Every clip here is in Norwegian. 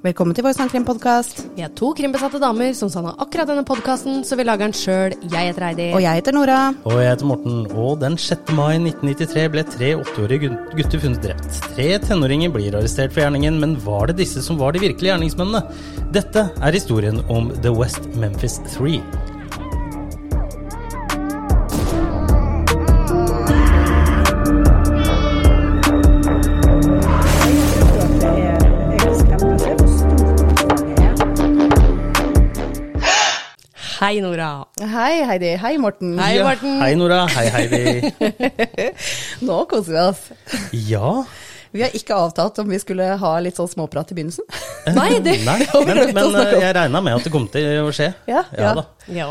Velkommen til Vår Sangkrim-podkast. Vi er to krimbesatte damer som savna akkurat denne podkasten, så vi lager den sjøl. Jeg heter Heidi. Og jeg heter Nora. Og jeg heter Morten, og den 6. mai 1993 ble tre åtteårige gutter funnet drept. Tre tenåringer blir arrestert for gjerningen, men var det disse som var de virkelige gjerningsmennene? Dette er historien om The West Memphis Three. Hei, Nora. Hei, Heidi. Hei, Morten. Hei, Ja, Morten. Hei, Nora. Hei, Heidi. Nå koser vi oss. Ja. Vi har ikke avtalt om vi skulle ha litt sånn småprat i begynnelsen. Nei, det Nei, men, men eh, jeg regna med at det kom til å skje. Ja, ja. da. Ja.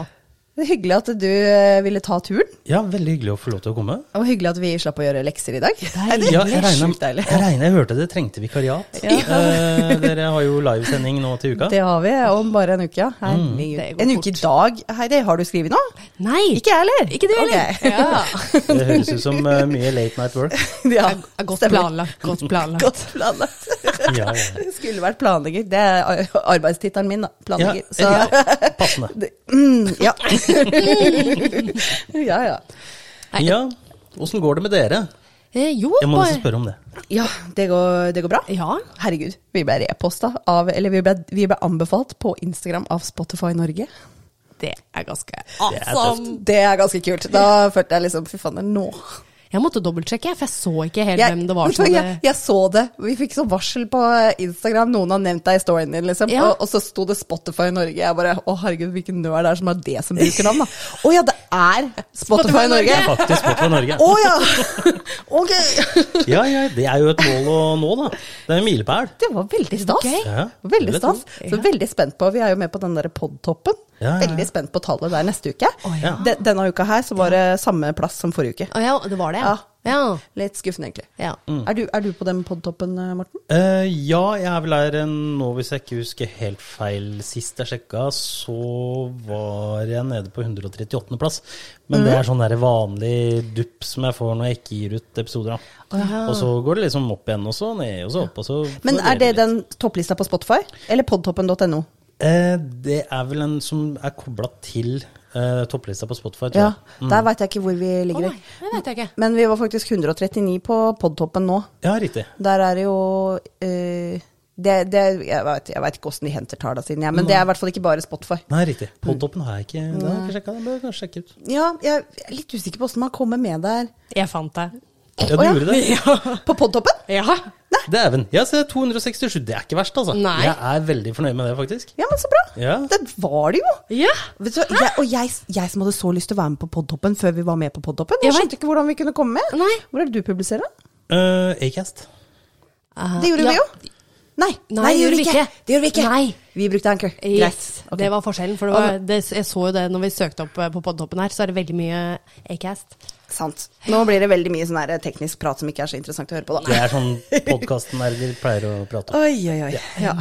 Det er hyggelig at du eh, ville ta turen. Ja, veldig hyggelig å få lov til å komme. Og hyggelig at vi slapp å gjøre lekser i dag. Deilig. Ja, jeg deilig. jeg regner jeg hørte det trengte vikariat. Eh, dere har jo livesending nå til uka. Det har vi om bare en uke, ja. Herregud. går En uke i dag. Heidi, har du skrevet noe? Nei. Ikke jeg heller. Ikke du heller. Okay. Ja. Det høres ut som uh, mye late night work. ja. Er Godt planlagt. Godt planlagt. Godt planlagt. Ja, ja. Skulle vært planlegger. Det er ar- arbeidstittelen min, da. Ja, Så ja, passende. det, mm, ja. ja, ja. Ja, åssen går det med dere? Eh, jo, Jeg må bare nesten spørre om det. Ja, det går, det går bra. Ja. Herregud, vi ble reposta av Eller vi ble, vi ble anbefalt på Instagram av Spotify Norge. Det er ganske Det er awesome. Det er ganske kult. Da følte jeg liksom Fy faen, det er nå. Jeg måtte dobbeltsjekke, for jeg så ikke helt Jeg, hvem det var som jeg, jeg så det. Vi fikk sånn varsel på Instagram. Noen har nevnt deg i storyen din, liksom. Ja. Og, og så sto det Spotify Norge. Jeg bare Å, herregud, hvilken nerd er det som har det som brukernavn, da? Å ja, det er Spotify, Spotify Norge! Norge. Faktisk Spotify Norge. Å ja! ok. Ja, ja, det er jo et mål å nå, da. Det er en milepæl. Det var veldig stas. Okay. Ja, Veldig stas. Så veldig spent på Vi er jo med på den derre podtoppen. Ja, ja, ja. Veldig spent på tallet der neste uke. ja. De, denne uka her så var det samme plass som forrige uke. Å ja, det var det, ja. Ja. Litt skuffende, egentlig. ja. Er, du, er du på den podtoppen, eh, Morten? Uh, ja, jeg er vel her nå, hvis jeg ikke husker helt feil. Sist jeg sjekka, så var jeg nede på 138. plass. Men det er sånn der vanlig dupp som jeg får når jeg ikke gir ut episoder. Da. Og så går det liksom opp igjen, og så ned, og så opp, og så Men er det litt. den topplista på Spotify? Eller podtoppen.no? Eh, det er vel en som er kobla til Uh, topplista på Spotify, tror Ja. jeg. Der veit jeg ikke hvor vi Å Oh, nei, det vet jeg ikke. Men vi var faktisk 139 på podtoppen nå. Ja, riktig. Der er det jo uh, det, det, Jeg vet jeg vet ikke åssen de henter tallene sine, ja, men det er i hvert fall ikke bare Spotify. Nei, riktig. Podtoppen har jeg ikke, har jeg ikke sjekka. Bør jeg kanskje sjekke ut. Ja, jeg er litt usikker på åssen man kommer med der. Jeg fant deg. Ja, du oh, ja. gjorde det? På podtoppen? Ja. Dæven. Ja, se, 267. Det er ikke verst, altså. Nei. Jeg er veldig fornøyd med det, faktisk. Ja, men så bra. Ja. Det var det jo. Ja. Vet du, jeg, og jeg, jeg som hadde så lyst til å være med på Podtoppen før vi var med på Podtoppen. Jeg skjønte ikke hvordan vi kunne komme med. Nei. Hvor er det du publiserer? Uh, Acast. Det gjorde ja. vi jo. Nei, nei, det gjorde vi ikke. Det gjorde vi ikke. Nei. Vi brukte Anchor. Yes, Greit. Ok. Det var forskjellen. For det var, det, jeg så jo det når vi søkte opp eh, på podtoppen her, så er det veldig mye Acast. Sant. Nå blir det veldig mye sånn her teknisk prat som ikke er så interessant å høre på, Det da. er sånn podkastnerder pleier å prate om. Oi, oi, oi. Ja.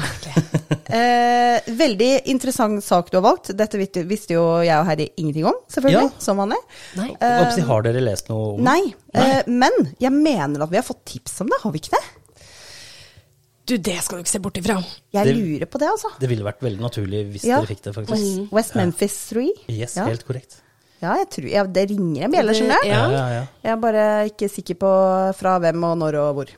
eh, veldig interessant sak du har valgt. Dette visste, visste jo jeg og Heidi ingenting om, selvfølgelig. Ja. Som vanlig. Nei. Si, Har dere lest noe om Nei. Eh, men jeg mener at vi har fått tips om det, har vi ikke det? Du, det skal du ikke se bort ifra. Jeg Det- lurer på det, altså. Det ville vært veldig naturlig hvis Ja. dere fikk det, faktisk. West Memphis 3. Yes, ja. helt korrekt. Ja, jeg tror, ja, det ringer en bjelle, skjønner du. Ja. Ja, ja. Jeg er bare ikke sikker på fra hvem og når og hvor.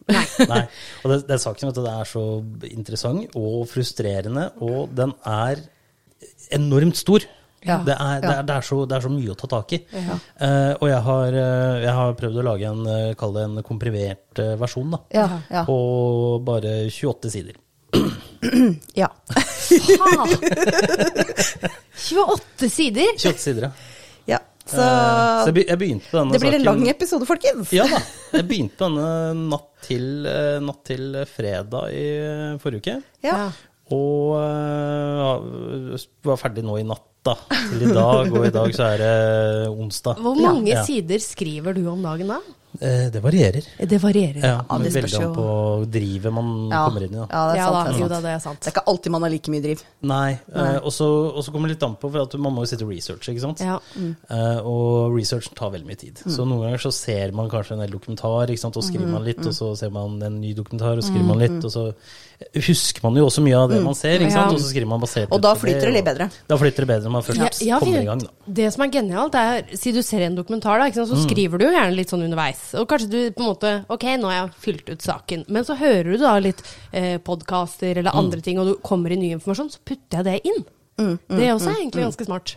Nei. Og det, er saken at det er så interessant og frustrerende, og den er enormt stor. Ja. Det, er, det, er, det, er så, det er så mye å ta tak i. Eh, og jeg har, eh, jeg har prøvd å lage en, eh, kall det en komprimert versjon, da. Ja, ja. På bare 28 sider. ja. Faen! 28 sider? 28 sider, ja. ja. Så, uh, så jeg, begynte på denne det blir en saken lang episode, folkens. Ja da. Jeg begynte på denne natt til, natt til fredag i forrige uke. Ja. Og uh, var ferdig nå i natt, da. Til i dag. Og i dag så er det onsdag. Hvor mange Ja. sider skriver du om dagen da? Eh, det varierer. Det varierer. Ja, Ja, det Veldig spørs jo. an på drivet man Ja. kommer inn i. Da. Ja, det er Ja sant. da, det, er jo sant. da, det er sant. det er ikke alltid man har like mye driv. Nei. eh, og så kommer det litt an på, for at man må jo sitte og researche, ikke sant. Ja. Eh, og researchen tar veldig mye tid. Så noen ganger så ser man kanskje en del dokumentar, ikke sant? og skriver man litt, og så ser man en ny dokumentar, og skriver man litt, og så husker man jo også mye av det man ser, ikke sant? Ja. og så skriver man basert Og da flyter det litt bedre. Da flyter det bedre når man først Ja, kommer i gang, da. Det som er genialt, er si du ser en dokumentar, da, ikke sant? så skriver du jo gjerne litt sånn underveis. Og kanskje du på en måte Ok, nå har jeg fylt ut saken. Men så hører du da litt eh, podkaster eller andre ting, og du kommer i ny informasjon, så putter jeg det inn. det er også egentlig ganske smart.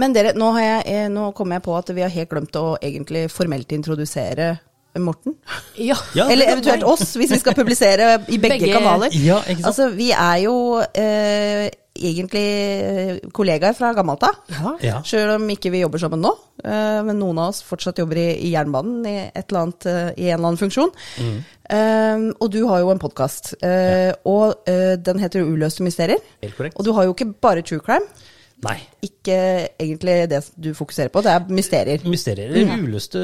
Men dere, nå, har jeg, eh, nå kommer jeg på at vi har helt glemt å egentlig formelt introdusere Morten. Ja. Ja, Eller eventuelt oss, hvis vi skal publisere i begge, Begge- kanaler. Ja, ikke sant? Altså, vi er jo eh, egentlig eh, kollegaer fra gammelt av. Ja. Ja. Sjøl om ikke vi jobber sammen nå. eh, men noen av oss fortsatt jobber i, i jernbanen i, et eller annet, eh, i en eller annen funksjon. Mm. Eh, og du har jo en podkast, og eh, den heter Uløste mysterier. Helt korrekt. Og du har jo ikke bare true crime. Nei. Ikke egentlig det du fokuserer på, det er mysterier. Mysterier, Mm. uløste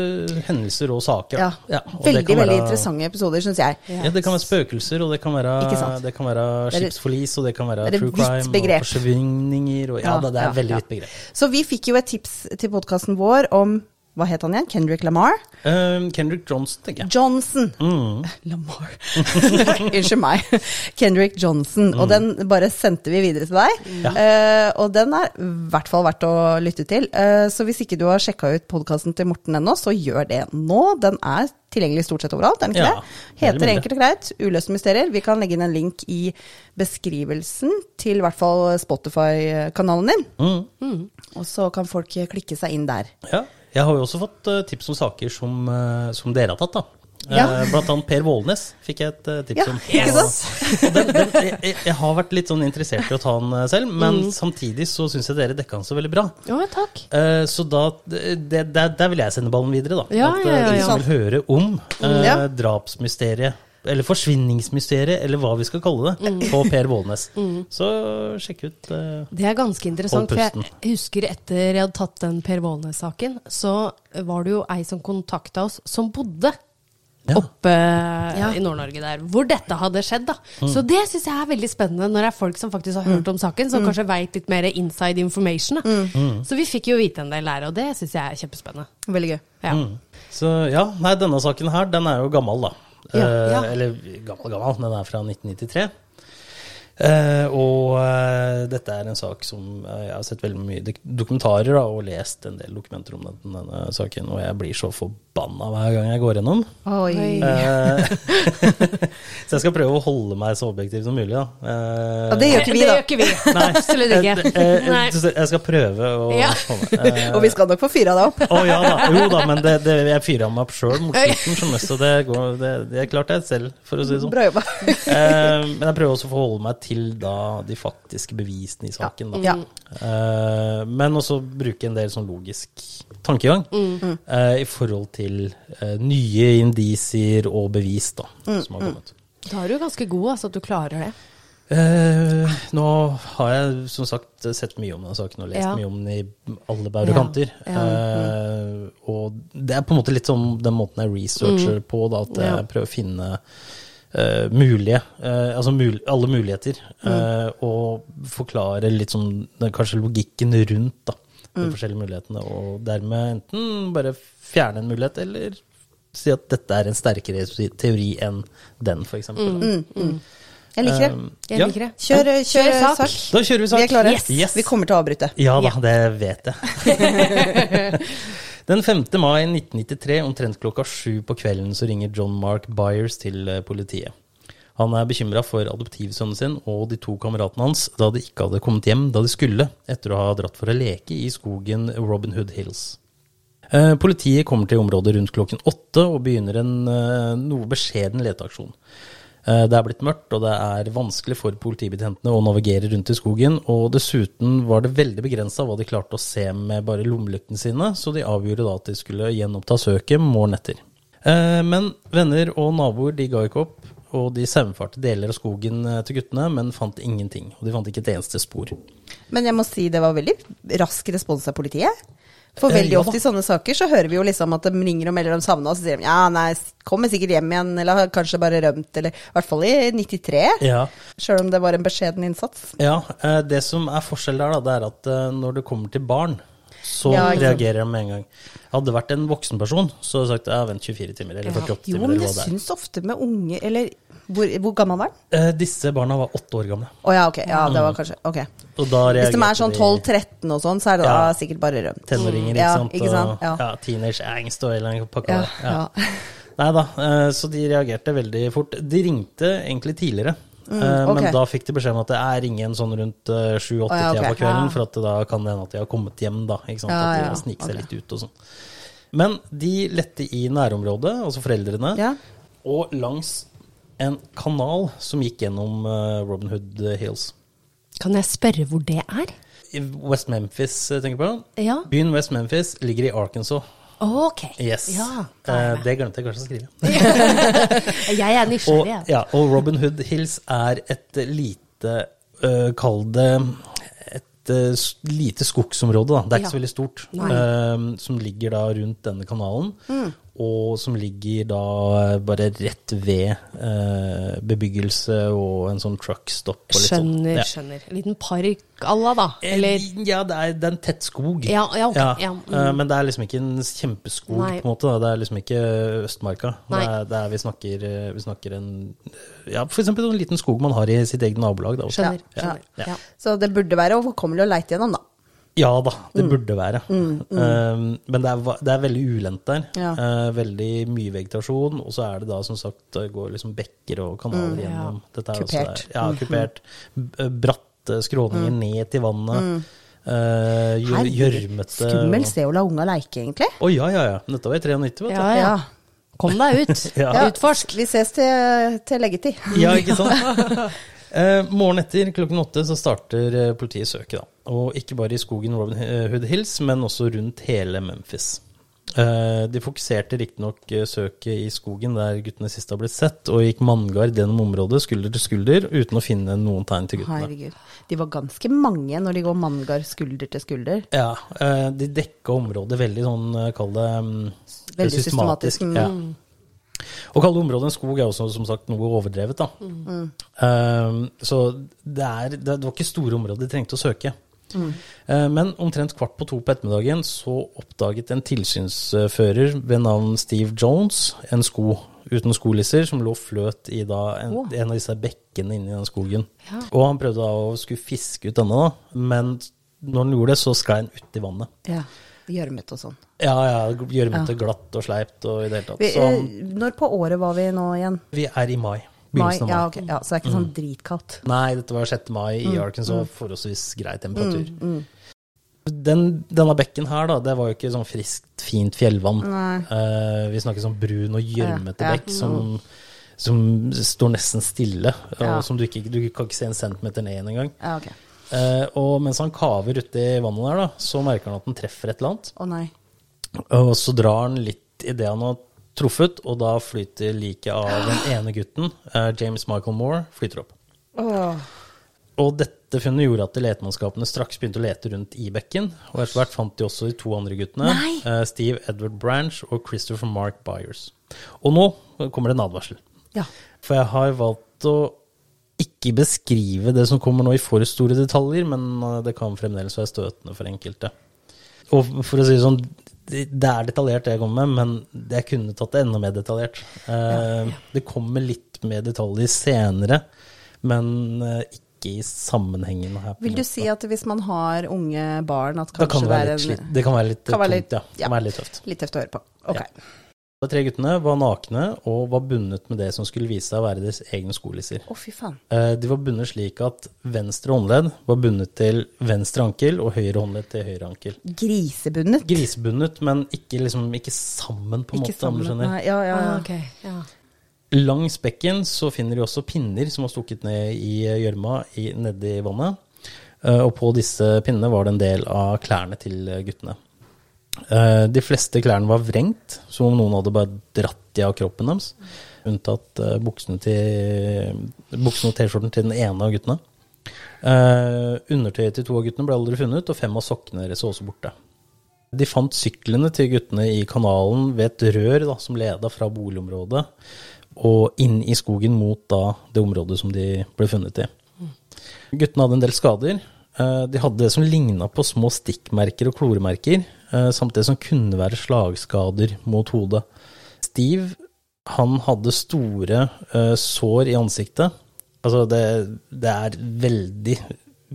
hendelser og saker. Ja. Ja, og det veldig, kan veldig være- interessante episoder, syns jeg. Ja, det kan være spøkelser, og det kan være, det kan være skipsforlis, og det kan være det true crime, og forsvinninger, og ja, Ja, det er ja, veldig ja. vidt begrep. Så vi fikk jo et tips til podkasten vår om hva het han igjen? Kendrick Lamar? Um, Kendrick Johnson, tenker jeg. Johnson. Mm. Lamar. Unnskyld meg. Kendrick Johnson. Og den bare sendte vi videre til deg. Mm. Ja. Uh, og den er i hvert fall verdt å lytte til. Uh, så hvis ikke du har sjekka ut podkasten til Morten ennå, så gjør det nå. Den er tilgjengelig stort sett overalt, er den ikke Ja, det? Heter enkelt og greit Uløste mysterier. Vi kan legge inn en link i beskrivelsen til i hvert fall Spotify-kanalen din. Mm. Og så kan folk klikke seg inn der. Ja. Jeg har jo også fått eh, tips om saker som, eh, som dere har tatt, da. Ja. Eh, Blant annet Per Vålnes fikk jeg et tips Ja, om. ikke Og- sant? og den, den, jeg, jeg- har vært litt sånn interessert i å ta den selv, men Mm. samtidig så syns jeg dere dekka den så veldig bra. Ja, takk. Så da, det, det, der vil jeg sende ballen videre, da. Ja, At ja, ja, ja. som vil høre om Ja. drapsmysteriet, eller forsvinningsmysteriet, eller hva vi skal kalle det, Mm. på Per Vålnes. Så sjekk ut uh, Det er ganske interessant, for jeg husker etter jeg hadde tatt den Per Vålnes-saken, så var det jo ei som kontakta oss, som bodde Ja. oppe i Nord-Norge der, hvor dette hadde skjedd. da. Så det syns jeg er veldig spennende, når det er folk som faktisk har hørt om saken, som kanskje veit litt mer inside information. Da. Så vi fikk jo vite en del der, og det syns jeg er kjempespennende. Veldig gøy. Ja. Mm. Så ja, nei, denne saken her, den er jo gammel, da. Ja, Eh, ja. Eller gammel, gammel. Den er fra 1993. Eh, og eh, dette er en sak som jeg har sett veldig mye dokumentarer da, og lest en del dokumenter om den, denne saken, og jeg blir så forbanna hver gang jeg går gjennom. Oi. Eh, så jeg skal prøve å holde meg så objektiv som mulig, da. Eh, Ja, det gjør ikke vi, det da. gjør ikke vi. Absolutt ikke. eh, eh, Nei. Jeg skal prøve å Ja. holde. Eh, Og vi skal nok få fyra deg opp. å ja da, jo da, men det, det, jeg fyra meg opp sjøl mot slutten, så det, går, det, det er klart jeg selv, for å si det sånn. Bra jobba. Eh, men jeg prøver også å forholde meg til da de faktiske bevisene i saken. Da. Ja. Eh, men også bruke en del sånn logisk tankegang eh, i forhold til eh, nye indisier og bevis da, som har kommet. Da er du ganske god, altså, at du klarer det. Eh, nå har jeg som sagt sett mye om denne saken og lest Ja. mye om den i alle bauger og Ja, kanter. ja, Eh, og det er på en måte litt sånn den måten jeg researcher på, da, at jeg Mm. Ja. prøver å finne Uh, mulige, uh, altså mul alle muligheter, Mm. eh, og forklare litt sånn den, kanskje logikken rundt da, de Mm. forskjellige mulighetene, og dermed enten bare fjerne en mulighet, eller si at dette er en sterkere teori enn den, for eksempel. mm, Jeg liker det. Um, Jeg ja. liker det. Kjør, kjør, Kjør sak. sak. Da kjører vi sak. Vi er klare. Yes. Yes. Vi kommer til å avbryte. Ja da, Ja. det vet jeg. Den 5. mai 1993, omtrent klokka sju på kvelden, så ringer John Mark Byers til eh, politiet. Han er bekymra for adoptivsønnen sin og de to kameratene hans da de ikke hadde kommet hjem da de skulle, etter å ha dratt for å leke i skogen Robin Hood Hills. Eh, Politiet kommer til området rundt klokken åtte og begynner en eh, noe beskjeden leteaksjon. Eh, Det er blitt mørkt, og det er vanskelig for politibetjentene å navigere rundt i skogen. Og dessuten var det veldig begrensa hva de klarte å se med bare lommelyktene sine, så de avgjorde da at de skulle gjenoppta søket morgenen etter. Men venner og naboer de ga ikke opp, og de saumfarte deler av skogen eh, til guttene, men fant ingenting. Og de fant ikke et eneste spor. Men jeg må si det var veldig rask respons av politiet. For Eh, veldig ofte i sånne saker så hører vi jo liksom at de ringer og melder om savna, og så sier de ja, nei, kommer sikkert hjem igjen, eller har kanskje bare rømt, eller i hvert fall i 93. Ja, Sjøl om det var en beskjeden innsats. Ja, eh, det som er forskjell der, da, det er at når det kommer til barn, så Ja, reagerer de med en gang. Hadde det vært en voksen person, så hadde jeg sagt ja, vent 24 timer, eller 48 Jo, timer, men eller jeg syns ofte med unge Eller hvor, hvor gammel var den? Eh, Disse barna var åtte år gamle. Oh, ja, ok. Ja, det var kanskje Ok. Og da Hvis de er sånn 12-13 og sånn, så er det Ja. da sikkert bare rømt. Tenåringer, ikke Ja, ikke sant? Og, Ja. ja, teenage angst og hele den pakka Ja, der. Nei da, eh, så de reagerte veldig fort. De ringte egentlig tidligere. eh, Mm, okay. Men da fikk de beskjed om at det er ingen sånn rundt eh, sju-åtte Å, ja, tida på kvelden, for at da kan det hende at de har kommet hjem, da. Ikke sant? At de har sniket seg okay. litt ut og sånn. Men de lette i nærområdet, altså foreldrene, Ja. og langs en kanal som gikk gjennom eh, Robin Hood Hills. Kan jeg spørre hvor det er? I West Memphis, eh, tenker du på. Ja. Byen West Memphis ligger i Arkansas. Ok. Yes. Ja, Eh, det glemte jeg kanskje å skrive. Jeg er nysgjerrig. Og, ja, og Robin Hood Hills er et lite uh, Kall det et uh, lite skogsområde, da. Det er ikke Ja. så veldig stort. Øh, som ligger da rundt denne kanalen. Mm. Og som ligger da øh, bare rett ved eh, bebyggelse og en sånn truckstop. og litt sånn. Skjønner, Ja. skjønner. En liten park à la, da. Eller Eh, Ja, det er, det er en tett skog. Ja, ja, ok, ja, mm. eh, Men det er liksom ikke en kjempeskog, Nei. på en måte. Da. Det er liksom ikke Østmarka. Det Nei. er, det er, vi, snakker, eh, vi snakker en Ja, eksempel en liten skog man har i sitt eget nabolag. Da. Skjønner. Ja. skjønner. Ja. Ja. Så det burde være overkommelig å leite gjennom, da. Ja da, det Mm. burde være. Eh, men det er, det er veldig ulendt der. Ja. Uh, veldig mye vegetasjon. Og så er det da som sagt det går liksom bekker og kanaler gjennom. Dette er Kupert. Ja, kupert. B- eh, Bratte skråninger ned til vannet. eh, gjør- Gjørmete. Skummelt sted å la unga leke, egentlig. Å ja, ja, ja. Dette var i 93, vet du. Ja, ja. Kom deg ut. Ja. Utforsk. Vi ses til, til leggetid. Ja, ikke sant? Eh, morgen etter klokken åtte så starter eh, politiet søket. da. Og ikke bare i skogen Robin Hood Hills, men også rundt hele Memphis. Eh, de fokuserte riktignok eh, søket i skogen der guttene sist har blitt sett, og gikk manngard gjennom området skulder til skulder uten å finne noen tegn til guttene. Herregud. De var ganske mange når de går manngard skulder til skulder. Ja, eh, De dekka området veldig sånn, eh, kall det mm, Veldig systematisk, mm. Ja. Å kalle området en skog er også som sagt noe overdrevet. da. Eh, så det, er, det var ikke store områder de trengte å søke. Eh, men omtrent kvart på to på ettermiddagen så oppdaget en tilsynsfører ved navn Steve Jones en sko uten skolisser som lå fløt i da en, en av disse bekkene inni den skogen. Og han prøvde da å skulle fiske ut denne, da, men når han gjorde det, så sklei den uti vannet. Ja. Gjørmete og sånn. Ja, ja, gjørmete, glatt og sleipt og i det hele tatt. Vi, Så eh, når på året var vi nå igjen? vi er i mai. Mai? Begynnelsen av mai. Ja, ok. ja, så det er ikke sånn dritkaldt. Nei, dette var 6. mai Mm, i Arkansas, forholdsvis grei temperatur. Den, denne bekken her, da, det var jo ikke sånn friskt, fint fjellvann. Uh, vi snakker sånn brun og gjørmete Ja, ja. bekk som, som står nesten stille, og som du ikke du kan ikke se en centimeter ned igjen engang. Ja, ok. Eh, og mens han kaver uti vannet der, da, så merker han at han treffer et eller annet. Å nei. Og så drar han litt i det han har truffet, og da flyter liket av den ene gutten, eh, James Michael Moore, flyter opp. Og dette funnet gjorde at letemannskapene straks begynte å lete rundt i bekken, og etter hvert fant de også de to andre guttene, Nei. Steve Edward Branch og Christopher Mark Byers. Og nå kommer det en advarsel. Ja. For jeg har valgt å ikke beskrive det som kommer nå i for store detaljer, men eh, det kan fremdeles være støtende for enkelte. Og for å si det sånn, det er detaljert det jeg kommer med, men jeg kunne tatt det enda mer detaljert. Eh, Det kommer litt mer detaljer senere, men eh, ikke i sammenhengen her. Vil du si at hvis man har unge barn, at kan kanskje det, være det litt, en det kan være litt kan være tungt, litt- ja. Det ja. kan være litt tøft. litt tøft å høre på? Ok. Ja. De tre guttene var nakne og var bundet med det som skulle vise seg å være deres egne skolisser. Å, fy faen. Eh, De var bundet slik at venstre håndledd var bundet til venstre ankel, og høyre håndledd til høyre ankel. Grisebundet. Grisebundet, men ikke, liksom, ikke sammen, på en Ikke måte. sammen. Nei, ja, ja, ja. Ah, okay. ja. Langs bekken så finner de også pinner som var stukket ned i gjørma i- nedi vannet. Eh, Og på disse pinnene var det en del av klærne til guttene. Eh, De fleste klærne var vrengt, som om noen hadde bare dratt de av kroppen deres. Unntatt eh, buksene, til, buksene og T-skjorten til den ene av guttene. Eh, Undertøyet til to av guttene ble aldri funnet, og fem av sokkene deres var også borte. De fant syklene til guttene i kanalen ved et rør da, som leda fra boligområdet og inn i skogen mot da, det området som de ble funnet i. Guttene hadde en del skader. De hadde det som ligna på små stikkmerker og kloremerker, eh, samt det som kunne være slagskader mot hodet. Steve han hadde store eh, sår i ansiktet. Altså det, det er veldig,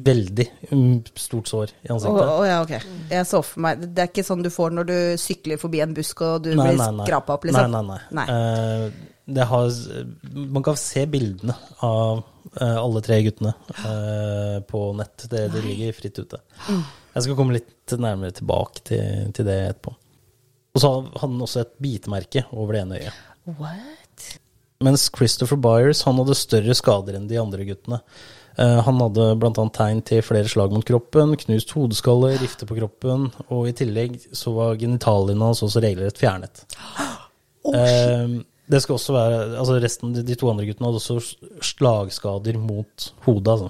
veldig mm, stort sår i ansiktet. ansiktet. oh, ja, ok. Jeg så for meg Det er ikke sånn du får når du sykler forbi en busk og du Nei, blir nei, nei. skrapa opp, liksom? Nei, nei, nei. Det har, man kan se bildene av uh, alle tre guttene uh, på nett. Det, det ligger fritt ute. Mm. Jeg skal komme litt nærmere tilbake til, til det etterpå. Og så hadde han også et bitemerke over det ene øyet. What? Mens Christopher Byers han hadde større skader enn de andre guttene. Eh, han hadde bl.a. tegn til flere slag mot kroppen, knust hodeskalle, rifter på kroppen, og i tillegg så var genitaliene hans også regelrett fjernet. Eh, det skal også være, altså resten, De to andre guttene hadde også slagskader mot hodet. Altså.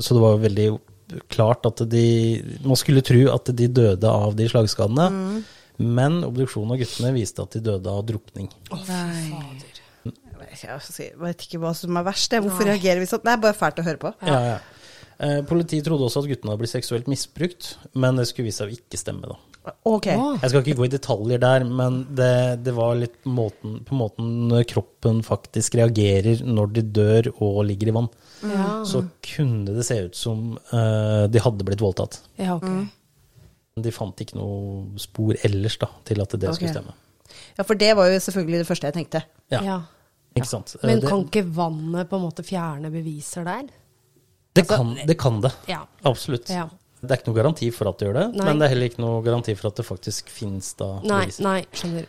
Så det var veldig klart at de Man skulle tro at de døde av de slagskadene, men obduksjonen av guttene viste at de døde av drukning. Nei. Jeg vet ikke hva som er verst. Hvorfor Hvorfor reagerer vi sånn? Det er bare fælt å høre på. Ja, ja. Eh, politiet trodde også at guttene hadde blitt seksuelt misbrukt, men det skulle vise seg å ikke stemme. da. Ok. Jeg skal ikke gå i detaljer der, men det, det var litt måten, på måten kroppen faktisk reagerer når de dør og ligger i vann. Ja. Så kunne det se ut som uh, de hadde blitt voldtatt. ja, okay. Men De fant ikke noe spor ellers da, til at det okay. skulle stemme. Ja, for det var jo selvfølgelig det første jeg tenkte. Ja, Ja. ikke sant? Eh, Men det, kan ikke vannet på en måte fjerne beviser der? det, kan, det kan det. Ja. Absolutt. Ja. Det er ikke noe garanti for at det gjør det, Nei. men det er heller ikke noe garanti for at det faktisk finnes da Nei, beviser. nei, skjønner.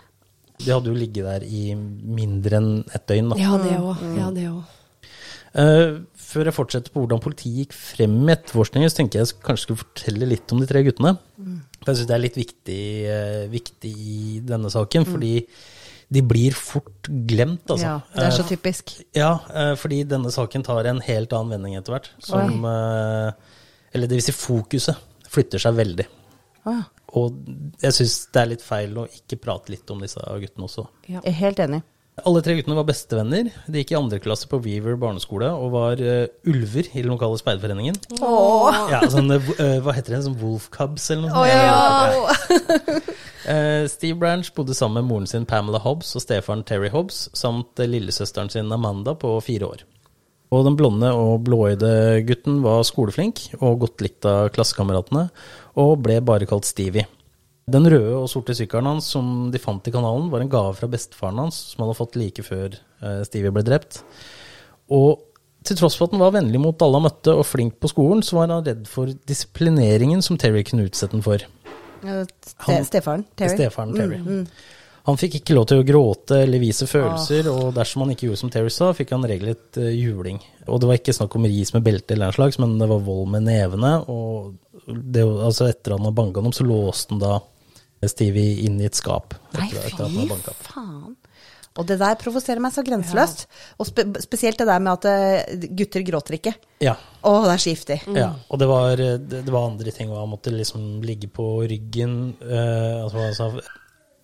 De hadde jo ligget der i mindre enn et døgn. Da. Ja, det òg. Ja, det òg. Eh, før jeg fortsetter på hvordan politiet gikk frem med etterforskningen, så tenker jeg jeg kanskje skulle fortelle litt om de tre guttene. For jeg syns det er litt viktig, uh, viktig i denne saken, fordi de blir fort glemt, altså. Ja, det er så typisk. typisk. ja, eh, fordi denne saken tar en helt annen vending etter hvert. Som eh, Eller det vil si, fokuset flytter seg veldig. Ah. Og jeg syns det er litt feil å ikke prate litt om disse guttene også. Jeg er helt enig. Alle tre guttene var bestevenner. De gikk i andre klasse på Weaver barneskole og var uh, ulver i den lokale speiderforeningen. Ja, sånn, uh, hva heter det? Sånn Wolf Cubs eller noe sånt? Uh, Steve Branch bodde sammen med moren sin Pamela Hobbs og stefaren Terry Hobbs, samt lillesøsteren sin Amanda på fire år. Og den blonde og blåøyde gutten var skoleflink og godt likt av klassekameratene, og ble bare kalt Stevie. Den røde og sorte sykkelen hans som de fant i kanalen, var en gave fra bestefaren hans, som han hadde fått like før eh, Stevie ble drept. Og til tross for at han var vennlig mot alle han møtte og flink på skolen, så var han redd for disiplineringen som Terry kunne utsette ham for. Han- Stefaren? Terry? Stefaren Terry. Han fikk ikke lov til å gråte eller vise følelser, og dersom han ikke gjorde som Terry sa, fikk han regelrett uh, juling. Og det var ikke snakk om ris med belte eller den slags, men det var vold med nevene. Og det, altså etter han hadde banka ham, så låste han da Stevie inn i et skap. Nei, fy faen. Og det der provoserer meg så grenseløst. Og spe spesielt det der med at eh, gutter gråter ikke. Ja. Å, det er så giftig. Ja, og det var, det, det var andre ting. òg. Han måtte liksom ligge på ryggen. Uh, altså,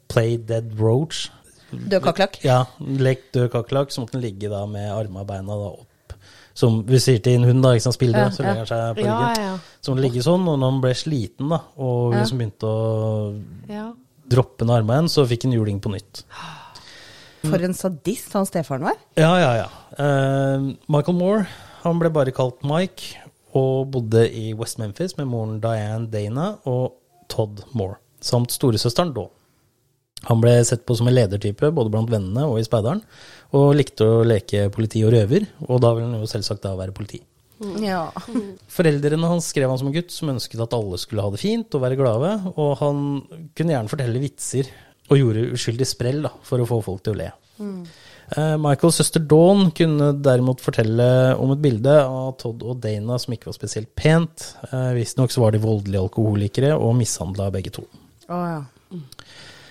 play dead roach. Død kakerlakk. Ja, lek død kakerlakk. Så måtte den ligge da med armene og beina da opp. Som vi sier til en hund, da, ikke sant, spiller, Ja, så ja. legger han seg på Ja, ryggen. ja, Så han ligger sånn, og når han ble sliten da, og Ja. liksom begynte å ja. droppe ned armene igjen, så fikk han juling på nytt. For en sadist han stefaren var. Ja, ja, ja. Uh, Michael Moore, han ble bare kalt Mike, og bodde i West Memphis med moren Diane Dana og Todd Moore, samt storesøsteren Dawn. Han ble sett på som en ledertype både blant vennene og i speideren, og likte å leke politi og røver, og da ville han jo selvsagt da være politi. Ja. Foreldrene hans skrev han som en gutt som ønsket at alle skulle ha det fint og være glade, og han kunne gjerne fortelle vitser og gjorde uskyldig sprell da, for å få folk til å le. Mm. Michaels søster Dawn kunne derimot fortelle om et bilde av Todd og Dana som ikke var spesielt pent. Eh, Visstnok så var de voldelige alkoholikere og mishandla begge to. Oh, ja.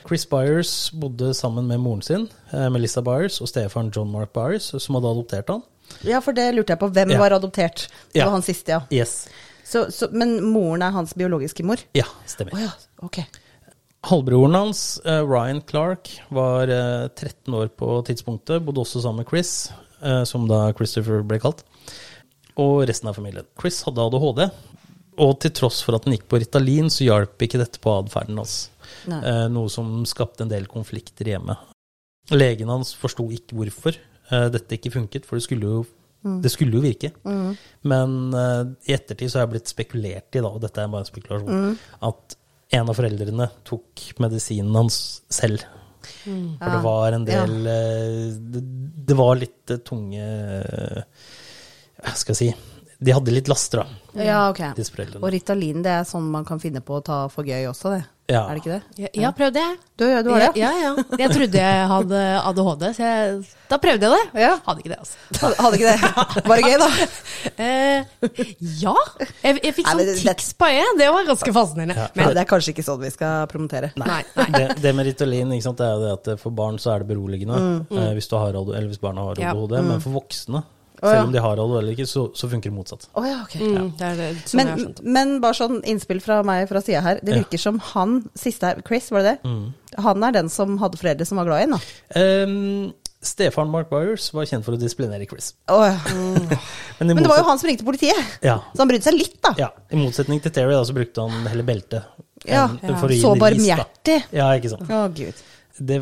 Chris Byers bodde sammen med moren sin, eh, Melissa Byers, og stefaren John Mark Byers, som hadde adoptert han. ja, for det lurte jeg på. Hvem Ja. var adoptert? Det Ja. var han siste, ja. Yes. Så, så, men moren er hans biologiske mor? Ja, stemmer. Oh, ja, Okay. Halvbroren hans, eh, Ryan Clark, var eh, 13 år på tidspunktet. Bodde også sammen med Chris, eh, som da Christopher ble kalt. Og resten av familien. Chris hadde ADHD, og til tross for at han gikk på Ritalin, så hjalp ikke dette på atferden hans. Nei. Eh, noe som skapte en del konflikter hjemme. Legen hans forsto ikke hvorfor eh, dette ikke funket, for det skulle jo, det skulle jo virke. Men eh, i ettertid så har jeg blitt spekulert i, da, og dette er bare en spekulasjon, at en av foreldrene tok medisinen hans selv. For det var en del ja. det, det var litt eh, tunge eh, Hva skal jeg si De hadde litt laster, da, Ja, ok. Og Ritalin, det er sånn man kan finne på å ta for gøy også, det. Ja. Er det ikke det? Ja, jeg. Du, du har det? Ja, ja. Jeg trodde jeg hadde ADHD, så jeg, da prøvde jeg det. Ja. Hadde ikke det, altså. Hadde, hadde ikke det? Var det gøy, da? Eh, ja. Jeg, jeg fikk sånn det- tics på øyet. Det var ganske fascinerende. Men det er kanskje ikke sånn vi skal promotere. Nei, nei. det, det med Ritalin ikke sant, det er jo det at for barn så er det beroligende eh, hvis, du har, eller hvis barna har Ja. ADHD, men for voksne, ja. selv om de har ADHD eller ikke, så, så funker det motsatt. Oh, ja, ok. Mm, det er det, sånn jeg har Men, skjønt. men bare sånn innspill fra meg fra sida her. Det Ja. virker som han siste her, Chris, var det det? Han er den som hadde foreldre som var glad i ham, da. Um, Stefan Mark Byers var kjent for å disiplinere Chris. Oh, ja. Men, i Men det var jo han som ringte politiet, Ja, så han brydde seg litt, da. ja, I motsetning til Terry da, så brukte han heller belte. Ja, enn- for å gi en. Ja, ikke sant. Å, gud. Det,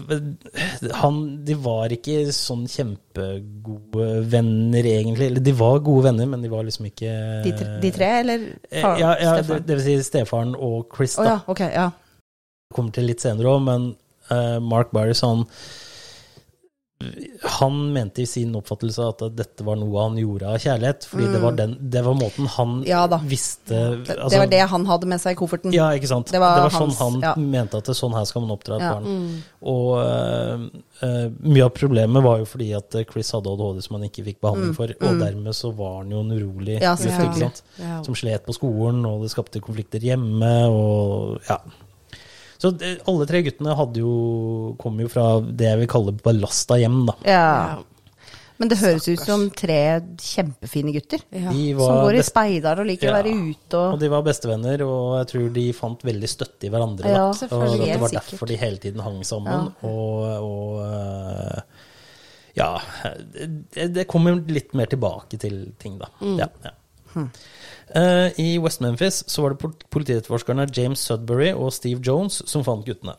han, de var ikke sånn kjempegode venner, egentlig. Eller de var gode venner, men de var liksom ikke De, tre- de tre, eller Eh, far, Ja, ja det, det vil si stefaren og Chris, da. da. ja, okay, Ja. Kommer til litt senere òg, men uh, Mark Byers, han han mente i sin oppfattelse at dette var noe han gjorde av kjærlighet. Fordi det, var den, det var måten han Mm. Ja visste Det, altså- det var det han hadde med seg i kofferten. Ja, ikke sant. Det var sånn hans- han ja. mente at det, sånn her skal man oppdra et Ja. barn. Og uh, uh, mye av problemet var jo fordi at Chris hadde ADHD som han ikke fikk behandling for, og dermed så var han jo en urolig Mm. Gutt, som slet på skolen, og det skapte konflikter hjemme, og ja. Så det, alle tre guttene hadde jo, kom jo fra det jeg vil kalle belasta hjem, da. Ja. Men det høres ut som tre kjempefine gutter. Ja. Som går i speider og liker å være ute Og og de var bestevenner, og jeg tror de fant veldig støtte i hverandre. Ja, da. og at det var sikkert. derfor de hele tiden hang sammen. Og, og eh, ja det, det kommer litt mer tilbake til ting, da. Mm. Ja, ja. Eh, I West Memphis så var det pol- politietterforskerne James Sudbury og Steve Jones som fant guttene.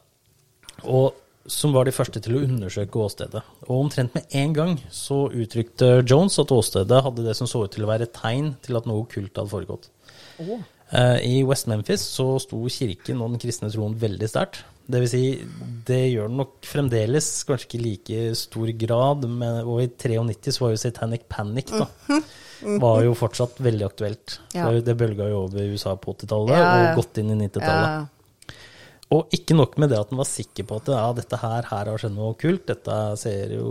Og som var de første til å undersøke åstedet. Og omtrent med en gang så uttrykte Jones at åstedet hadde det som så ut til å være tegn til at noe kult hadde foregått. Eh, I West Memphis så sto kirken og den kristne troen veldig sterkt. Det vil si, det gjør den nok fremdeles, kanskje ikke i like stor grad, men, og i 93 så var jo Satanic Panic, da. Var jo fortsatt veldig aktuelt. Ja. Det, det bølga jo over i USA på 80-tallet, Ja, ja. og godt inn i 90-tallet. ja. Og ikke nok med det at den var sikker på at ja, dette her, her har skjedd noe kult, dette ser jo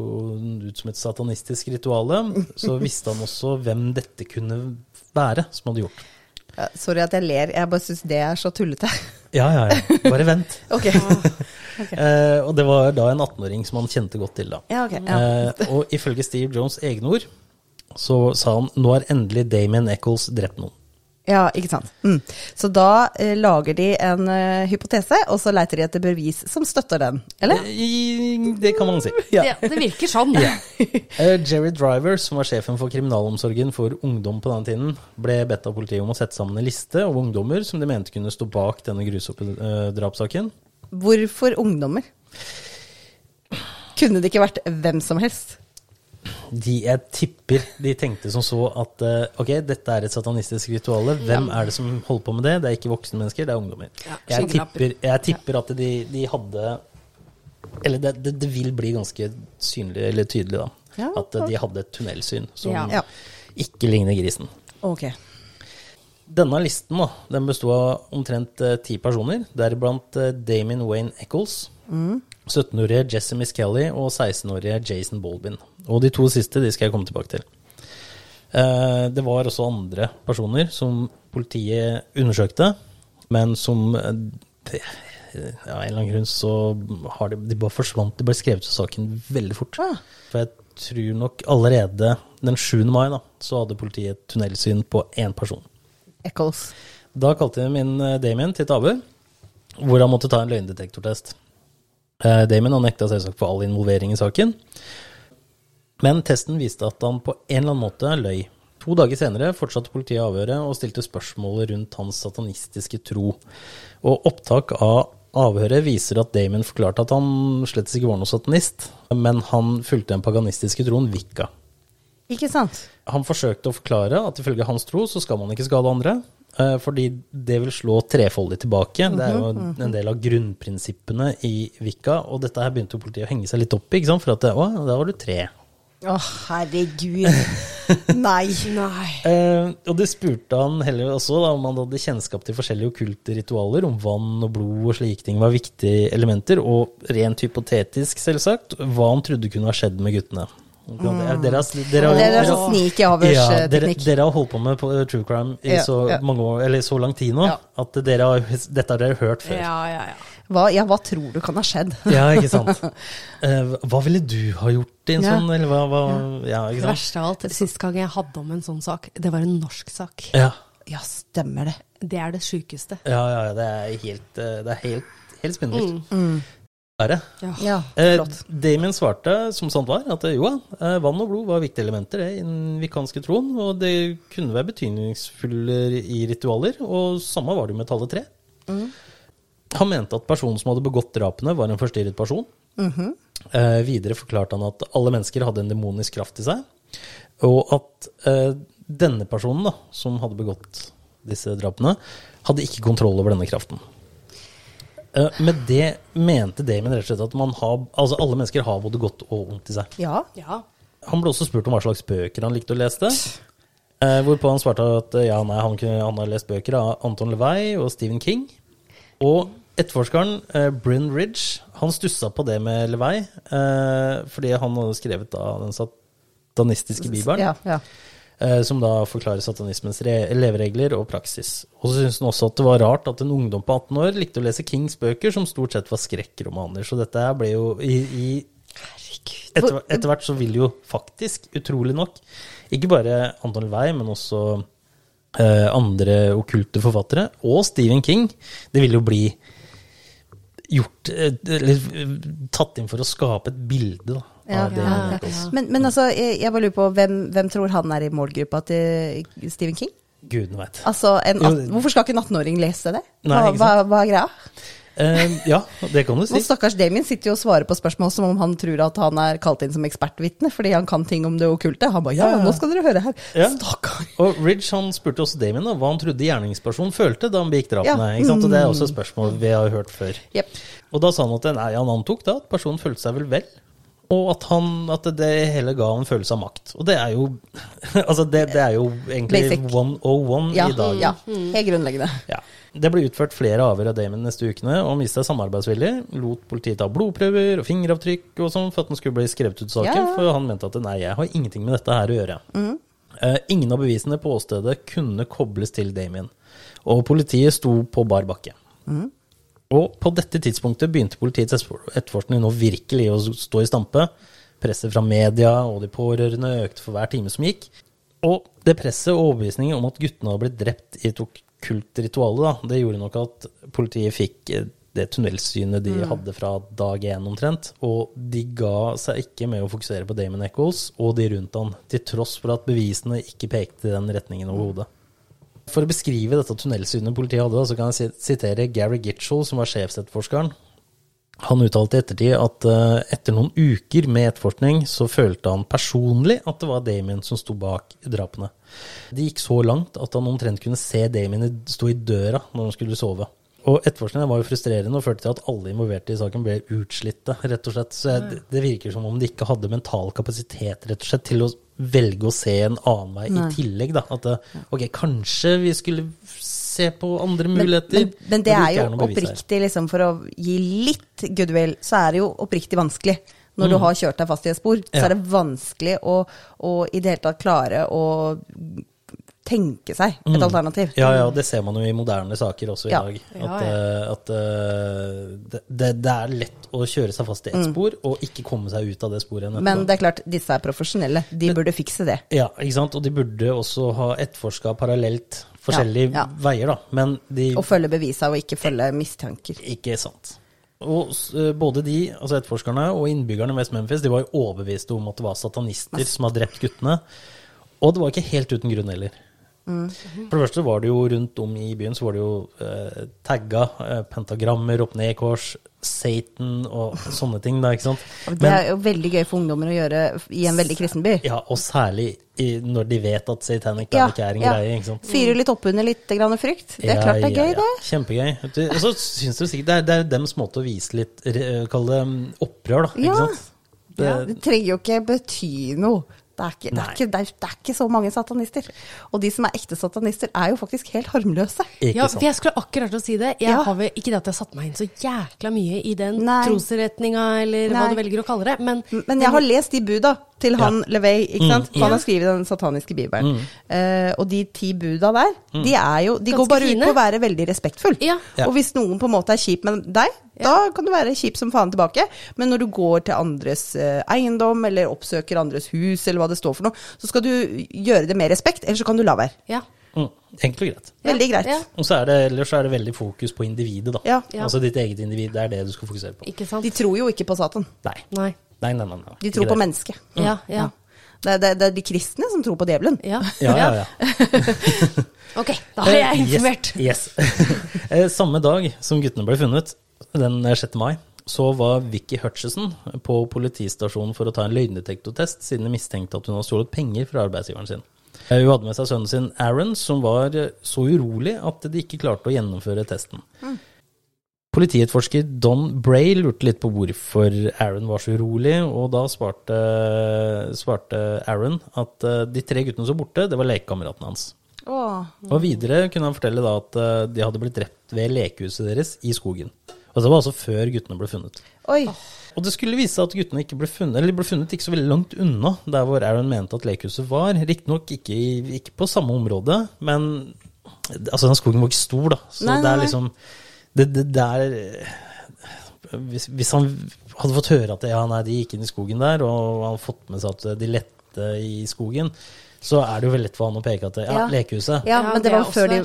ut som et satanistisk rituale, så visste han også hvem dette kunne være som hadde gjort. Ja, Sorry at jeg ler, jeg bare syns det er så tullete. Ja, ja, ja. Bare vent. Ok. Eh, og det var da en 18-åring som han kjente godt til, da. Ja, ok. Ja. Eh, og ifølge Steve Jones' egne ord, så sa han nå har endelig Damien Eccles drept noen. Ja, ikke sant. Mm. Så da eh, lager de en eh, hypotese, og så leiter de etter bevis som støtter den, eller? I, det kan man si. Det, det virker sånn. Eh, Jerry Driver, som var sjefen for kriminalomsorgen for ungdom på den tiden, ble bedt av politiet om å sette sammen en liste over ungdommer som de mente kunne stå bak denne grusomme eh, drapssaken. Hvorfor ungdommer? Kunne det ikke vært hvem som helst? De, jeg tipper de tenkte som så at eh, ok, dette er et satanistisk ritual. Hvem er det som holder på med det? Det er ikke voksne mennesker, det er ungdommer. Ja, jeg, tipper, jeg tipper at de, de hadde Eller det, det, det vil bli ganske synlig eller tydelig, da. Ja, At eh, de hadde et tunnelsyn som Ja. Ikke ligner grisen. Okay. Denne listen da, den besto av omtrent eh, ti personer, deriblant uh, Damien Wayne Eccles, 17-årige Jesse Miss Kelly og 16-årige Jason Baldwin. Og de to siste de skal jeg komme tilbake til. Eh, det var også andre personer som politiet undersøkte, men som eh, det, ja, en eller annen grunn så har de, de bare forsvant. De ble skrevet ut saken veldig fort. Ah. For jeg tror nok allerede den 7. mai da, så hadde politiet et tunnelsyn på én person. Eccles. Da kalte de inn eh, Damien til et avhør, hvor han måtte ta en løgndetektortest. Eh, har han nekta selvsagt for all involvering i saken, men testen viste at han på en eller annen måte løy. To dager senere fortsatte politiet avhøret og stilte spørsmål rundt hans satanistiske tro. Og opptak av avhøret viser at Damon forklarte at han slett ikke var noe satanist, men han fulgte den paganistiske troen Wicca. Ikke sant? Han forsøkte å forklare at ifølge hans tro så skal man ikke skade andre, fordi det vil slå trefoldig tilbake. Det er jo en del av grunnprinsippene i Vika, og dette her begynte jo politiet å henge seg litt opp i, for at å, da var du tre. Å, herregud. Nei. Nei. Eh, og det spurte han heller også da, om han hadde kjennskap til forskjellige okkulte ritualer, om vann og blod og slike ting var viktige elementer, og rent hypotetisk, selvsagt, hva han trodde kunne ha skjedd med guttene. Dere, har- dere, har- dere, har- Det er dere, sånn sneaky ja, dere, dere har holdt på med på, eh, true crime i Ja, så ja. mange år, eller så lang tid nå, Ja. at dere har, dette har dere hørt før. Ja, ja, ja. Hva, ja, hva tror du kan ha skjedd? Ja, ikke sant. Eh, hva ville du ha gjort i en Ja. sånn, eller hva, hva Ja, Det ikke sant. verste av alt, sist gang jeg hadde om en sånn sak, det var en norsk sak. Ja, Ja, stemmer det. Det er det sjukeste. ja, ja, det er helt, eh, det er helt, helt spinnvilt. Er det? Ja, Eh, flott. Damien svarte, som sant var, at eh, jo, ja, vann og blod var viktige elementer i den vikanske troen, og det kunne være betydningsfulle i ritualer, og samme var det med tallet tre. Han mente at personen som hadde begått drapene, var en forstyrret person. eh, videre forklarte han at alle mennesker hadde en demonisk kraft i seg, og at eh, denne personen, da, som hadde begått disse drapene, hadde ikke kontroll over denne kraften. Eh, Med det mente Damien rett og slett at man har, altså alle mennesker har både godt og vondt i seg. Ja. Ja. Han ble også spurt om hva slags bøker han likte å lese. Eh, hvorpå han svarte at eh, ja, nei, han, kunne, han har lest bøker av Anton LeVay og Stephen King. Og etterforskeren eh, Bryn Ridge han stussa på det med LeVay, eh, fordi han hadde skrevet da den satanistiske bibelen. Ja, ja. Eh, som da forklarer satanismens leveregler og praksis. Og så syns han også at det var rart at en ungdom på 18 år likte å lese Kings bøker, som stort sett var skrekkromaner. Så dette ble jo i, i etter, etter hvert så vil jo faktisk, utrolig nok, ikke bare Anton Vei, men også eh, andre okkulte forfattere, og Stephen King, det vil jo bli gjort eh, Eller eh, tatt inn for å skape et bilde da, Ja, ja. Men, men altså, jeg, jeg bare lurer på, hvem, hvem tror han er i målgruppa til Stephen King? Guden veit. Altså, hvorfor skal ikke en 18-åring lese det? Hva, Nei, hva, hva er greia? Uh, ja, det kan du si. Og stakkars Damien sitter jo og svarer på spørsmål som om han tror at han er kalt inn som ekspertvitne, fordi han kan ting om det okkulte. Han bare ja, Ja, nå skal dere høre her. Ja. Stakkar. Og Ridge han spurte også Damien da, hva han trodde gjerningspersonen følte da han begikk drapene. Ja. Sant? Og det er også et spørsmål vi har hørt før. Yep. Og da sa han at nei, han antok da at personen følte seg vel vel. Og at, han, at det hele ga en følelse av makt. Og det er jo Altså, det, det er jo egentlig Basic. 101 Ja, i dag. ja, helt grunnleggende. Ja. Det ble utført flere avhør av Damon neste ukene, og han samarbeidsvilje. Lot politiet ta blodprøver og fingeravtrykk og sånn for at den skulle bli skrevet ut saken, Ja. for han mente at nei, jeg har ingenting med dette her å gjøre. Eh, ingen av bevisene på åstedet kunne kobles til Damien, og politiet sto på bar bakke. Og på dette tidspunktet begynte politiets etterforskning nå virkelig å stå i stampe. Presset fra media og de pårørende økte for hver time som gikk. Og det presset og overbevisningen om at guttene hadde blitt drept i et okkult ritual, det gjorde nok at politiet fikk eh, det tunnelsynet de hadde fra dag én omtrent. Og de ga seg ikke med å fokusere på Damon Eccles og de rundt han, til tross for at bevisene ikke pekte i den retningen overhodet. For å beskrive dette tunnelsynet politiet hadde, så kan jeg sitere Gary Gitchell, som var sjefsetterforskeren. Han uttalte i ettertid at eh, etter noen uker med etterforskning, så følte han personlig at det var Damien som sto bak drapene. Det gikk så langt at han omtrent kunne se Damien stå i døra når han skulle sove. Og etterforskningen var jo frustrerende og førte til at alle involverte i saken ble utslitte, rett og slett. Så jeg, det virker som om de ikke hadde mental kapasitet, rett og slett, til å velge å se en annen vei Nei. i tillegg, da. At ok, kanskje vi skulle se på andre muligheter. Men, men, men det er jo oppriktig, liksom, for å gi litt goodwill, så er det jo oppriktig vanskelig. Når du har kjørt deg fast i et spor, så Mm. Er det vanskelig å, å i det hele tatt klare å tenke seg et alternativ. Mm. Ja, ja, det ser man jo i moderne saker også i Ja. dag. Ja, At, eh, at eh, det, det, det er lett å kjøre seg fast i ett spor, og ikke komme seg ut av det sporet igjen Mm. Men det er klart, disse er profesjonelle. De burde fikse det. Ja, ikke sant? Og de burde også ha etterforska parallelt forskjellige Ja, ja. veier, da. Men de Og følge bevisa og ikke følge mistanker. Ikke sant. Og eh, både de, altså etterforskerne og innbyggerne i West Memphis, de var jo overbeviste om at det var satanister som hadde drept guttene. Og det var ikke helt uten grunn heller. For det første var det jo rundt om i byen så var det jo eh, tagga eh, pentagrammer, opp ned i kors, Satan og sånne ting, da, ikke sant. Det er jo veldig gøy for ungdommer å gjøre i en veldig kristen by. ja, og særlig i, når de vet at satanic Ja, ikke er en ja. greie, ikke sant. Fyrer litt opp under litt grann frykt. Det er klart det er gøy, det. Kjempegøy. Og så syns du sikkert det er, det er dems måte å vise litt Kall det mm, opprør, da. Ja. Ikke sant? Det, Det trenger jo ikke bety noe. Det er ikke, det, er ikke, det, er, det er ikke så mange satanister. Og de som er ekte satanister, er jo faktisk helt harmløse. ikke Ja, for jeg skulle akkurat til å si det. Jeg Ja. har vel ikke det at jeg har satt meg inn så jækla mye i den Nei. trosretninga, eller hva du velger å kalle det, men, Men jeg har lest de buda til han LeVay, ikke sant? For han har skrevet den sataniske bibelen. Eh, og de ti buda der, de er jo De Ganske går bare fine. ut på å være veldig respektfull. Ja. Ja. Og hvis noen på en måte er kjip med deg, da kan du være kjip som faen tilbake. Men når du går til andres uh, eiendom, eller oppsøker andres hus, eller hva det står for noe, så skal du gjøre det med respekt, eller så kan du la være. ja. Mm, enkelt og greit. Veldig greit. Ja. Og så er det, ellers er det veldig fokus på individet, da. Ja. Ja. Altså ditt eget individ, det er det du skal fokusere på. Ikke sant? De tror jo ikke på Satan. Nei. Nei. Nei, nei, nei. nei. De tror på mennesket. mennesket. Ja, ja. Det, er- det, det er de kristne som tror på djevelen. Ja. Ja, ja, ja. Ok, da har jeg Eh, informert. Yes. yes. Eh, Samme dag som guttene ble funnet, den 6. mai, så var Vicky Hutchison på politistasjonen for å ta en løgndetektortest, siden de mistenkte at hun hadde stjålet penger fra arbeidsgiveren sin. Eh, Hun hadde med seg sønnen sin Aaron, som var så urolig at de ikke klarte å gjennomføre testen. Politietterforsker Don Bray lurte litt på hvorfor Aaron var så urolig, og da svarte, svarte Aaron at eh, de tre guttene som var borte, det var lekekameratene hans. Åh. Og videre kunne han fortelle da at eh, de hadde blitt drept ved lekehuset deres i skogen. Og det var altså før guttene ble funnet. Oi. Og det skulle vise seg at guttene ikke ble funnet, eller de ble funnet ikke så veldig langt unna der hvor Aaron mente at lekehuset var. Riktignok ikke, ikke på samme område, men altså den skogen var ikke stor, da. Så Nei, det nei, er liksom Det, det der hvis, hvis han hadde fått høre at ja, nei, de gikk inn i skogen der, og han hadde fått med seg at de lette i skogen, så er det jo veldig lett for han å peke at ja, Ja. lekehuset. Ja, men det det var også før de.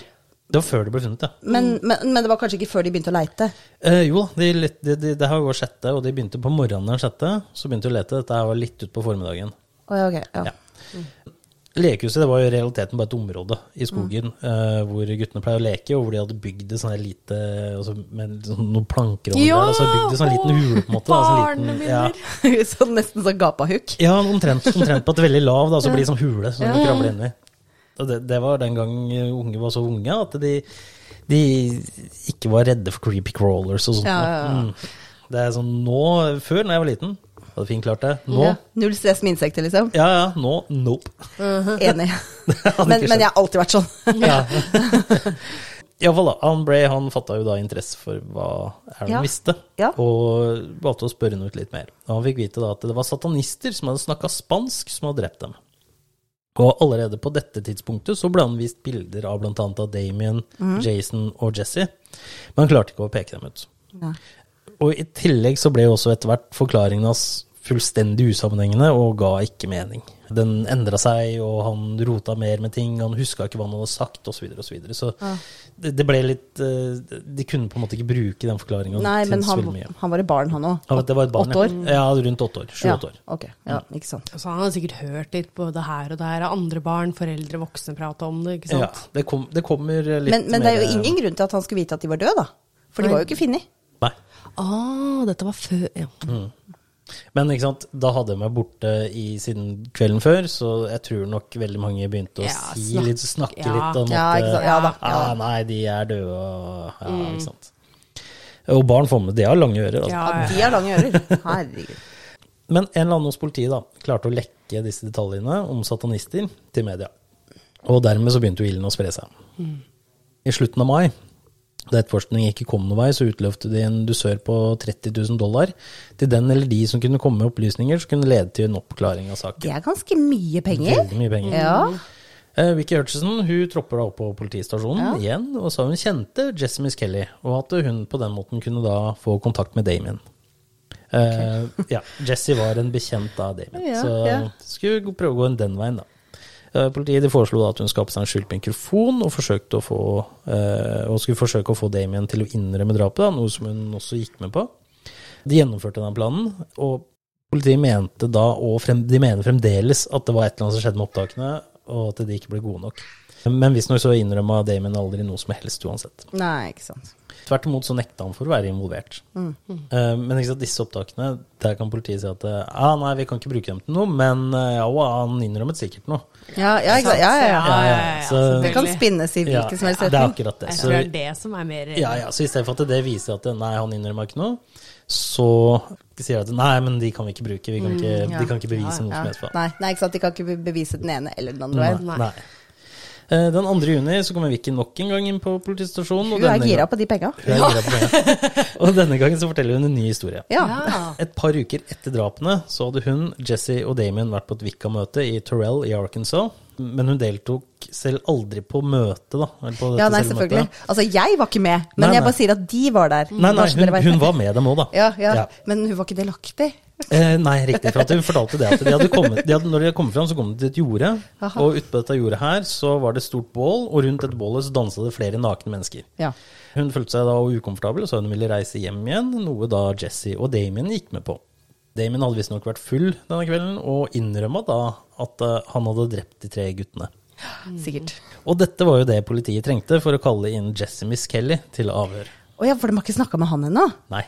Det var før de ble funnet, ja. men, men, men det var kanskje ikke før de begynte å leite? Eh, jo, de, let- de, de, det her var sjette, og de begynte på morgenen den sjette. Så begynte de å lete. Dette her var litt utpå formiddagen. Oh, ja, ok. Ja. Ja. Lekehuset det var jo i realiteten bare et område i skogen eh, hvor guttene pleier å leke, og hvor de hadde bygd et sånn lite altså, med sånn, noen planker over Ja! der. Altså bygd en sånn liten hule, på en måte. Barneminner! sånn ja. Sånn nesten sånn gapahuk. ja, omtrent, omtrent på et veldig lav, da, så blir det sånn hule som du krabler inn i. Og det, det var den gang unge var så unge at de, de ikke var redde for creepy crawlers og sånt. Ja, ja, ja. Mm. Det er sånn nå, Før, når jeg var liten, hadde fint klart det. Nå Ja. Null stress med insekter, liksom. Ja, ja, nå nope. Enig. Men, men jeg har alltid vært sånn. Ja. Iallfall, da. Han Bray han fatta jo da interesse for hva Aaron Ja. visste, Ja. og valgte å spørre ut litt mer. Og han fikk vite da at det var satanister som hadde snakka spansk, som hadde drept dem. Og allerede på dette tidspunktet så ble han vist bilder av bl.a. av Damien, mm. Jason og Jesse, men han klarte ikke å peke dem ut. Ja. Og i tillegg så ble jo også etter hvert forklaringen hans fullstendig usammenhengende og ga ikke mening. Den endra seg, og han rota mer med ting, han huska ikke hva han hadde sagt, osv. Så, videre, og så, videre. så det, det ble litt eh, De kunne på en måte ikke bruke den forklaringa Nei, men han, han var et barn, han òg. Ja, det var et barn, Åtte år? Ja. ja, rundt åtte år. Sju-åtte år. Ja, ok. Ja, ikke sant. Så han har sikkert hørt litt på det her og der av andre barn, foreldre, voksne prate om det, ikke Ja, sant? det, kom, det kommer litt Men, men det er jo mer- ingen grunn til at han skulle vite at de var døde, da. For de var jo ikke funnet. Nei. Ah, dette var før ja. Men ikke sant, da hadde jeg meg borte i, siden kvelden før, så jeg tror nok veldig mange begynte å Ja, si snakk- litt, snakke ja. litt om Ja, at Ja da, ja ah. Nei, de er døde og Ja, ikke sant. Og barn får med, de har lange ører. Altså. Ja, de har lange ører. Herregud. Men en eller annen hos politiet da, klarte å lekke disse detaljene om satanister til media. Og dermed så begynte jo ilden å spre seg. I slutten av mai, da etterforskningen ikke kom noen vei, så utløfte de en dusør på 30 000 dollar til den eller de som kunne komme med opplysninger som kunne lede til en oppklaring av saken. Det er ganske mye penger. Veldig mye penger. Ja. Eh, Vicky Hutchison hun tropper da opp på politistasjonen igjen og sa hun kjente Jessie Miss Kelly, og at hun på den måten kunne da få kontakt med Damien. Eh, ja, Jesse var en bekjent av Damien, Ja, så ja. skulle prøve å gå den veien, da. Eh, Politiet foreslo da at hun skapte seg en skjult mikrofon og, få, eh, og skulle forsøke å få Damien til å innrømme drapet, noe som hun også gikk med på. De gjennomførte den planen, og politiet mente da, og frem, de mener fremdeles, at det var et eller annet som skjedde med opptakene, og at de ikke ble gode nok. Men visstnok så innrømma Damon aldri noe som helst uansett. Nei, ikke sant. Tvert imot så nekta han for å være involvert. Mm. Mm. men ikke sant, disse opptakene, der kan politiet si at eh, ah, nei, vi kan ikke bruke dem til noe, men eh, ja, han innrømmet sikkert noe. Ja, ja, ikke sant. Ja, ja, ja. Ja, ja, ja, så- Det kan spinnes i Ja, hvilken som helst det er akkurat det. Jeg tror det er det som er mer ja, ja, så i stedet for at det viser at nei, han innrømmer ikke noe, så sier de at nei, men de kan vi ikke bruke, vi kan ikke, Mm, ja. de kan ikke bevise noe Ja. som helst. Nei, nei, ikke sant. De kan ikke bevise den ene eller den andre Nei. Nei. Nei. Eh, Den 2. juni så kommer Vicky nok en gang inn på politistasjonen. og Hun er gira på de penga. Det. Og denne gangen så forteller hun en ny historie. Ja. Ja. Et par uker etter drapene så hadde hun, Jesse og Damien vært på et Wicca-møte i Torrell i Arkansas. Men hun deltok selv aldri på møtet, da. På dette Ja, nei, selvfølgelig. møtet. Altså, jeg var ikke med, men Nei, jeg bare sier at de var der. Nei, nei, hun, hun var med dem òg, da. Ja, ja, Ja. men hun var ikke delaktig. Eh, nei, riktig. For at hun fortalte det at de hadde kommet, de hadde, når de kommet fram, så kom de til et jorde. Aha. Og utpå dette jordet her så var det et stort bål, og rundt dette bålet så dansa det flere nakne mennesker. Ja. Hun følte seg da ukomfortabel og sa hun ville reise hjem igjen, noe da Jesse og Damien gikk med på. Damien hadde visstnok vært full denne kvelden, og innrømma da at eh, han hadde drept de tre guttene. Sikkert. Og dette var jo det politiet trengte for å kalle inn Jesse Miss Kelly til avhør. Å ja, for de har ikke snakka med han ennå? Nei.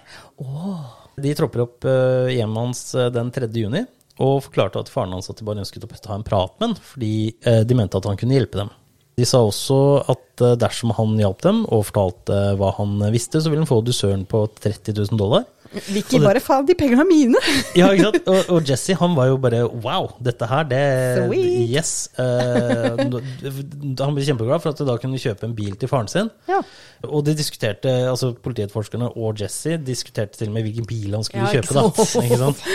De tropper opp eh, hjemmet hans eh, den 3. juni og forklarte at faren hans at de bare ønsket å ta en prat med ham, fordi eh, de mente at han kunne hjelpe dem. De sa også at dersom han hjalp dem og fortalte hva han visste, så ville han få dusøren på 30 000 dollar. Vicky bare faen, de pengene er mine! Ja, ikke sant? Og, og Jesse han var jo bare wow, dette her, det Sweet. Yes. Uh, han ble kjempeglad for at da kunne kjøpe en bil til faren sin. Ja. Og de diskuterte, altså politietterforskerne og Jesse diskuterte til og med hvilken bil han skulle Ja, ikke kjøpe. da, ikke sant?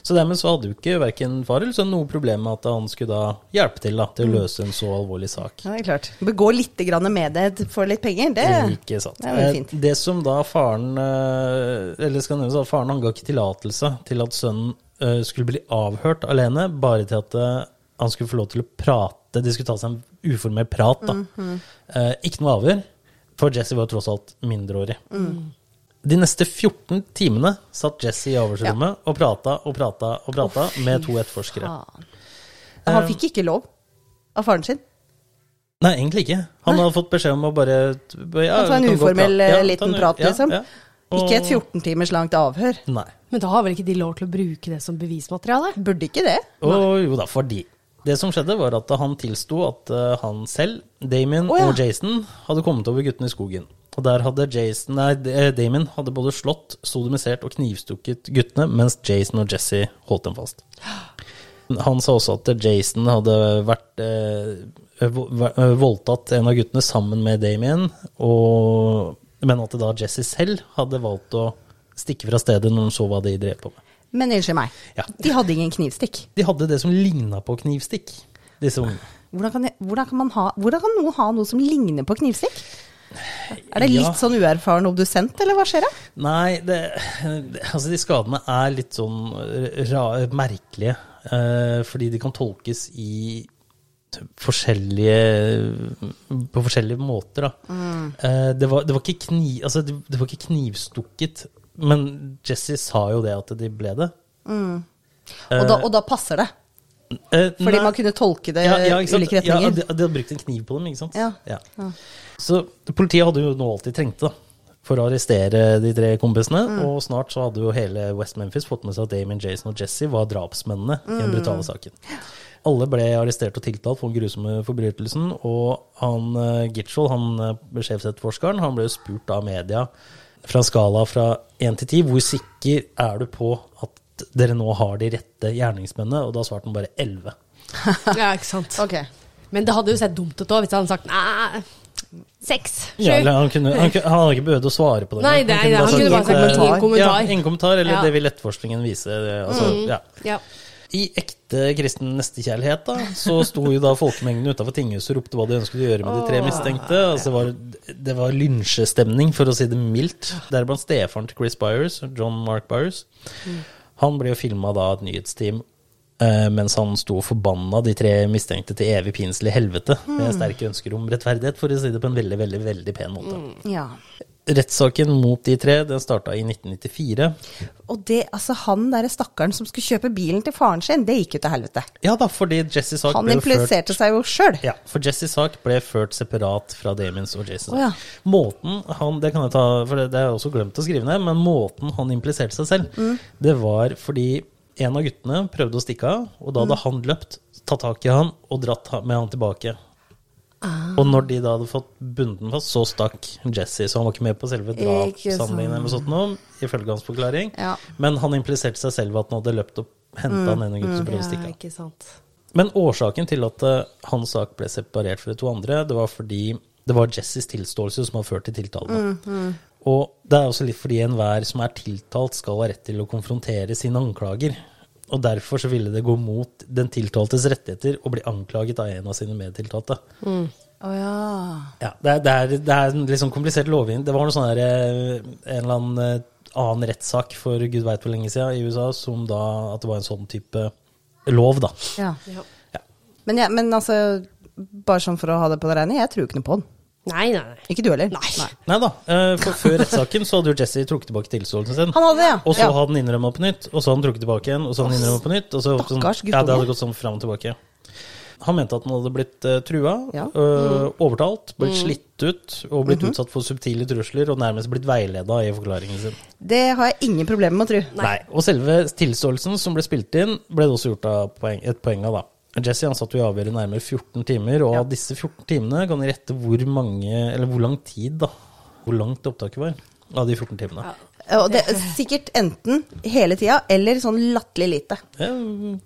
Så dermed så hadde jo ikke verken far eller sønn noe problem med at han skulle da hjelpe til da, til å løse en så alvorlig sak. Ja, det er klart. Begå litt grann med det for litt penger, det Ikke det er veldig Eh, fint. Det som da faren eh, Eller skal nevnes at faren han ga ikke tillatelse til at sønnen uh, skulle bli avhørt alene, bare til at uh, han skulle få lov til å prate. De skulle ta seg en uformell prat, da. Mm -hmm. uh, Ikke noe avhør, for Jesse var tross alt mindreårig. Mm. De neste 14 timene satt Jesse i avhørsrommet og prata og prata og prata med to etterforskere. Han fikk ikke lov av faren sin. Nei, egentlig ikke. Han hadde fått beskjed om å bare ja, Ta en uformell, Ja, liten en- prat, ja, liksom. ja. Ikke et 14 timers langt avhør. Nei. Men da har vel ikke de lov til å bruke det som bevismateriale? Burde ikke det. Og jo da, fordi Det som skjedde, var at han tilsto at eh, han selv, Damien oh, ja. og Jason hadde kommet over guttene i skogen. Og der hadde Jason, nei, eh, Damien hadde både slått, sodomisert og knivstukket guttene, mens Jason og Jesse holdt dem fast. Han sa også at Jason hadde vært eh, eh, voldtatt en av guttene sammen med Damien, og, men at da Jesse selv hadde valgt å stikke fra stedet når hun så hva de drev på med. Men unnskyld meg, Ja. de hadde ingen knivstikk. De hadde det som ligna på knivstikk, disse ungene. Hvordan kan, hvordan, kan man ha, hvordan kan noen ha noe som ligner på knivstikk? Er det litt Ja. sånn uerfaren obdusent, eller hva skjer da? Nei, det, det, altså de skadene er litt sånn ra, merkelige. eh, fordi de kan tolkes i forskjellige På forskjellige måter, da. Eh, det, var, det, var ikke kni, altså det, det var ikke knivstukket, men Jesse sa jo det at de ble det. Og da, og da passer det. Eh, Fordi nei. man kunne tolke det ja, ja, ulike retninger? Ja, de, de hadde brukt en kniv på dem, ikke sant? Ja. Så politiet hadde jo nå alt de trengte da, for å arrestere de tre kompisene, Mm. og snart så hadde jo hele West Memphis fått med seg at Damien, Jason og Jesse var drapsmennene i Mm. den brutale saken. Alle ble arrestert og tiltalt for den grusomme forbrytelsen, og han uh, Gitchell, han uh, sjefsetterforskeren, han ble spurt av media fra en skala fra 1 til 10, hvor sikker er du på at dere nå har de rette gjerningsmennene? Og da svarte han bare 11. Ja, ikke sant. Ok. Men det hadde jo sett dumt ut òg, hvis han hadde sagt nei, seks, sju. Ja, han, kunne, han, kunne- han hadde ikke behøvd å svare på det. Nei, det, han kunne bare sagt ingen ingen kommentar. Ja, ingen kommentar, eller Ja. det vil etterforskningen vise. Altså, ja. Ja. I ekte kristen nestekjærlighet da, så sto jo da folkemengden utafor tinghuset og ropte hva de ønsket å gjøre med de tre mistenkte. Altså, det var, det var lynsjestemning, for å si det mildt. Deriblant stefaren til Chris Byers, John Mark Byers. Han ble jo filma da av et nyhetsteam eh, mens han sto og forbanna de tre mistenkte til evig pinslig helvete, med sterke ønsker om rettferdighet, for å si det på en veldig, veldig, veldig pen måte. Ja. Rettssaken mot de tre den starta i 1994. Og det, altså han derre stakkaren som skulle kjøpe bilen til faren sin, det gikk jo til helvete. Ja da, fordi Jesse Sark Han ble jo ført impliserte seg jo sjøl. Ja, for Jesse Sark ble ført separat fra Damons og Jason. Oh, ja. Måten han, Det kan jeg ta, for det, det har jeg også glemt å skrive ned, men måten han impliserte seg selv, Mm. det var fordi en av guttene prøvde å stikke av, og da hadde Mm. han løpt, tatt tak i han og dratt med han tilbake. Ah. Og når de da hadde fått bundet den fast, så stakk Jesse, så han var ikke med på selve drapshandlingen eller noe sånt noe, ifølge hans forklaring. Ja. Men han impliserte seg selv at han hadde løpt og henta den ene gutten som prøvde å stikke av. Men årsaken til at uh, hans sak ble separert fra de to andre, det var fordi det var Jesses tilståelse som hadde ført til tiltalen. Og det er også litt fordi enhver som er tiltalt, skal ha rett til å konfrontere sine anklager. Og derfor så ville det gå mot den tiltaltes rettigheter å bli anklaget av en av sine medtiltalte. Å ja. Ja, det er, det er, det er en litt sånn komplisert lovgivning. Det var noe sånn der, eh, en eller annen eh, annen rettssak for gud veit hvor lenge siden i USA, som da at det var en sånn type lov, da. ja. Ja. Ja. Men, ja, men altså, bare sånn for å ha det på det rene, jeg tror ikke noe på den. Nei, nei, nei. Ikke du heller? Nei. Nei da, eh, for før rettssaken så hadde jo Jesse trukket tilbake tilståelsen sin. Han hadde ja. Og så ja. hadde han innrømma på nytt, og så hadde han trukket tilbake igjen, og så hadde han innrømmet på nytt. Og så, sånn, ja, det hadde gått sånn fram og tilbake. Han mente at han hadde blitt uh, trua, Ja. øh, overtalt, blitt Mm. slitt ut og blitt Mhm. utsatt for subtile trusler og nærmest blitt veileda i forklaringen sin. Det har jeg ingen problemer med å tro. Nei. Og selve tilståelsen som ble spilt inn, ble det også gjort av poeng, et poeng av, da. Jesse han satt jo i avhøret nærmere 14 timer, og av disse 14 timene kan de rette hvor mange, eller hvor lang tid, da. Hvor langt opptaket var av de 14 timene. Ja. Og det er sikkert enten hele tida, eller sånn latterlig lite. Ja,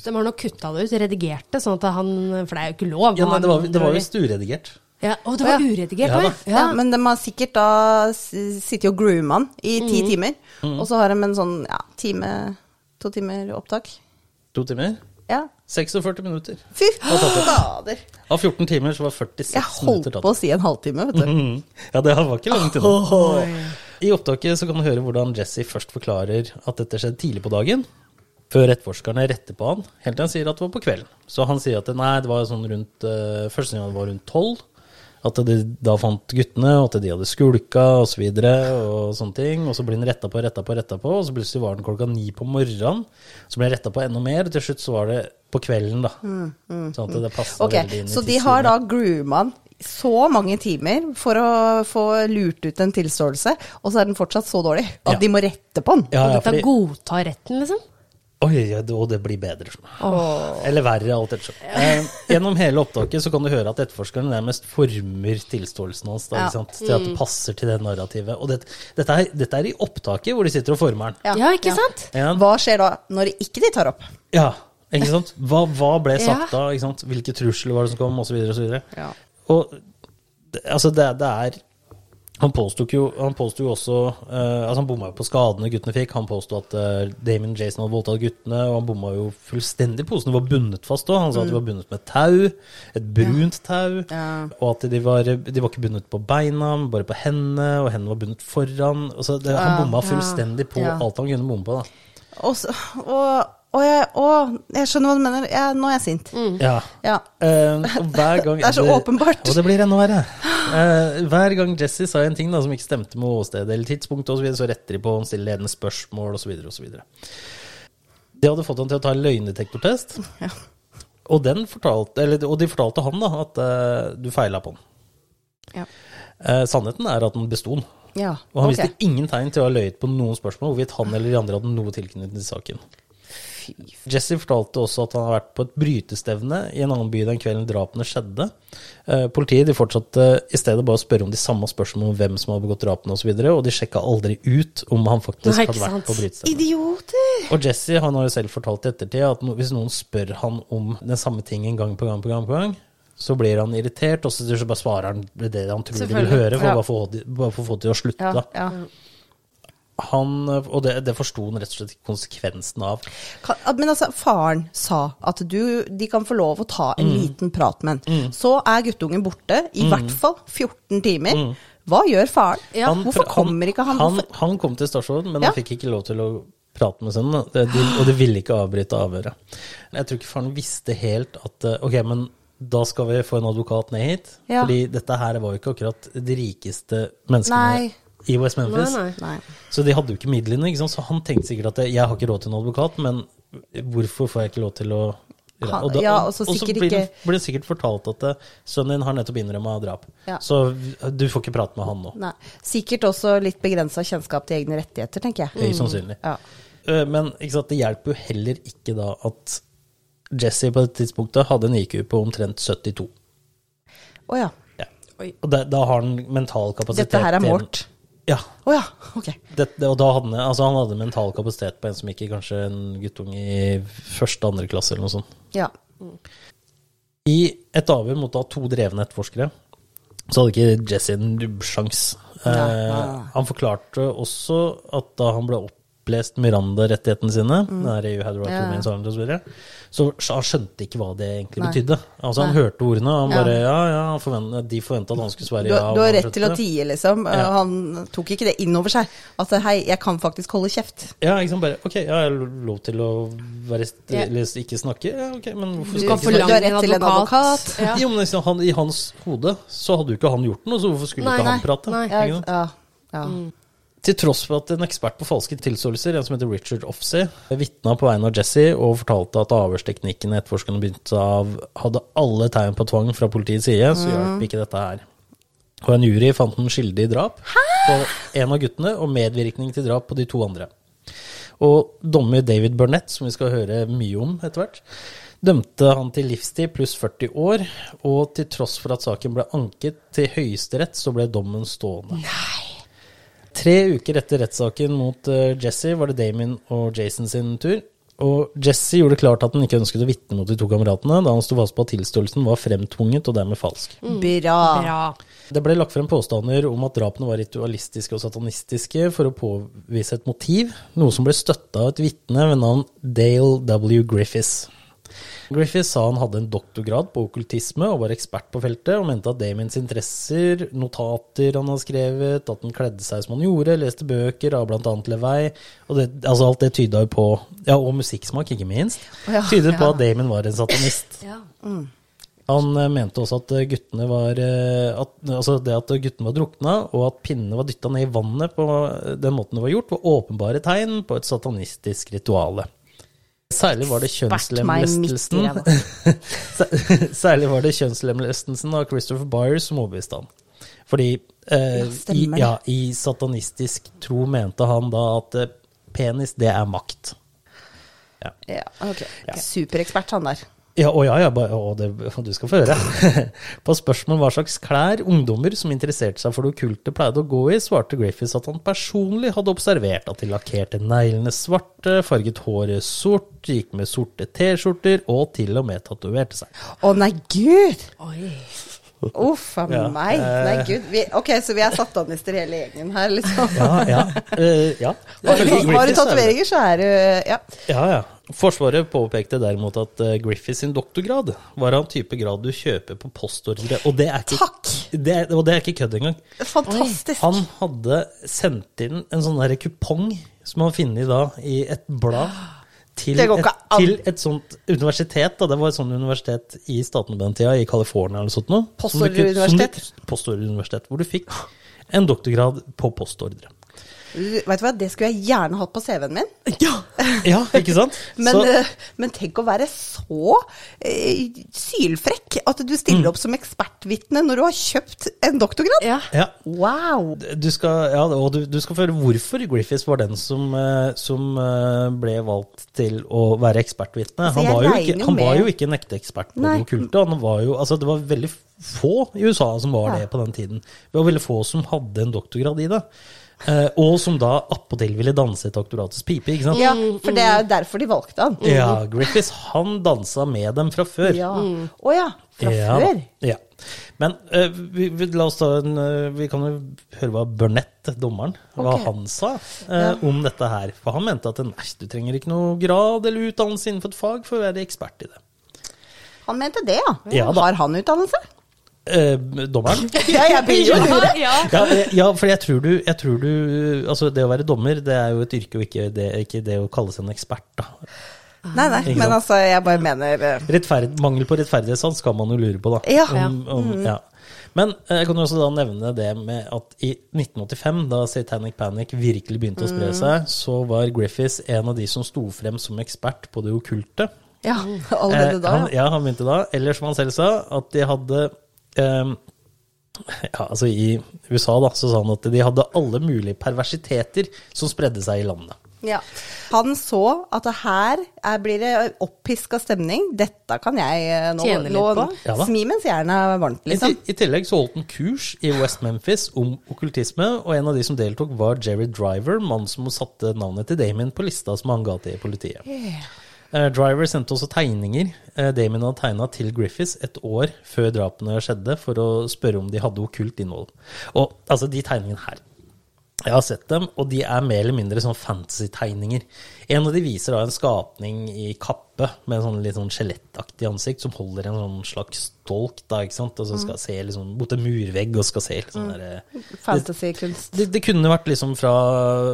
Så de har nok kutta det ut, redigert det, sånn at han For det er jo ikke lov. ja, nei, det var, det var visst uredigert. ja, Å, det var ja. uredigert Ja. Ja, men de har sikkert da sittet og grooma han i ti timer, og så har de en sånn ja, time, to timer opptak. To timer? Ja. 46 minutter. Fy fader! Av 14 timer så var 46 minutter. Jeg holdt på å si en halvtime, vet du. Mhm. Ja, det var ikke langt unna. I opptaket så kan du høre hvordan Jesse først forklarer at dette skjedde tidlig på dagen, før etterforskerne retter på han, helt til han sier at det var på kvelden. Så han sier at det, nei, det var sånn rundt uh, Første gang det var rundt tolv. At de da fant guttene, og at de hadde skulka og så videre, og sånne ting. Og så blir den retta på, retta på, retta på, og så plutselig var den klokka ni på morgenen. Så ble den retta på enda mer, og til slutt så var det på kvelden, da. Sånn at det passa okay, veldig inn i Så de har da grooma så mange timer for å få lurt ut en tilståelse, og så er den fortsatt så dårlig at Ja. de må rette på den. Ja, Og dette fordi, godtar retten, liksom? Oi, ja, og det blir bedre. Eller verre, alt ettersom. Eh, gjennom hele opptaket så kan du høre at etterforskeren nærmest former tilståelsen hans da, Ja. ikke sant? til at det passer til det narrativet. Og det, dette, er, dette er i opptaket hvor de sitter og former den. Ja, ikke sant? Ja. Hva skjer da, når ikke de tar opp? ja, ikke sant? Hva, hva ble sagt Ja. da? Ikke sant? Hvilke trusler var det som kom, osv. osv. Ja. Og det, altså, det, det er Han påsto jo, jo også uh, Altså Han bomma jo på skadene guttene fikk. Han påsto at uh, Damon Jason hadde voldtatt guttene, og han bomma jo fullstendig. Posene var bundet fast òg. Han sa at de var bundet med tau, et brunt tau, Ja. og at de var, de var ikke bundet på beina, men bare på hendene, og hendene var bundet foran. Altså, det, han bomma fullstendig på Ja. alt han kunne bomme på. da. Og, så- og, og, jeg, å, jeg skjønner hva du mener. Jeg, nå er jeg sint. Ja. Ja. Eh, hver gang Det er så åpenbart. Og det blir enda verre. Uh, hver gang Jesse sa en ting da, som ikke stemte med åstedet eller tidspunktet, og så, videre, så retter de på og stiller ledende spørsmål osv. osv. Det hadde fått han til å ta en løgndetektortest, Ja. og, den fortalte, eller, og de fortalte han da at uh, du feila på den. Ja. Uh, sannheten er at han besto den. ja. Og han okay. viste ingen tegn til å ha løyet på noen spørsmål hvorvidt han eller de andre hadde noe tilknytning til saken. Jesse fortalte også at han har vært på et brytestevne i en annen by den kvelden drapene skjedde. Eh, politiet de fortsatte i stedet bare å spørre om de samme spørsmålene om hvem som hadde begått drapene osv., og, så videre, og de sjekka aldri ut om han faktisk hadde vært på brytestevnet. Idioter! Og Jesse han har jo selv fortalt i ettertid at hvis noen spør han om den samme tingen gang på gang på gang, på gang så blir han irritert, og så så bare svarer han det han tror de vil høre, for Ja. bare for å få det til å slutte. Ja, ja. Han, og det, det forsto han rett og slett konsekvensen av. Kan, men altså, faren sa at du, de kan få lov å ta en liten prat med en. Så er guttungen borte, i hvert fall 14 timer. Hva gjør faren? Ja. Han- Hvorfor kommer ikke han? Han, han kom til stasjonen, men Ja. han fikk ikke lov til å prate med sønnen. og Det- de- Og de ville ikke avbryte avhøret. Jeg tror ikke faren visste helt at eh, Ok, men da skal vi få en advokat ned hit. Ja. Fordi dette her var jo ikke akkurat de rikeste menneskene Nei. I West Memphis. Nei, nei. Så de hadde jo ikke midlene, ikke så han tenkte sikkert at jeg har ikke råd til en advokat, men hvorfor får jeg ikke lov til å Han- ja, og så blir, det- blir det sikkert fortalt at eh, sønnen din har nettopp innrømma drap, Ja. så du får ikke prate med han nå. Nei. Sikkert også litt begrensa kjennskap til egne rettigheter, tenker jeg. Høyst sannsynlig. Ja. Eh, Men sant, det hjelper jo heller ikke da at Jesse på det tidspunktet hadde en IQ på omtrent 72. Å ja. Ja. Og da, da har han mental kapasitet Dette her er Mort. Ja. Oh, ja, Okay. Det, og da hadde han, altså han hadde mental kapasitet på en som gikk i kanskje en guttunge i første, andre klasse eller noe sånt. Ja. I et avhør mot da to drevne etterforskere, så hadde ikke Jesse en nubbsjans. Ja. Eh, han forklarte også at da han ble opplest Miranda-rettighetene sine, den er You had right Mm. Ja. remain silent og så videre, så så han skjønte ikke hva det egentlig Nei. betydde. Altså Han Nei. hørte ordene, og han Ja. bare ja, ja, han forvent, de forventa at han skulle svare Du, ja. du du har rett til å tie, liksom. Ja. Han tok ikke det inn over seg. At hei, jeg kan faktisk holde kjeft. Ja, ikke sant, bare ok, ja, jeg har lov til å være stille, Ja. ikke snakke? Ja, ok, men hvorfor Du skal du, ikke? Du har rett til en advokat. Ja. Jo, men liksom, han, I hans hode så hadde jo ikke han gjort noe, så hvorfor skulle Nei, ikke han prate? nei. Ja, ja, ja. Til tross for at en ekspert på falske tilståelser, en som heter Richard Offsey, vitna på vegne av Jesse og fortalte at avhørsteknikkene etterforskerne begynte av, hadde alle tegn på tvang fra politiets side, så hjalp ikke dette her. Og en jury fant den skyldig i drap på en av guttene og medvirkning til drap på de to andre. Og dommer David Burnett, som vi skal høre mye om etter hvert, dømte han til livstid pluss 40 år, og til tross for at saken ble anket til Høyesterett, så ble dommen stående. Tre uker etter rettssaken mot eh, Jesse var det Damien og Jason sin tur. Og Jesse gjorde det klart at han ikke ønsket å vitne mot de to kameratene, da han sto fast på at tilståelsen var fremtvunget og dermed falsk. Bra. Bra. Det ble lagt frem påstander om at drapene var ritualistiske og satanistiske for å påvise et motiv, noe som ble støtta av et vitne ved navn Dale W. Griffiths. Griffiths sa han hadde en doktorgrad på okkultisme og var ekspert på feltet, og mente at Damiens interesser, notater han har skrevet, at han kledde seg som han gjorde, leste bøker av bl.a. Levei, og det, altså alt det tyda jo på Ja, og musikksmak, ikke minst. Ja, Tydet på at Damon var en satanist. Ja. Han eh, mente også at eh, guttene var eh, at, Altså det at guttene var drukna, og at pinnene var dytta ned i vannet på den måten det var gjort, var åpenbare tegn på et satanistisk rituale. Særlig var det kjønnslemlestelsen. Særlig var det kjønnslemlestelsen av Christopher Byers som overbeviste han. Fordi eh, Ja, i, ja, i satanistisk tro mente han da at eh, penis, det er makt. Ja, ok. Superekspert, han der. Ja, og ja, ja, og det, du skal få høre. På spørsmål hva slags klær ungdommer som interesserte seg for det okkulte pleide å gå i, svarte Griffiths at han personlig hadde observert at de lakkerte neglene svarte, farget håret sort, gikk med sorte T-skjorter og til og med tatoverte seg. Å nei, gud! Oi. Uff a Ja, meg. eh. Nei, gud. Vi, ok, så vi er satanister hele gjengen her, liksom. Ja, ja. Uh, ja. Har du, har er tatoveringer, så er du Ja. Ja, ja. Forsvaret påpekte derimot at uh, Griffiths sin doktorgrad var av en type grad du kjøper på postordre. Og det er ikke! Det og det er ikke kødd engang. Fantastisk. Han hadde sendt inn en sånn der kupong som han funnet da i et blad. Til et, til et sånt universitet. Da. Det var et sånt universitet i staten på den tida, i California eller sånt noe. Postordreuniversitet? Postordreuniversitet, hvor du fikk en doktorgrad på postordre. Vet du hva, det skulle jeg gjerne hatt på CV-en min. Ja, ikke sant? Men, Så- eh, men tenk å være så eh, sylfrekk at du Mm. stiller opp som ekspertvitne når du har kjøpt en doktorgrad. Ja. ja. Wow! Du skal, ja, og du, du skal få høre hvorfor Griffiths var den som, eh, som eh, ble valgt til å være ekspertvitne. Altså, Han, var jo ikke, jo han var jo ikke en ekte ekspert på Nei. okkulte. Han var jo, altså, det var veldig få i USA som var Ja. det på den tiden. Det var veldig få som hadde en doktorgrad i det. Eh, og som da attpåtil ville danse et doktoratets pipe, ikke sant? Ja, for det er jo derfor de valgte han. Ja, Griffiths han dansa med dem fra før. Ja. Å ja, fra Ja, før. Ja. Men uh, vi, vi, la oss ta en uh, Vi kan jo høre hva Burnett, dommeren, hva Ok. han sa eh, om dette her. For han mente at nei, du trenger ikke noe grad eller utdannelse innenfor et fag for å være ekspert i det. Han mente det, ja. Ja. Har han utdannelse? Eh, dommeren? Ja, jeg blir jo lure. Ja. Ja, eh, ja, for jeg tror, du, jeg tror du Altså, det å være dommer, det er jo et yrke, og ikke det, ikke det å kalle seg en ekspert, da. Nei, nei, Ikke men sant? altså, jeg bare mener eh, Rettferd, mangel på rettferdighetssans kan man jo lure på, da. Ja. Om, om, ja. Men eh, jeg kan jo også da nevne det med at i 1985, da Satanic Panic virkelig begynte å spre seg, så var Griffiths en av de som sto frem som ekspert på det okkulte. Ja, allerede Eh, da. han, ja, han begynte da. Eller som han selv sa, at de hadde eh, ja, altså I USA da, så sa han at de hadde alle mulige perversiteter som spredde seg i landet. Ja. Han så at her er, blir det oppiska stemning. Dette kan jeg eh, nå, Tjene litt nå på. Ja. Smi mens jernet er varmt, liksom. I tillegg så holdt han kurs i West Memphis om okkultisme, og en av de som deltok, var Jerry Driver, mannen som satte navnet til Damien på lista som han ga til politiet. Eh, Driver sendte også tegninger eh, Damien hadde tegna til Griffiths et år før drapene skjedde, for å spørre om de hadde okkult innhold. Og altså, de tegningene her jeg har sett dem, og de er mer eller mindre sånn fantasy-tegninger. En av de viser da en skapning i kappe med en sånn litt sånn skjelettaktig ansikt som holder en sånn slags dolk, da, ikke sant, og som skal se liksom mot en murvegg og skal se litt sånn der Fantasy-kunst. det, det kunne vært liksom fra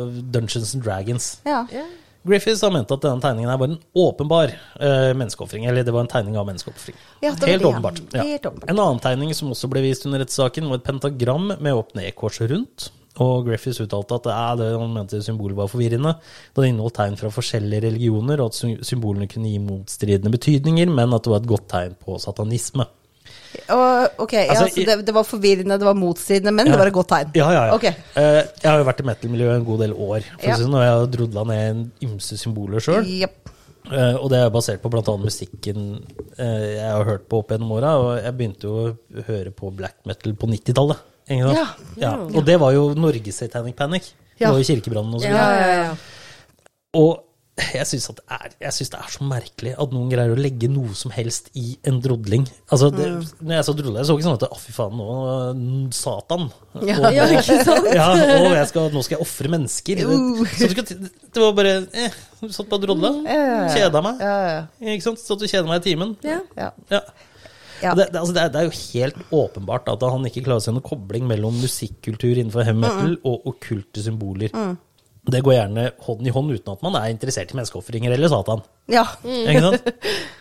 Dungeons and Dragons. Ja. Griffiths har ment at denne tegningen var en åpenbar uh, menneskeofring. Eller det var en tegning av menneskeofring. Ja, Helt åpenbart. Ja. Helt åpenbart. En annen tegning som også ble vist under rettssaken, var et pentagram med opp-ned-kors rundt. Og Griffiths uttalte at eh, det han mente symbolet var forvirrende, da det inneholdt tegn fra forskjellige religioner, og at symbolene kunne gi motstridende betydninger, men at det var et godt tegn på satanisme. Og, ok, ja, Altså, så det, det var forvirrende, det var motstridende, men Ja. det var et godt tegn. Ja, ja, ja. Okay. Uh, jeg har jo vært i metal-miljøet en god del år, for Ja. sånn, og jeg har drodla ned en ymse symboler sjøl. Yep. Uh, og det er basert på bl.a. musikken uh, jeg har hørt på opp gjennom åra. Og jeg begynte jo å høre på black metal på 90-tallet. Ja? Ja. Og det var jo Norges Satanic Panic. Det var jo kirkebrannen og så Ja, videre. ja, ja. Og jeg syns det, det er så merkelig at noen greier å legge noe som helst i en drodling. Altså, det, Mm. når jeg så drodla, jeg så ikke sånn at Å, fy faen, nå mm, Satan. Ja. Og, Ja, ikke sant? ja, og jeg skal, nå skal jeg ofre mennesker. Det, Uh. så du det var bare eh, Du satt bare og drodla. Kjeda meg. Ikke sant? Satt og kjeda meg i timen. Ja. ja. Ja. Det, det, altså det, er, det er jo helt åpenbart at han ikke klarer å se noen kobling mellom musikkultur innenfor heavy metal og okkulte symboler. Det går gjerne hånd i hånd uten at man er interessert i menneskeofringer eller Satan. ja. Ikke sant?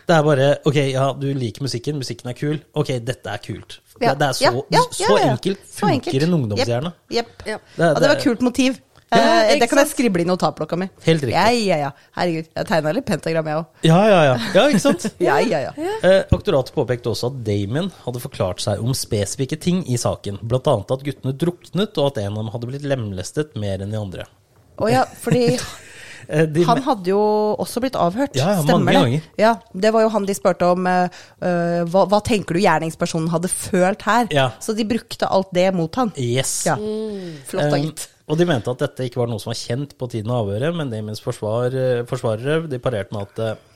Det er bare Ok, ja, du liker musikken, musikken er kul. Ok, dette er kult. Ja, Det, det er så, ja, ja, så ja, ja. enkelt Så enkelt. funker en ungdomshjerne. Jepp. Ja. Det, det, det var kult motiv. Ja, Eh, det kan jeg skrible i notatblokka mi. Helt riktig. Ja, ja, ja. Herregud, jeg tegna litt pentagram, jeg òg. Ja, ja, ja. Ja, ikke sant? Ja, ja, ja. Eh, aktoratet påpekte også at Damon hadde forklart seg om spesifikke ting i saken. Annet at guttene druknet, og at en av dem hadde blitt lemlestet mer enn de andre. Å ja, fordi Eh, de, han hadde jo også blitt avhørt. Ja, ja, Stemmer mange det? ganger. Ja, det var jo han de spurte om eh, hva, hva tenker du gjerningspersonen hadde følt her? Ja. Så de brukte alt det mot han. yes. Ja. Flott da, gitt. og de mente at dette ikke var noe som var kjent på tiden av avhøret, men Damons forsvar, forsvarere de parerte med at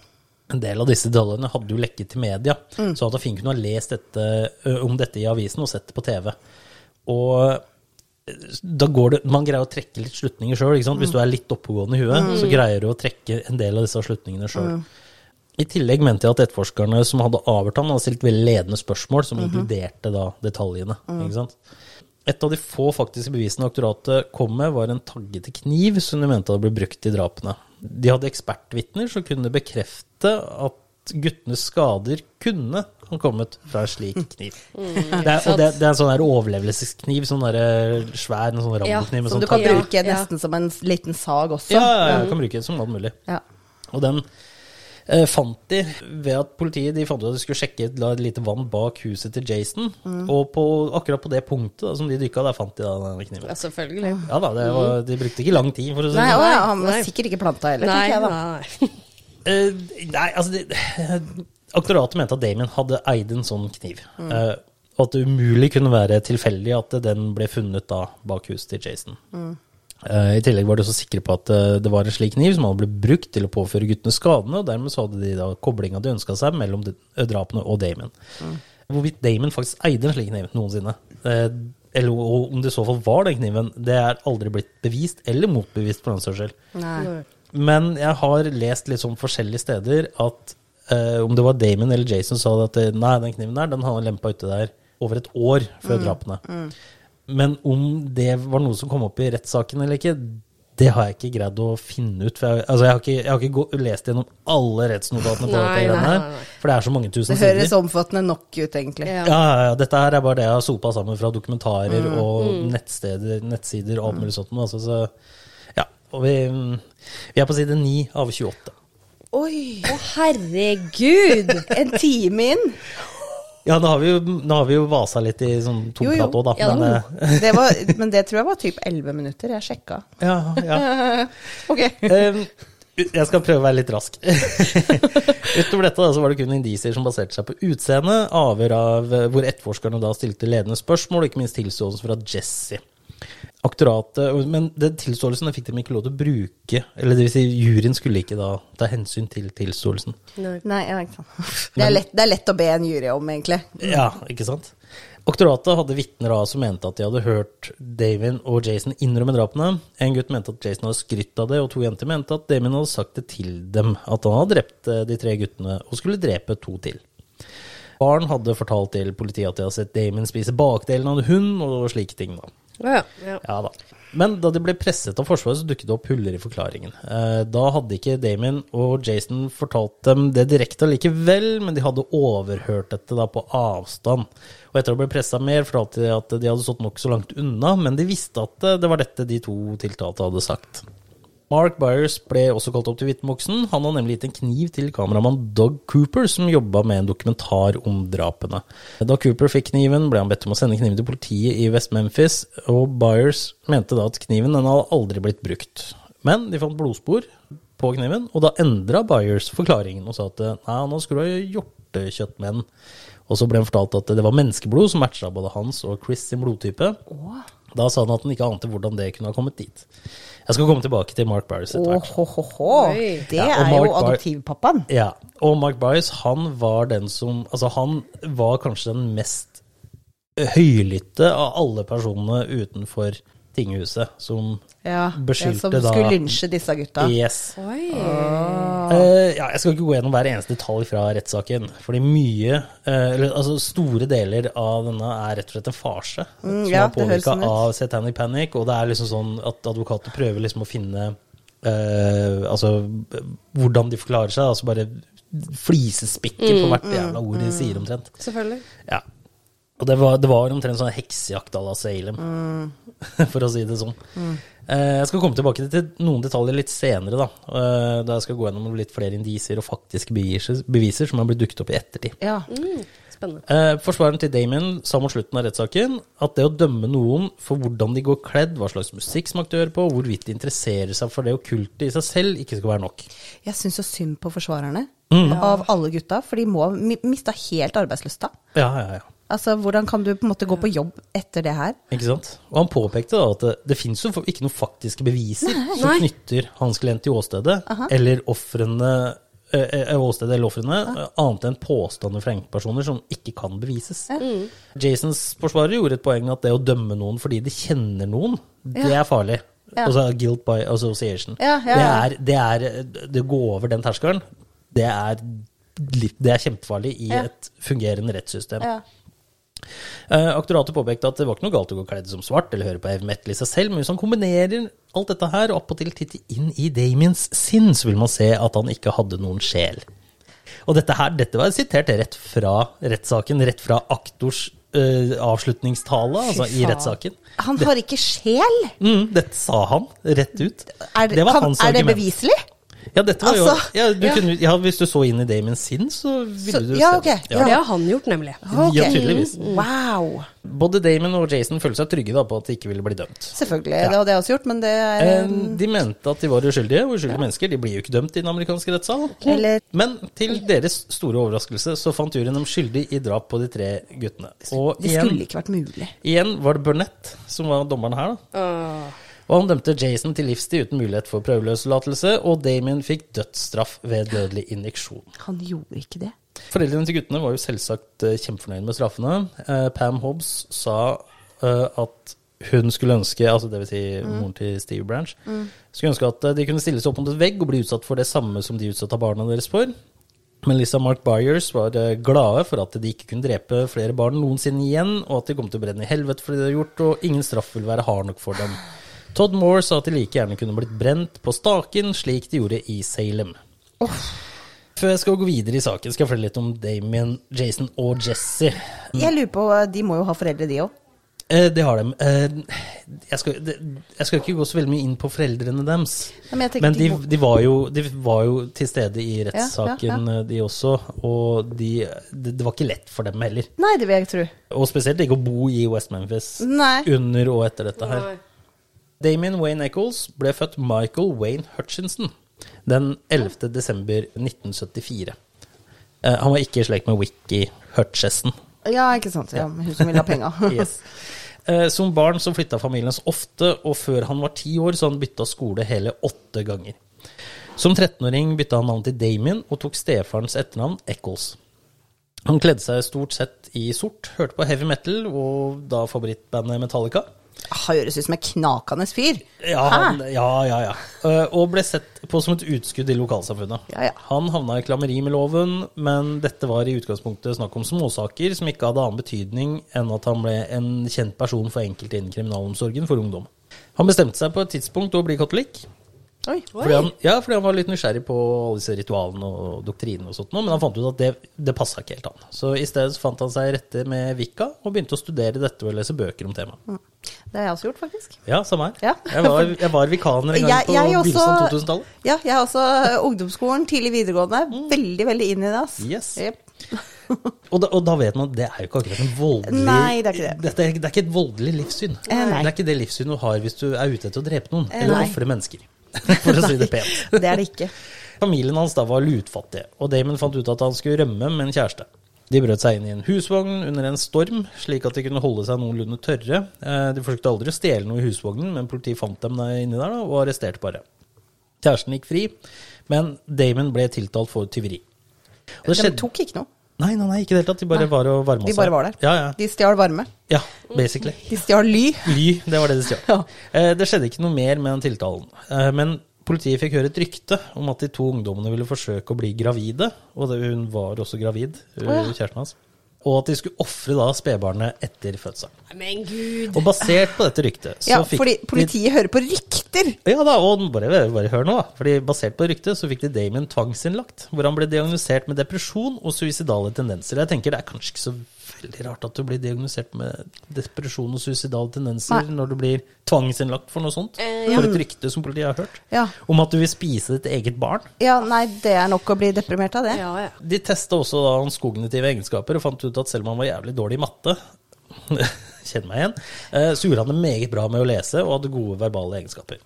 en del av disse detaljene hadde jo lekket til media, så at Finn kunne ha lest dette, om dette i avisen og sett det på TV. Og da går det, Man greier å trekke litt slutninger sjøl. Hvis du er litt oppegående i huet, så greier du å trekke en del av disse slutningene sjøl. I tillegg mente jeg at etterforskerne som hadde avhørt ham, hadde stilt veldig ledende spørsmål som inkluderte da detaljene. sant? Et av de få faktiske bevisene aktoratet kom med, var en taggete kniv som de mente hadde blitt brukt i drapene. De hadde ekspertvitner som kunne bekrefte at guttenes skader kunne ha kommet fra en slik kniv. det, er, og det, det er en sånn der overlevelseskniv, sånn der svær en sånn rambokniv Ja, Som sånn du kan tatt. bruke Ja. nesten som en liten sag også. Ja, ja, ja, kan bruke det som alt mulig. Ja. Og den eh, fant de ved at politiet de fant ut at de skulle sjekke la et lite vann bak huset til Jason. Mm. Og på, akkurat på det punktet da, som de dykka, der fant de da denne kniven. Ja, selvfølgelig. Ja da, det var, de brukte ikke lang tid, for å si det Nei, sånn. å, han var sikkert ikke planta heller, Nei, tenker jeg da. nei. Eh, nei, altså det, Aktoratet mente at Damien hadde eid en sånn kniv. Eh, og at det umulig kunne være tilfeldig at den ble funnet da bak huset til Jason. Eh, I tillegg var de så sikre på at det var en slik kniv som hadde blitt brukt til å påføre guttene skadene, og dermed så hadde de da koblinga de ønska seg mellom de, drapene og Damien. Hvorvidt Damon faktisk eide en slik kniv noensinne, uh, eller om det i så fall var den kniven, det er aldri blitt bevist eller motbevist for den saks skyld. Men jeg har lest litt sånn forskjellige steder at eh, om det var Damon eller Jason sa det at eh, nei, den kniven der, den har han lempa ute der over et år før drapene. Men om det var noe som kom opp i rettssaken eller ikke, det har jeg ikke greid å finne ut. For jeg, altså jeg har ikke, jeg har ikke gå, lest gjennom alle rettsnotatene på Nei, dette nei, her, nei, for det er så mange tusen sider. Det sider. høres omfattende nok ut, egentlig. Ja. Ja, ja, ja, dette her er bare det jeg har sopa sammen fra dokumentarer Mm. og nettsteder, nettsider og alt mulig sånt. Altså, så, og vi, vi er på side 9 av 28. Oi! Å, herregud! En time inn! Ja, nå har vi jo, nå har vi jo vasa litt i sånn tomprat òg, da. Ja, men, Det var, men det tror jeg var typ 11 minutter. Jeg sjekka. ja, ja. Ok. Um, jeg skal prøve å være litt rask. Utover dette da, så var det kun indisier som baserte seg på utseende, avhør av eh, hvor etterforskerne da stilte ledende spørsmål, og ikke minst tilståelse fra Jesse. Aktoratet, Men den tilståelsen fikk de ikke lov til å bruke, eller det vil si juryen skulle ikke da ta hensyn til tilståelsen. Nei, ja, ikke sant. Det er, lett, det er lett å be en jury om, egentlig. Ja, ikke sant? Aktoratet hadde vitner av som mente at de hadde hørt Davin og Jason innrømme drapene. En gutt mente at Jason hadde skrytt av det, og to jenter mente at Damien hadde sagt det til dem, at han hadde drept eh, de tre guttene og skulle drepe to til. Barn hadde fortalt til politiet at de hadde sett Damien spise bakdelen av en hund og slike ting. da. Ja, ja. Ja da. Men da de ble presset av Forsvaret, så dukket det opp huller i forklaringen. Eh, da hadde ikke Damien og Jason fortalt dem det direkte allikevel, men de hadde overhørt dette da på avstand. Og etter å bli pressa mer, fortalte de at de hadde stått nokså langt unna, men de visste at det var dette de to tiltalte hadde sagt. Mark Byers ble også kalt opp til vitneboksen. Han har nemlig gitt en kniv til kameramann Doug Cooper, som jobba med en dokumentar om drapene. Da Cooper fikk kniven, ble han bedt om å sende kniven til politiet i West Memphis, og Byers mente da at kniven den hadde aldri blitt brukt. Men de fant blodspor på kniven, og da endra Byers forklaringen og sa at nei, han skulle ha hjortekjøtt med den. Og så ble han fortalt at det var menneskeblod som matcha både hans og Chris sin blodtype. Da sa han at han ikke ante hvordan det kunne ha kommet dit. Jeg skal komme tilbake til Mark Byers etter hvert. Oh. Det Ja, er Mark jo adoptivpappaen. Ja, og Mark Byers, han var den som Altså, han var kanskje den mest høylytte av alle personene utenfor tinghuset som Ja, beskyldte som da skulle lynsje disse gutta. Yes. Oi. Eh, ja, jeg skal ikke gå gjennom hver eneste detalj fra rettssaken. Fordi mye, uh, eller altså store deler av denne er rett og slett en farse. som ja, er det påvirka sånn av Satanic Panic. Og det er liksom sånn at advokater prøver liksom å finne uh, Altså hvordan de forklarer seg. Altså bare flisespikker på hvert jævla ord de sier omtrent. Selvfølgelig. Ja. Og det var, det var omtrent sånn heksejakt à la Salem, for å si det sånn. Eh, jeg skal komme tilbake til noen detaljer litt senere, da. Eh, da jeg skal gå gjennom litt flere indisier og faktiske beviser, som har blitt dukket opp i ettertid. Ja. Spennende. Eh, forsvareren til Damien sa mot slutten av rettssaken at det å dømme noen for hvordan de går kledd, hva slags musikk som aktør på, hvorvidt de interesserer seg for det okkulte i seg selv, ikke skal være nok. Jeg syns så synd på forsvarerne Mm. av alle gutta, for de må mista helt arbeidslysta. Ja, ja, ja. Altså, hvordan kan du på en måte gå på jobb etter det her? Ikke sant? Og han påpekte da at det, det fins jo ikke noen faktiske beviser som Nei. knytter Hans Klient til åstedet, eller ofrene eh, eh, åstedet eller ofrene, ja. annet enn påstander fra enkeltpersoner som ikke kan bevises. Jasons forsvarer gjorde et poeng at det å dømme noen fordi de kjenner noen, det er farlig. Ja. Altså guilt by association. Ja, ja, ja. Det, er, det er Det går over den terskelen. Det er, det er kjempefarlig i Ja. et fungerende rettssystem. Eh, aktoratet påpekte at det var ikke noe galt å gå kledd som svart eller høre på heavy metal i seg selv, men hvis han kombinerer alt dette her og attpåtil titter inn i Damiens sinn, så vil man se at han ikke hadde noen sjel. Og dette her, dette var sitert rett fra rettssaken, rett fra aktors uh, avslutningstale, altså i rettssaken. Han har ikke sjel? Mm, dette sa han rett ut. Er det, Det var kan, er det beviselig? Ja, dette var jo, Altså, ja, du ja. Kunne, ja, hvis du så inn i Damien sinn, så ville Så- du ja, se ok, det. ok. det har han gjort, nemlig. Okay. Ja, tydeligvis. Wow. Både Damon og Jason følte seg trygge da på at de ikke ville bli dømt. Selvfølgelig, det hadde jeg også gjort, men det er Eh, De mente at de var uskyldige, og uskyldige mennesker de blir jo ikke dømt i den amerikanske rettssal. Eller Men til deres store overraskelse så fant juryen dem skyldig i drap på de tre guttene. Og Det skulle igjen, ikke vært mulig. igjen var det Burnett som var dommeren her, da. Og han dømte Jason til livstid uten mulighet for prøveløslatelse, og Damien fikk dødsstraff ved dødelig injeksjon. Han gjorde ikke det. Foreldrene til guttene var jo selvsagt eh, kjempefornøyd med straffene. Eh, Pam Hobbs sa eh, at hun skulle ønske, altså dvs. Si moren til Steve Branch, skulle ønske at eh, de kunne stille seg opp mot et vegg og bli utsatt for det samme som de utsatte barna deres for. Men Lisa Mark Byers var eh, glade for at de ikke kunne drepe flere barn noensinne igjen, og at de kom til å brenne i helvete for det de hadde gjort, og ingen straff ville være hard nok for dem. Todd Moore sa at de like gjerne kunne blitt brent på staken, slik de gjorde i Salem. Før jeg skal gå videre i saken, skal jeg fortelle litt om Damien, Jason og Jesse. Jeg lurer på, De må jo ha foreldre, de òg. Eh, det har de. Eh, jeg, skal, de, jeg skal ikke gå så veldig mye inn på foreldrene deres. Men Men de, de var jo, de var jo til stede i ja, rettssaken, eh, de også. Og de, det, det var ikke lett for dem heller. Nei, det vil jeg tro. Og spesielt ikke å bo i West Memphis Nei. under og etter dette her. Damien Wayne Eccles ble født Michael Wayne Hutchinson den 11. desember 1974. Uh, han var ikke i slekt med Wiki Hutchesson. Ja, ikke sant. Ja, hun som vil ha penga. Yes. uh, Som barn så flytta familien hans ofte, og før han var ti år, så han bytta skole hele åtte ganger. Som 13-åring bytta han navn til Damien og tok stefarens etternavn Eccles. Han kledde seg stort sett i sort, hørte på heavy metal og da favorittbandet Metallica. Høres ut som en knakende fyr. Ja, han, ja, ja. ja. Eh, Og ble sett på som et utskudd i lokalsamfunnet. Ja, ja. Han havna i klammeri med loven, men dette var i utgangspunktet snakk om småsaker som ikke hadde annen betydning enn at han ble en kjent person for enkelte innen kriminalomsorgen for ungdom. Han bestemte seg på et tidspunkt å bli katolikk. Oi. Fordi han, ja, fordi han var litt nysgjerrig på alle disse ritualene og doktrinene og sånt, men han fant ut at det, det passa ikke helt han. Så i stedet fant han seg rette med Vika og begynte å studere dette og lese bøker om temaet. Det har jeg også gjort, faktisk. Ja, samme her. Ja. Jeg, var, jeg var vikaner en gang Jeg- på jeg også- begynnelsen av 2000-tallet. Ja, jeg har også ungdomsskolen, tidlig videregående. Veldig, veldig inn i det, ass. Yes. Yep. Og da, og da vet man at det er jo ikke akkurat en voldelig Nei, det er ikke det. Dette er, det er ikke et voldelig livssyn. Eh. Det er ikke det livssynet du har hvis du er ute etter å drepe noen, Eh, eller ofre mennesker. For å si det pent. Det er det ikke. Familien hans da var lutfattige, og Damon fant ut at han skulle rømme med en kjæreste. De brøt seg inn i en husvogn under en storm, slik at de kunne holde seg noenlunde tørre. Eh, De forsøkte aldri å stjele noe i husvognen, men politiet fant dem der inni der da, og arresterte bare. Kjæresten gikk fri, men Damon ble tiltalt for tyveri. Og det De tok ikke noe. Nei, nei, nei, ikke i det hele tatt. De bare var og varma De bare var der. Ja, ja. De stjal varme. ja, basically. De stjal ly. Ly, det var det de stjal. Ja. Eh, Det skjedde ikke noe mer med den tiltalen. Eh, Men politiet fikk høre et rykte om at de to ungdommene ville forsøke å bli gravide, og hun var også gravid, ja. kjæresten hans. Og at de skulle ofre spedbarnet etter fødselen. Men gud. Og basert på dette ryktet, så Ja, fikk fordi de politiet hører på rykter. ja da, og bare, bare hør nå, da. Fordi Basert på ryktet så fikk de Damien tvangsinnlagt, hvor han ble diagnosert med depresjon og suicidale tendenser. Jeg tenker Det er kanskje ikke så veldig rart at du blir diagnosert med depresjon og suicidale tendenser Nei. når du blir tvangsinnlagt for noe sånt. For et rykte som politiet har hørt. Ja. Om at du vil spise ditt eget barn. ja, nei, det er nok å bli deprimert av det. Ja, ja. De testa også da hans kognitive egenskaper og fant ut at selv om han var jævlig dårlig i matte Kjenn meg igjen. eh, Så gjorde han det meget bra med å lese og hadde gode verbale egenskaper.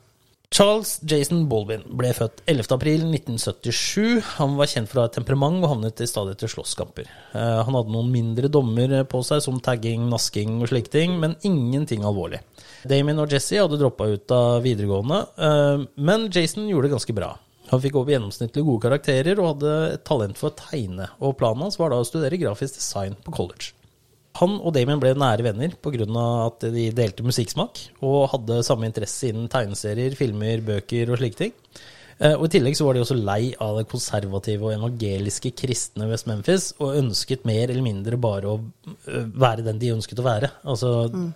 Charles Jason Baldwin ble født 11.4.1977. Han var kjent for å ha et temperament og havnet i stadig etter slåsskamper. Eh, Han hadde noen mindre dommer på seg, som tagging, nasking og slike ting, men ingenting alvorlig. Damien og Jesse hadde droppa ut av videregående, eh, men Jason gjorde det ganske bra. Han fikk over gjennomsnittlig gode karakterer og hadde talent for å tegne, og planen hans var da å studere grafisk design på college. Han og Damien ble nære venner pga. at de delte musikksmak og hadde samme interesse innen tegneserier, filmer, bøker og slike ting. Eh, Og I tillegg så var de også lei av det konservative og evangeliske kristne West Memphis, og ønsket mer eller mindre bare å øh, være den de ønsket å være. Altså,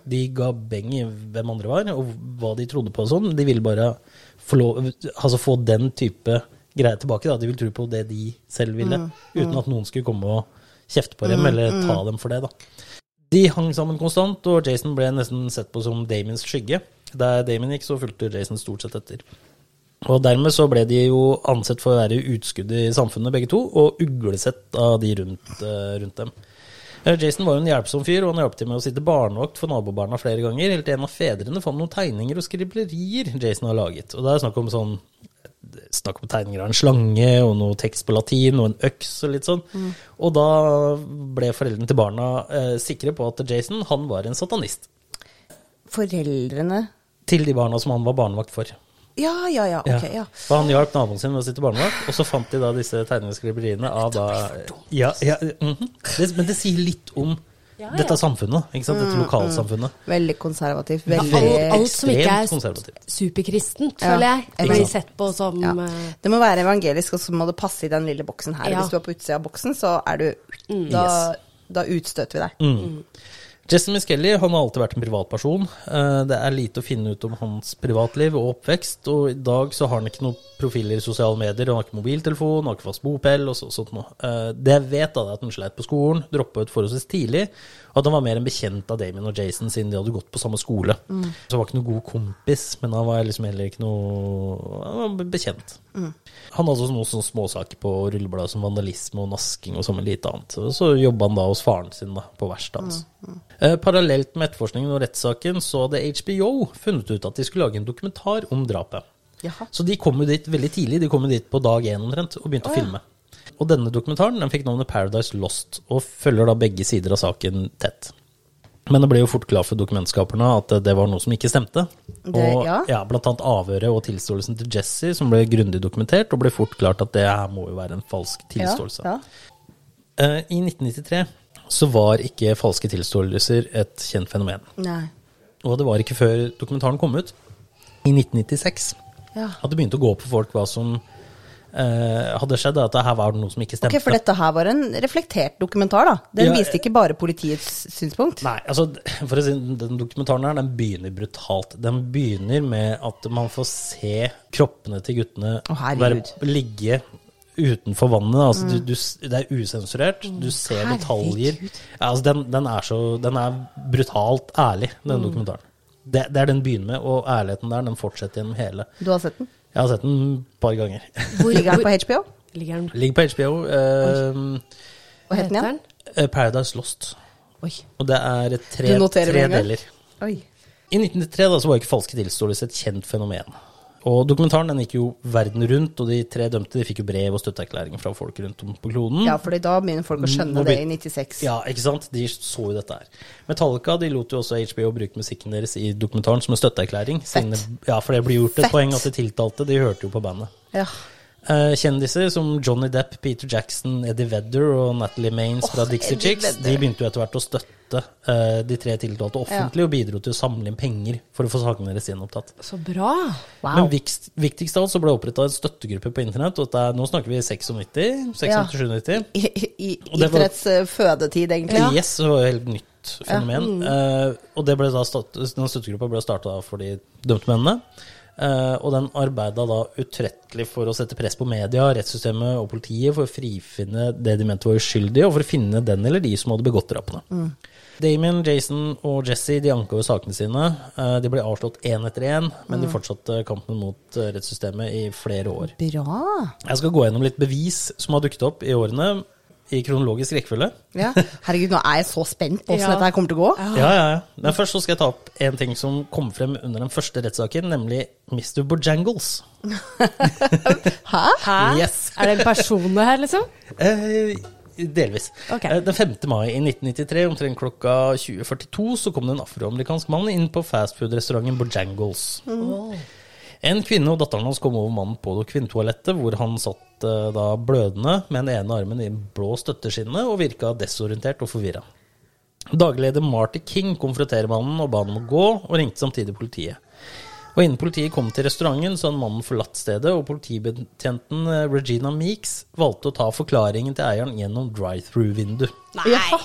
De ga beng i hvem andre var, og hva de trodde på og sånn. De ville bare få, lov, altså få den type greier tilbake. Da. De ville tro på det de selv ville, uten at noen skulle komme og kjefte på dem eller ta dem for det. da. De hang sammen konstant, og Jason ble nesten sett på som Damiens skygge. Der Damien gikk, så fulgte Jason stort sett etter. Og dermed så ble de jo ansett for å være utskudd i samfunnet, begge to, og uglesett av de rundt, eh, rundt dem. Eh, Jason var jo en hjelpsom fyr, og han hjalp til med å sitte barnevakt for nabobarna flere ganger, helt til en av fedrene fant noen tegninger og skriblerier Jason har laget. Og det er snakk om sånn Snakk om tegninger av en slange og noe tekst på latin og en øks og litt sånn. Og da ble foreldrene til barna eh, sikre på at Jason, han var en satanist. Foreldrene Til de barna som han var barnevakt for. Ja, ja, ja. Ok, ja. For han hjalp naboen sin med å sitte barnevakt, og så fant de da disse tegneskriveriene av da ja, ja, mhm. det, Men det sier litt om dette samfunnet, ikke sant? dette lokalsamfunnet. Veldig konservativt. Ja, Veldig alt, alt som ikke er superkristent, Ja, føler jeg, ikke blir sett på som ja. eh, Det må være evangelisk, og så må det passe i den lille boksen her. Ja. Hvis du er på utsida av boksen, så er du Da, da utstøter vi deg. Mm. Jesse Miskelly han har alltid vært en privatperson. Eh, Det er lite å finne ut om hans privatliv og oppvekst, og i dag så har han ikke noen profiler i sosiale medier, han har ikke mobiltelefon, han har ikke fast bopel og så, sånt noe. Eh, Det jeg vet, da, er at han sleit på skolen, droppa ut forholdsvis tidlig, at han var mer en bekjent av Damien og Jason siden de hadde gått på samme skole. Så han var ikke noe god kompis, men han var liksom heller ikke noe Han var bekjent. Han hadde også noen sånne småsaker på rullebladet som vandalisme og nasking og sånn lite annet. Så jobba han da hos faren sin da, på verkstedet hans. Eh, parallelt med etterforskningen og rettssaken så hadde HBO funnet ut at de skulle lage en dokumentar om drapet. Jaha. Så de kom jo dit veldig tidlig, de kom jo dit på dag én omtrent og begynte å filme. Og denne dokumentaren den fikk navnet Paradise Lost, og følger da begge sider av saken tett. Men det ble jo fort klart for dokumentskaperne at det var noe som ikke stemte. Det- ja. ja, Blant annet avhøret og tilståelsen til Jesse, som ble grundig dokumentert, og ble fort klart at det her må jo være en falsk tilståelse. Ja, ja. Uh, I 1993 så var ikke falske tilståelser et kjent fenomen. Nei. Og det var ikke før dokumentaren kom ut, i 1996, Ja. at det begynte å gå opp for folk hva som eh, hadde skjedd. At det her var noe som ikke stemte. Ok, For dette her var en reflektert dokumentar, da. Den Ja, viste ikke bare politiets synspunkt. Nei, altså, for å si Den dokumentaren her, den begynner brutalt. Den begynner med at man får se kroppene til guttene oh, herregud. være, ligge utenfor vannet. Altså, du, du, det er usensurert. Du ser detaljer. Ja, altså, den, den, er så, den er brutalt ærlig, den dokumentaren. Det, det er den begynner med, og ærligheten der, den fortsetter gjennom hele. Du har sett den? Jeg har sett den et par ganger. hvor, Ligger den på HBO? Ligger den Ligger på HBO. eh, Hva heter den igjen? eh, Paradise Lost. Oi. Og det er tre, tre deler. Oi. I 1993 da, så var ikke falske tilståelser et kjent fenomen. Og dokumentaren den gikk jo verden rundt, og de tre dømte de fikk jo brev og støtteerklæringer fra folk rundt om på kloden. Ja, for da begynner folk å skjønne det i 96. Ja, ikke sant? De så jo dette her. Metallica de lot jo også HBO bruke musikken deres i dokumentaren som en støtteerklæring. Fett. Sine, Ja, for det blir gjort et Fett. poeng at de tiltalte, de hørte jo på bandet. Ja. Eh, kjendiser som Johnny Depp, Peter Jackson, Eddie Vedder og Natalie Maines fra Åh, Dixie Eddie Chicks, Vedder. de begynte jo etter hvert å støtte eh, de tre tiltalte offentlig og bidro til å samle inn penger for å få sakene deres gjenopptatt. Så bra! Wow. Men viktigst, viktigst av alt så ble det oppretta en støttegruppe på internett. Og er, nå snakker vi 96, 96-97. I, i i var- internetts eh, fødetid, egentlig. Yes, det var jo helt nytt fenomen. Uh, og det ble da start, den støttegruppa ble starta for de dømte mennene. Eh, og den arbeida da utrettelig for å sette press på media, rettssystemet og politiet for å frifinne det de mente var uskyldige, og for å finne den eller de som hadde begått drapene. Damien, Jason og Jesse de anka over sakene sine. Eh, de ble avslått én etter én, men de fortsatte kampen mot eh, rettssystemet i flere år. Bra. Jeg skal gå gjennom litt bevis som har dukket opp i årene, i kronologisk rekkefølge. Ja. Herregud, nå er jeg så spent på hvordan Ja. dette her kommer til å gå. Ja, ja, ja. Men først så skal jeg ta opp en ting som kom frem under den første rettssaken, nemlig Mr. Bojangles. Hæ? Hæ? Yes. Er det en person her, liksom? Eh, delvis. Ok. Eh, den 5. mai i 1993, omtrent klokka 20.42, så kom det en afroamerikansk mann inn på fastfood-restauranten Bojangles. En kvinne og datteren hans kom over mannen på kvinnetoalettet, hvor han satt eh, da blødende med den ene armen i en blå støtteskinne og virka desorientert og forvirra. Dagleder Marty King konfronterer mannen og ba ham å gå, og ringte samtidig politiet. Og innen politiet kom til restauranten, så hadde mannen forlatt stedet, og politibetjenten eh, Regina Meeks valgte å ta forklaringen til eieren gjennom drive-through-vindu. Jaha.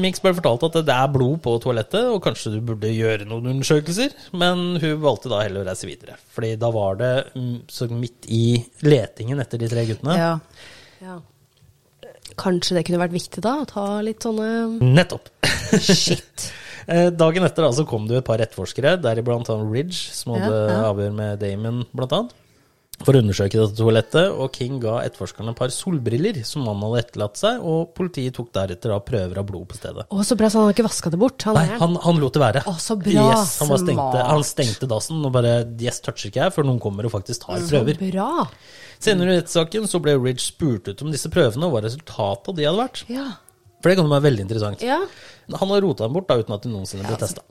Meeks ble fortalt at det er blod på toalettet, og kanskje du burde gjøre noen undersøkelser, men hun valgte da heller å reise videre. Fordi da var det mm, så midt i letingen etter de tre guttene. Ja. Ja. Kanskje det kunne vært viktig da, å ta litt sånne Nettopp. Shit. Eh, Dagen etter da så kom det jo et par etterforskere, deriblant han Ridge, som hadde Ja, ja. avhør med Damon, blant annet, for å undersøke dette toalettet, og King ga etterforskerne et par solbriller som mannen hadde etterlatt seg, og politiet tok deretter da prøver av blod på stedet. Å, så bra, så han hadde ikke vaska det bort? Han Nei, han, han lot det være. Å, så bra. Yes, han, stengte, han stengte dassen og bare Yes, toucher ikke jeg før noen kommer og faktisk tar prøver. Så bra. Senere i rettssaken så ble Ridge spurt ut om disse prøvene og hva resultatet av de hadde vært. ja. For det kan jo være veldig interessant. Ja. Han har rota dem bort da, uten at de noensinne ble testa.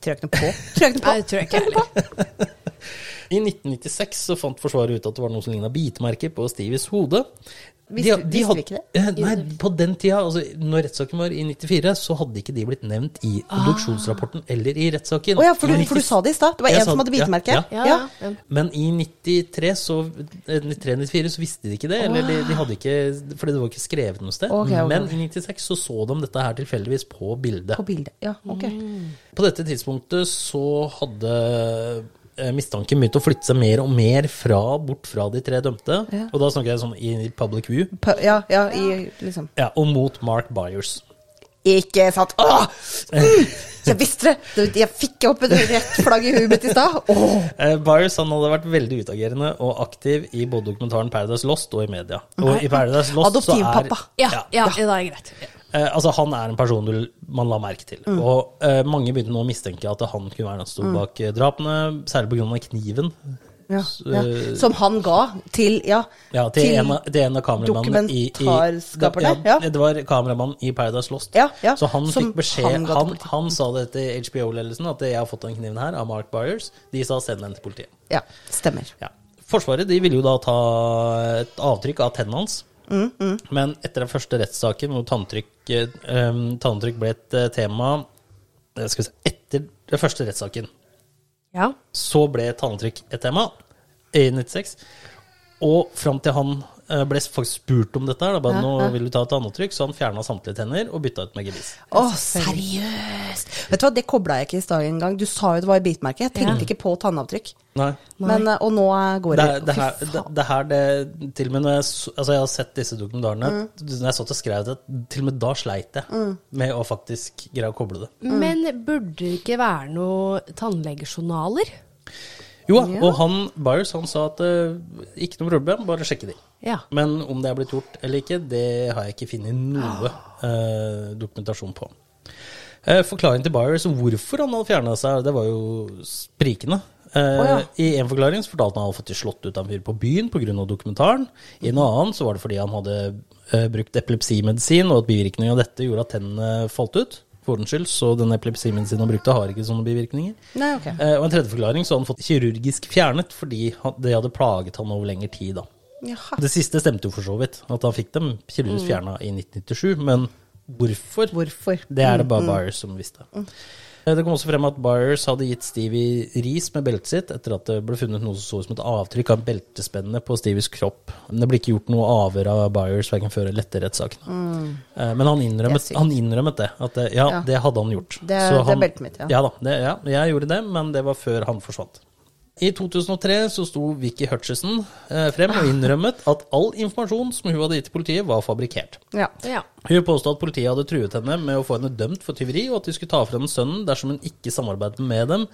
Tror jeg ikke noe på. Tror jeg ikke Nei, jeg ikke heller. I 1996 så fant Forsvaret ut at det var noe som ligna bitmerker på Stevies hode. Visste- visste vi hadde- ikke det? Eh, Nei, på den tida, altså når rettssaken var i 94, så hadde ikke de blitt nevnt i obduksjonsrapporten eller i rettssaken. Oh, ja, for du, for du sa det i stad. Det var én en som hadde bitemerke. ja, Ja, ja. Men i 93 så, eh, 93-94 så visste de ikke det. Eller de, de hadde ikke Fordi det var ikke skrevet noe sted. Okay, okay. Men i 96 så så de dette her tilfeldigvis på bildet. På bildet. Ja, ok. På dette tidspunktet så hadde mistanken begynte å flytte seg mer og mer fra, bort fra de tre dømte. Ja. Og da snakker jeg sånn i public view. Pa- Ja, ja, i liksom Ja, og mot Mark Byers. Ikke sant? Åh! Mm, jeg visste det! Jeg fikk opp et rett flagg i huet mitt i stad. Eh, Byers han hadde vært veldig utagerende og aktiv i både dokumentaren Paradise Lost og i media. Og i Paradise Lost så er Adoptivpappa. Ja, ja, det er greit. Eh, altså Han er en person du, man la merke til. Mm. Og eh, mange begynte nå å mistenke at han kunne være den som sto bak eh, drapene, særlig pga. kniven. Ja, ja. eh, Som han ga til Ja. Ja, til, en, av- til en av kameramannene i, i dokumentarskaperne, ja. Det var kameramannen i Paradise Lost. Så han som fikk beskjed han Han, han, sa det til HBO-ledelsen, at jeg har fått den kniven her av Mark Byers. De sa send den til politiet. ja. Stemmer. Ja. Forsvaret de ville jo da ta et avtrykk av tennene hans. Mm, Men etter den første rettssaken hvor tanntrykk, eh, tanntrykk ble et eh, tema eh, se Etter den første rettssaken Ja. så ble tanntrykk et tema i 96. Og fram til han ble faktisk spurt om dette, her, da, bare, Ja, nå vil du ta et tannavtrykk, så han fjerna samtlige tenner og bytta ut med gebiss. Å, seriøst! Vet du hva, det kobla jeg ikke i stad engang. Du sa jo det var i bitmerket. Jeg tenkte Ja. ikke på tannavtrykk. Nei. Men, eh, og nå eh, går Det, det, er- det, Fy her, det, det her det, Til og med når jeg, altså jeg har sett disse dokumentarene Når jeg satt og skrev det, til og med da sleit jeg med å faktisk greie å koble det. Men burde det ikke være noe tannlegejournaler? Jo, og han Byers han sa at uh, ikke noe problem, bare sjekke de. Ja. Men om det er blitt gjort eller ikke, det har jeg ikke funnet noe uh, dokumentasjon på. Uh, forklaringen til Byers om hvorfor han hadde fjerna seg, det var jo sprikende. Eh, ja. I en forklaring så fortalte han at han hadde fått slått ut av en fyr på byen pga. dokumentaren. I en annen så var det fordi han hadde uh, brukt epilepsimedisin, og at bivirkningen av dette gjorde at tennene falt ut. For ordens skyld, så den epilepsimedisinen han brukte, har ikke sånne bivirkninger. Nei, ok. Eh, og en tredje forklaring så hadde han fått kirurgisk fjernet fordi han, det hadde plaget han over lengre tid. da. Jaha. Det siste stemte jo for så vidt, at han fikk dem kirurgisk fjerna i 1997. Men hvorfor? Hvorfor? Det er det bare Byers som visste. Eh, Det kom også frem at Byers hadde gitt Stevie ris med beltet sitt etter at det ble funnet noe som så ut som et avtrykk av beltespennene på Stevies kropp. Men det ble ikke gjort noe avhør av Byers verken før eller etter rettssaken. Mm. Men han innrømmet, han innrømmet det. At det, ja, Ja. det hadde han gjort. Det Så det er beltet mitt, ja. Ja da, det, ja, jeg gjorde det, men det var før han forsvant. I 2003 så sto Vicky Hutchison eh, frem og innrømmet at all informasjon som hun hadde gitt til politiet, var fabrikkert. Ja. Ja. Hun påstod at politiet hadde truet henne med å få henne dømt for tyveri, og at de skulle ta fra henne sønnen dersom hun ikke samarbeidet med dem,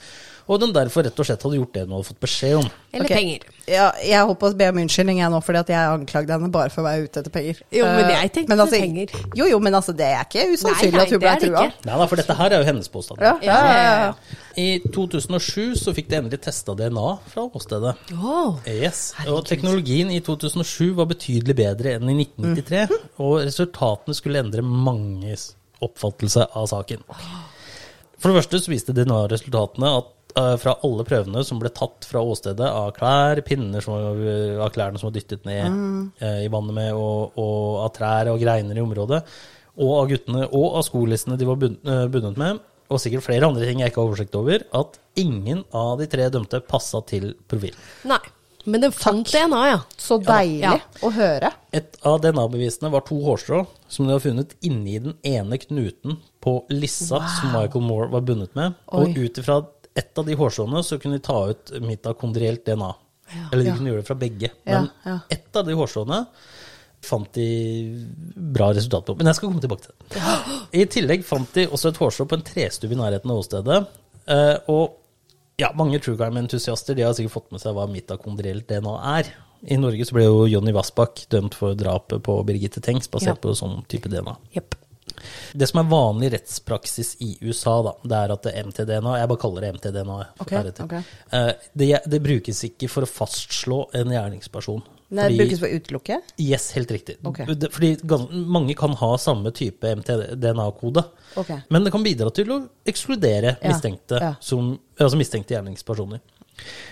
og den derfor rett og slett hadde gjort det hun hadde fått beskjed om. Eller okay. penger. Ja, jeg holdt på å be om unnskyldning jeg nå, fordi at jeg anklagde henne bare for å være ute etter penger. Jo, men Eh, jeg tenkte men altså, penger. Jo, jo, men altså, det er ikke usannsynlig Nei, nei, at hun ble trua. Nei da, for dette her er jo hennes påstand. Ja, ja, ja, ja. I 2007 så fikk de endelig testa DNA fra åstedet. Oh, Yes. Og teknologien i 2007 var betydelig bedre enn i 1993, og resultatene skulle endre manges oppfattelse av saken. For det første så viste DNA-resultatene at fra alle prøvene som ble tatt fra åstedet av klær, pinner som av klærne som var dyttet ned eh, i vannet med, og, og av trær og greiner i området, og av guttene, og av skolissene de var eh, bundet med, og sikkert flere andre ting jeg ikke har oversikt over, at ingen av de tre dømte passa til profilen. Nei. Men den fant DNA, ja. Så deilig Ja. å høre. Et av DNA-bevisene var to hårstrå som de har funnet inni den ene knuten på lissa som Michael Moore var bundet med. Og Oi. ut ifra ett av de hårstråene så kunne de ta ut mitokondrielt DNA. Eller de kunne gjøre det fra begge. Men ja. ett av de hårstråene fant de bra resultat på. Men jeg skal komme tilbake til det. I tillegg fant de også et hårstrå på en trestue i nærheten av åstedet. Eh, og ja, mange true crime-entusiaster de har sikkert fått med seg hva mitokondrielt DNA er. I Norge så ble jo Jonny Vassbakk dømt for drapet på Birgitte Tengs basert Ja. på sånn type DNA. Jepp. Det som er vanlig rettspraksis i USA, da, det er at MTDNA Jeg bare kaller det MTDNA. Okay, okay. Eh, Det, det brukes ikke for å fastslå en gjerningsperson. Det Fordi- brukes for å utelukke. Yes, helt riktig. Okay. Fordi mange kan ha samme type MTDNA-kode. Men det kan bidra til å ekskludere mistenkte, ja. Som, altså mistenkte gjerningspersoner.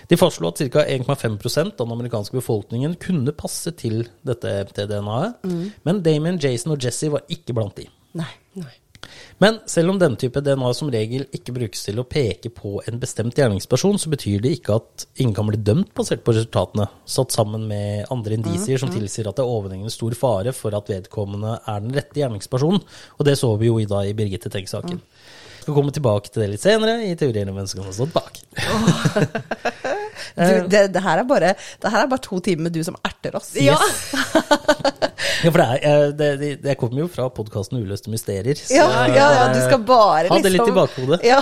De fastslo at ca. 1,5% av den amerikanske befolkningen kunne passe til dette MTDNA-et. Mm. Men Damien, Jason og Jesse var ikke blant de. Nei. Men selv om denne type DNA som regel ikke brukes til å peke på en bestemt gjerningsperson, så betyr det ikke at ingen kan bli dømt basert på resultatene, satt sammen med andre indisier som tilsier at det er overhengende stor fare for at vedkommende er den rette gjerningspersonen. Og det så vi jo i da i Birgitte Tengs-saken. Skal komme tilbake til det litt senere i teorien om hvem som kan ha stått bak. Du, det, det, her er bare, det her er bare to timer med du som erter oss. Ja. Ja, for det er, eh, det, det, det kommer jo fra podkasten Uløste mysterier. så Ja, ja, ja, du skal bare Ha det litt i liksom bakhodet. Ja.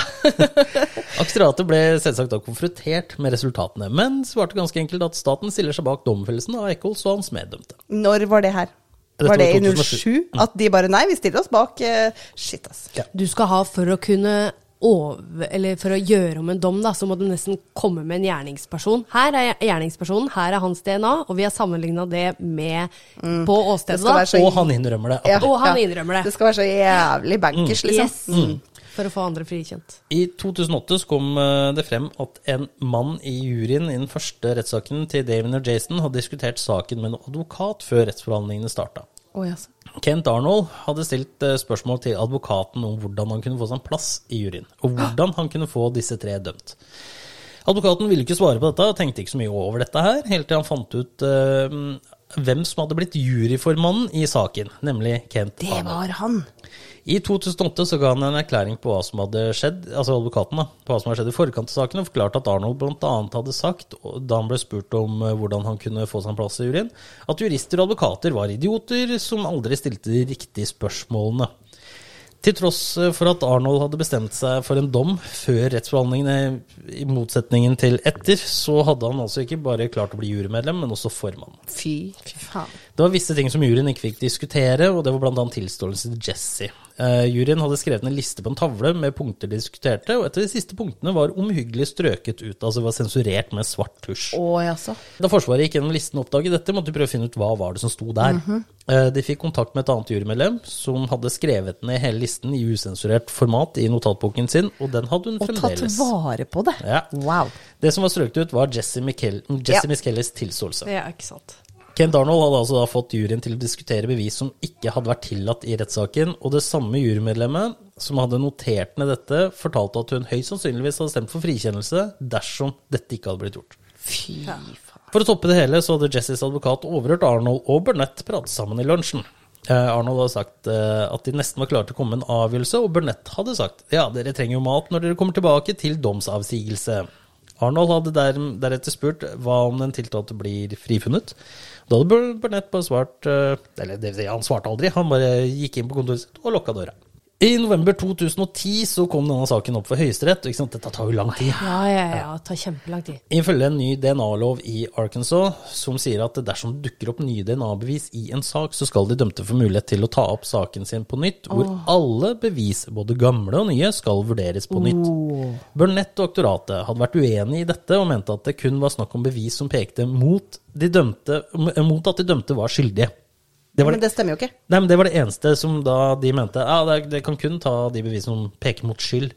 Aktoratet ble selvsagt da konfrontert med resultatene, men svarte ganske enkelt at staten stiller seg bak domfellelsen av Eccles og hans meddømte. Når var det her? Dette Var det i 07? At de bare Nei, vi stiller oss bak. eh, Shit, ass. Ja. Du skal ha for å kunne over, eller for å gjøre om en dom, da, så må du nesten komme med en gjerningsperson. Her er gjerningspersonen, her er hans DNA, og vi har sammenligna det med på Mm. på åstedet. da. så- Og han innrømmer det. Ja, Og han ja. innrømmer det. Det skal være så jævlig bankers, liksom. Yes. For å få andre frikjent. I 2008 så kom eh, det frem at en mann i juryen i den første rettssaken til Damon og Jason hadde diskutert saken med en advokat før rettsforhandlingene starta. Oh, altså. Kent Arnold hadde stilt eh, spørsmål til advokaten om hvordan han kunne få seg en plass i juryen, og hvordan han kunne få disse tre dømt. Advokaten ville ikke svare på dette og tenkte ikke så mye over dette her, helt til han fant ut uh, hvem som hadde blitt juryformannen i saken, nemlig Kent Arnold. Det var han. I 2008 så ga han en erklæring på hva som hadde skjedd, altså advokaten da, på hva som hadde skjedd i forkant av saken, og forklarte at Arnold bl.a. hadde sagt, da han ble spurt om eh, hvordan han kunne få seg en plass i juryen, at jurister og advokater var idioter som aldri stilte de riktige spørsmålene. Til tross eh, for at Arnold hadde bestemt seg for en dom før rettsforhandlingene, i motsetningen til etter, så hadde han altså ikke bare klart å bli jurymedlem, men også formann. Fy faen. Det var visse ting som juryen ikke fikk diskutere, og det var bl.a. tilståelse til Jesse. Eh, juryen hadde skrevet en liste på en tavle med punkter de diskuterte, og et av de siste punktene var omhyggelig strøket ut, altså var sensurert med svart tusj. Da Forsvaret gikk gjennom listen og oppdaget dette, måtte de prøve å finne ut hva var det som sto der. Eh, De fikk kontakt med et annet jurymedlem som hadde skrevet ned hele listen i usensurert format i notatboken sin, og den hadde hun Og tatt vare på det. Ja. Wow. Det som var strøket ut, var Jesse, Miskellis Jesse Ja. Miskelles tilståelse. Ja, ikke sant. Kent Arnold hadde altså da fått juryen til å diskutere bevis som ikke hadde vært tillatt i rettssaken, og det samme jurymedlemmet som hadde notert ned dette, fortalte at hun høyst sannsynligvis hadde stemt for frikjennelse dersom dette ikke hadde blitt gjort. Fy faen. For å toppe det hele så hadde Jessys advokat overhørt Arnold og Burnett prate sammen i lunsjen. Eh, Arnold hadde sagt eh, at de nesten var klare til å komme med en avgjørelse, og Burnett hadde sagt ja, dere trenger jo mat når dere kommer tilbake til domsavsigelse. Arnold hadde der, deretter spurt hva om den tiltalte blir frifunnet. Da hadde Burnett bare svart eh, Eller det han svarte aldri, han bare gikk inn på kontoret sitt og lukka døra. I november 2010 så kom denne saken opp for Høyesterett. ikke sant, Dette tar jo lang tid. Ja, ja, ja. Det tar kjempelang tid. Ifølge en ny DNA-lov i Arkansas som sier at dersom det dukker opp nye DNA-bevis i en sak, så skal de dømte få mulighet til å ta opp saken sin på nytt, hvor alle bevis, både gamle og nye, skal vurderes på nytt. Burnett og aktoratet hadde vært uenig i dette og mente at det kun var snakk om bevis som pekte mot, de dømte, mot at de dømte var skyldige. Det Men det stemmer jo ikke. Nei, men Det var det eneste som da de mente ja, det, det kan kun ta de bevisene som peker mot skyld.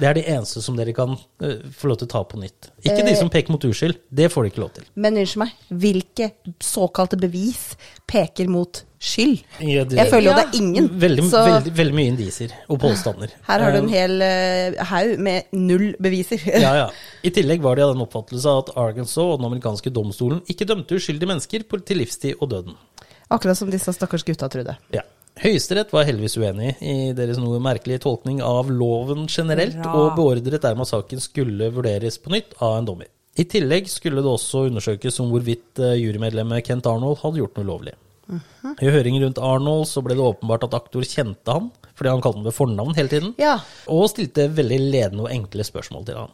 Det er de eneste som dere kan uh, få lov til å ta på nytt. Ikke de som peker mot uskyld. Det får de ikke lov til. Men unnskyld meg, hvilke såkalte bevis peker mot skyld? Ja, det- Jeg føler jo Ja. det er ingen. Veldig, så veldig, veldig mye indisier og påstander. her har du en Eh, hel uh, haug med null beviser. ja, ja. I tillegg var de av den oppfattelse at Arkansas og den amerikanske domstolen ikke dømte uskyldige mennesker til livstid og døden. Akkurat som disse stakkars gutta trodde. Ja. Høyesterett var heldigvis uenig i deres noe merkelige tolkning av loven generelt, Bra. og beordret dermed at saken skulle vurderes på nytt av en dommer. I tillegg skulle det også undersøkes om hvorvidt eh, jurymedlemmet Kent Arnold hadde gjort noe ulovlig. I høringen rundt Arnold så ble det åpenbart at aktor kjente han, fordi han kalte ham ved fornavn hele tiden, Ja. og stilte veldig ledende og enkle spørsmål til han.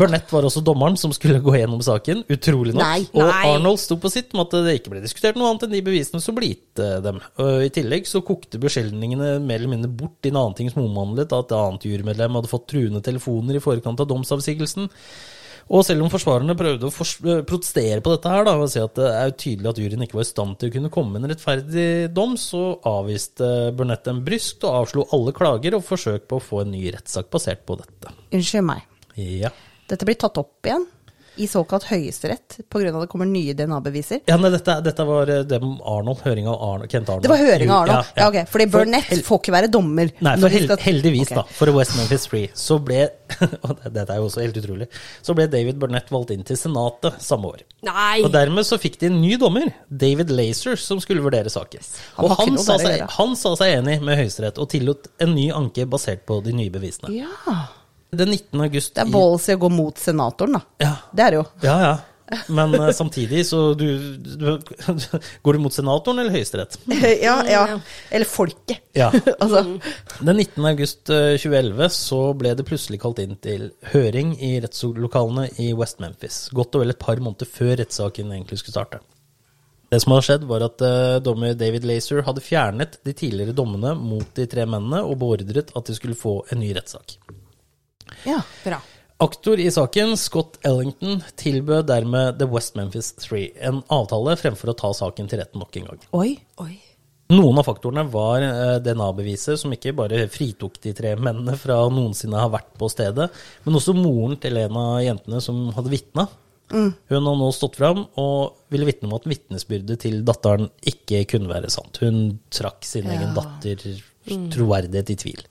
Burnett var også dommeren som skulle gå gjennom saken, utrolig nok. Nei, og nei. Arnold sto på sitt med at det ikke ble diskutert noe annet enn de bevisene som ble gitt eh, dem. Og I tillegg så kokte beskyldningene mer eller mindre bort i en annen ting som omhandlet at et annet jurymedlem hadde fått truende telefoner i forkant av domsavsigelsen. Og selv om forsvarerne prøvde å fors eh, protestere på dette her, da, og si at det er tydelig at juryen ikke var i stand til å kunne komme med en rettferdig dom, så avviste Burnett dem bryskt og avslo alle klager og forsøk på å få en ny rettssak basert på dette. Unnskyld meg. Ja. Dette blir tatt opp igjen i såkalt høyesterett pga. det kommer nye DNA-beviser. Ja, nei, dette, dette var eh, det Arnold, høring av Arnold, Kent Arnold. Det var høring av Arnold? Ja, ok. Fordi Burnett for, får ikke være dommer. Nei, for hel skal- heldigvis, okay. da, for West Memphis Free, så ble Og dette er jo også helt utrolig. Så ble David Burnett valgt inn til Senatet samme år. Nei! Og dermed så fikk de en ny dommer, David Lazer, som skulle vurdere saken. Han Og han sa, seg, han sa seg enig med Høyesterett og tillot en ny anke basert på de nye bevisene. Ja. Den 19. august Det er ballsy å gå mot senatoren, da. Ja. Det er det jo. Ja, ja. Men eh, samtidig, så du, du Går du mot senatoren eller Høyesterett? ja, ja. Eller folket. Ja. altså, Den 19. august eh, 2011 så ble det plutselig kalt inn til høring i rettslokalene i West Memphis. Godt og vel et par måneder før rettssaken egentlig skulle starte. Det som hadde skjedd, var at eh, dommer David Lazer hadde fjernet de tidligere dommene mot de tre mennene og beordret at de skulle få en ny rettssak. Ja. Bra. Aktor i saken, Scott Ellington, tilbød dermed The West Memphis Three en avtale fremfor å ta saken til retten nok en gang. Oi. Oi. Noen av faktorene var eh, DNA-beviset, som ikke bare fritok de tre mennene fra å noensinne ha vært på stedet, men også moren til en av jentene som hadde vitna. Hun har nå stått fram og ville vitne om at vitnesbyrdet til datteren ikke kunne være sant. Hun trakk sin egen datter troverdighet i tvil.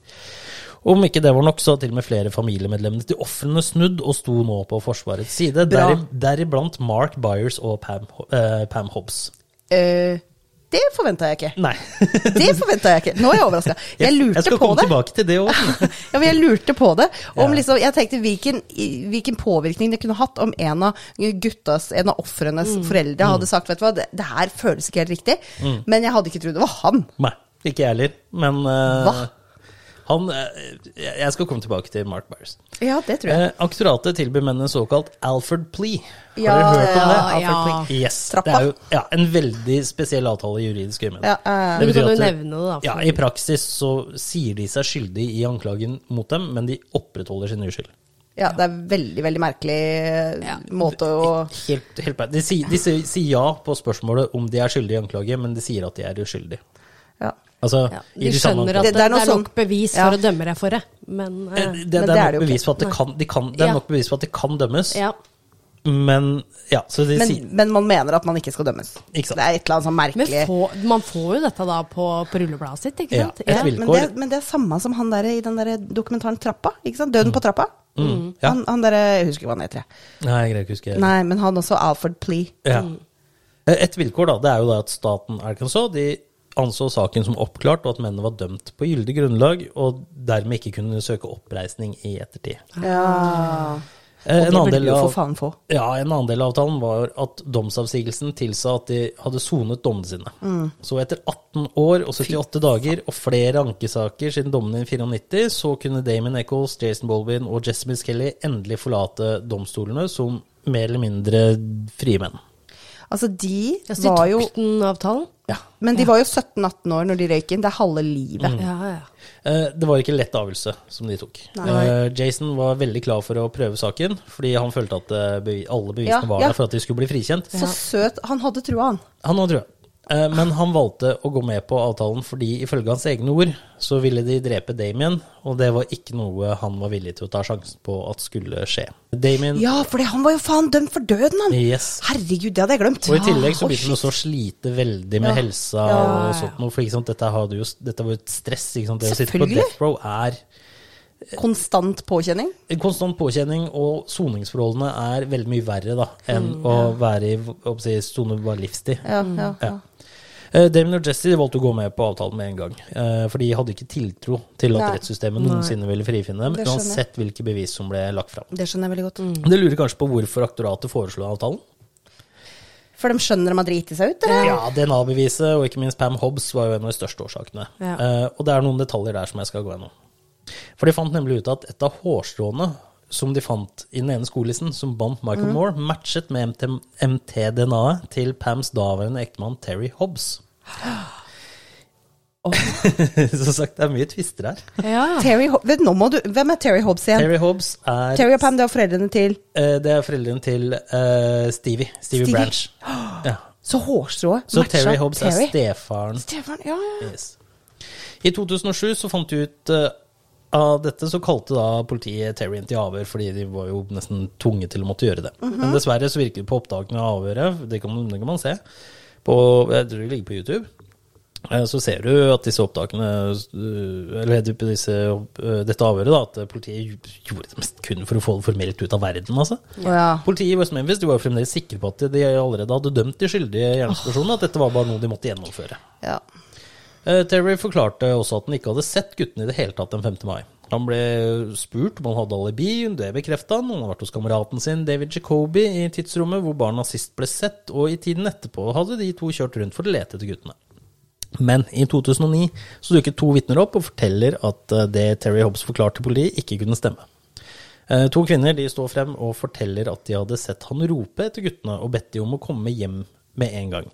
Om ikke det var nok, så har til og med flere familiemedlemmer til ofrene snudd og sto nå på Forsvarets side, deri- deriblant Mark Byers og Pam, eh, Pam Hobbs. Eh, det forventa jeg ikke. Nei. Det forventa jeg ikke. Nå er jeg overraska. Jeg lurte på det. jeg skal komme det. tilbake til det òg. Ja, men jeg lurte på det. Om Ja. liksom, jeg tenkte hvilken, hvilken påvirkning det kunne hatt om en av guttas, en av ofrenes foreldre hadde sagt vet du hva, det, det her føles ikke helt riktig. Men jeg hadde ikke trodd det var han. Nei, ikke jeg heller. Men uh? Han eh, Jeg skal komme tilbake til Mark Byers. Ja, det tror jeg. Eh, aktoratet tilbyr mennene såkalt Alfred Plea. Har Ja, dere hørt om det? ja. Alfred Plea. Yes. Trappa. Det er jo ja, en veldig spesiell avtale i juridisk øyemed. Ja, uh, du betyr at nevne det, da. Ja, I praksis så sier de seg skyldig i anklagen mot dem, men de opprettholder sin uskyld. ja, det er veldig, veldig merkelig Ja. måte å Helt, helt, de, sier, de sier, sier ja på spørsmålet om de er skyldige i anklage, men de sier at de er uskyldige. ja. Altså, ja. De de skjønner at Det- det, det er noe er nok sånn- bevis Ja. for å dømme deg for det, men Eh, eh, Det, det, Men er det er nok det bevis for at det kan, de kan, det er Ja. nok bevis for at de kan dømmes, ja. men ja, så de Men, sier men man mener at man ikke skal dømmes. Ikke sant. Det er et eller annet sånn Men merkelig få, man får jo dette da på, på rullebladet sitt, ikke Ja, sant? et vil- men, det, men det er samme som han der i den der dokumentaren Trappa. Ikke sant? Døden på trappa. Mm. Ja. Han, han der, Jeg husker ikke hva han heter. jeg. Nei, jeg greier ikke å huske. Nei, men han også Alfred Plea. Ja. Eh, Et vilkår da, det er jo da at staten Arkansas de anså saken som oppklart, og at mennene var dømt på gyldig grunnlag, og dermed ikke kunne søke oppreisning i ettertid. Ja. Eh, Og En det annen, burde del du for faen få. ja, en annen del av avtalen var at domsavsigelsen tilsa at de hadde sonet dommene sine. Mm. Så etter 18 år og 78 dager og flere ankesaker siden dommene i 94, så kunne Damon Eccles, Jason Bolvin og Jesse Skelly Kelly endelig forlate domstolene som mer eller mindre frie menn. Altså, de Ja, de var jo tok den avtalen? Ja. Men de var jo 17-18 år når de røyk inn. Det er halve livet. Mm. Ja, ja. Eh, Det var ikke en lett avgjørelse som de tok. Eh, Jason var veldig klar for å prøve saken, fordi han følte at eh, bevi alle bevisene Ja, var ja. der for at de skulle bli frikjent. Så søt. Han hadde trua, han. Han hadde trua. Eh, Men han valgte å gå med på avtalen fordi ifølge hans egne ord så ville de drepe Damien, og det var ikke noe han var villig til å ta sjansen på at skulle skje. Damien Ja, for han var jo faen dømt for døden, han. Yes. Herregud, det hadde jeg glemt. Og i tillegg så begynte han også å slite veldig med Ja. helsa Ja, ja, og sånt noe, for sant, dette, jo, dette var jo et stress, ikke sant. Det å sitte på death row er Konstant påkjenning. konstant påkjenning, og soningsforholdene er veldig mye verre da, enn Mm, å være i sone bare livstid. Ja, ja, ja. Ja. Eh, Damien og Jesse valgte å gå med på avtalen med en gang, Uh, for de hadde ikke tiltro til at Nei. rettssystemet noensinne ville frifinne dem, uansett hvilke bevis som ble lagt fram. Det skjønner jeg veldig godt. Det lurer kanskje på hvorfor aktoratet foreslo avtalen? For de skjønner de har driti seg ut, eller? Ja, DNA-beviset og ikke minst Pam Hobbs var jo en av de største årsakene. Ja. Uh, og det er noen detaljer der som jeg skal gå gjennom. For de fant nemlig ut at et av hårstråene som de fant i den ene skolissen, som bandt Michael Moore, matchet med MT MT-DNA-et til Pams daværende ektemann Terry Hobbs. Som sagt, det er mye tvister her. Ja. Terry, nå må du, hvem er Terry Hobbs igjen? Terry Hobbs er Terry og Pam, det er foreldrene til eh, Det er foreldrene til uh, Stevie. Stevie. Stevie. Branch. Ja. Så hårstrået Så matcha Terry Hobbs er stefaren. stefaren Stefan, ja, ja. Yes. I 2007 så fant de ut eh, av dette, så kalte da politiet Terry inn til avhør, fordi de var jo nesten tvunget til å måtte gjøre det. Men dessverre så virker det på opptakene av avhøret, det kan, det kan man se, på, jeg tror det ligger på YouTube, eh, så ser du at disse opptakene, eh, eller disse, eh, dette avhøret, da, at politiet gjorde det mest kun for å få det formelt ut av verden, altså. Ja. Politiet i West Memphis de var fremdeles sikre på at de allerede hadde dømt de skyldige gjerningspersonene, at dette var bare noe de måtte gjennomføre. ja. Eh, Terry forklarte også at han ikke hadde sett guttene i det hele tatt den 5. mai. Han ble spurt om han hadde alibi, det bekrefta han. Han har vært hos kameraten sin David Jacoby i tidsrommet hvor barna sist ble sett, og i tiden etterpå hadde de to kjørt rundt for å lete etter guttene. Men i 2009 så dukket to vitner opp og forteller at eh, det Terry Hobbs forklarte politiet, ikke kunne stemme. Eh, To kvinner de står frem og forteller at de hadde sett han rope etter guttene og bedt de om å komme hjem med en gang.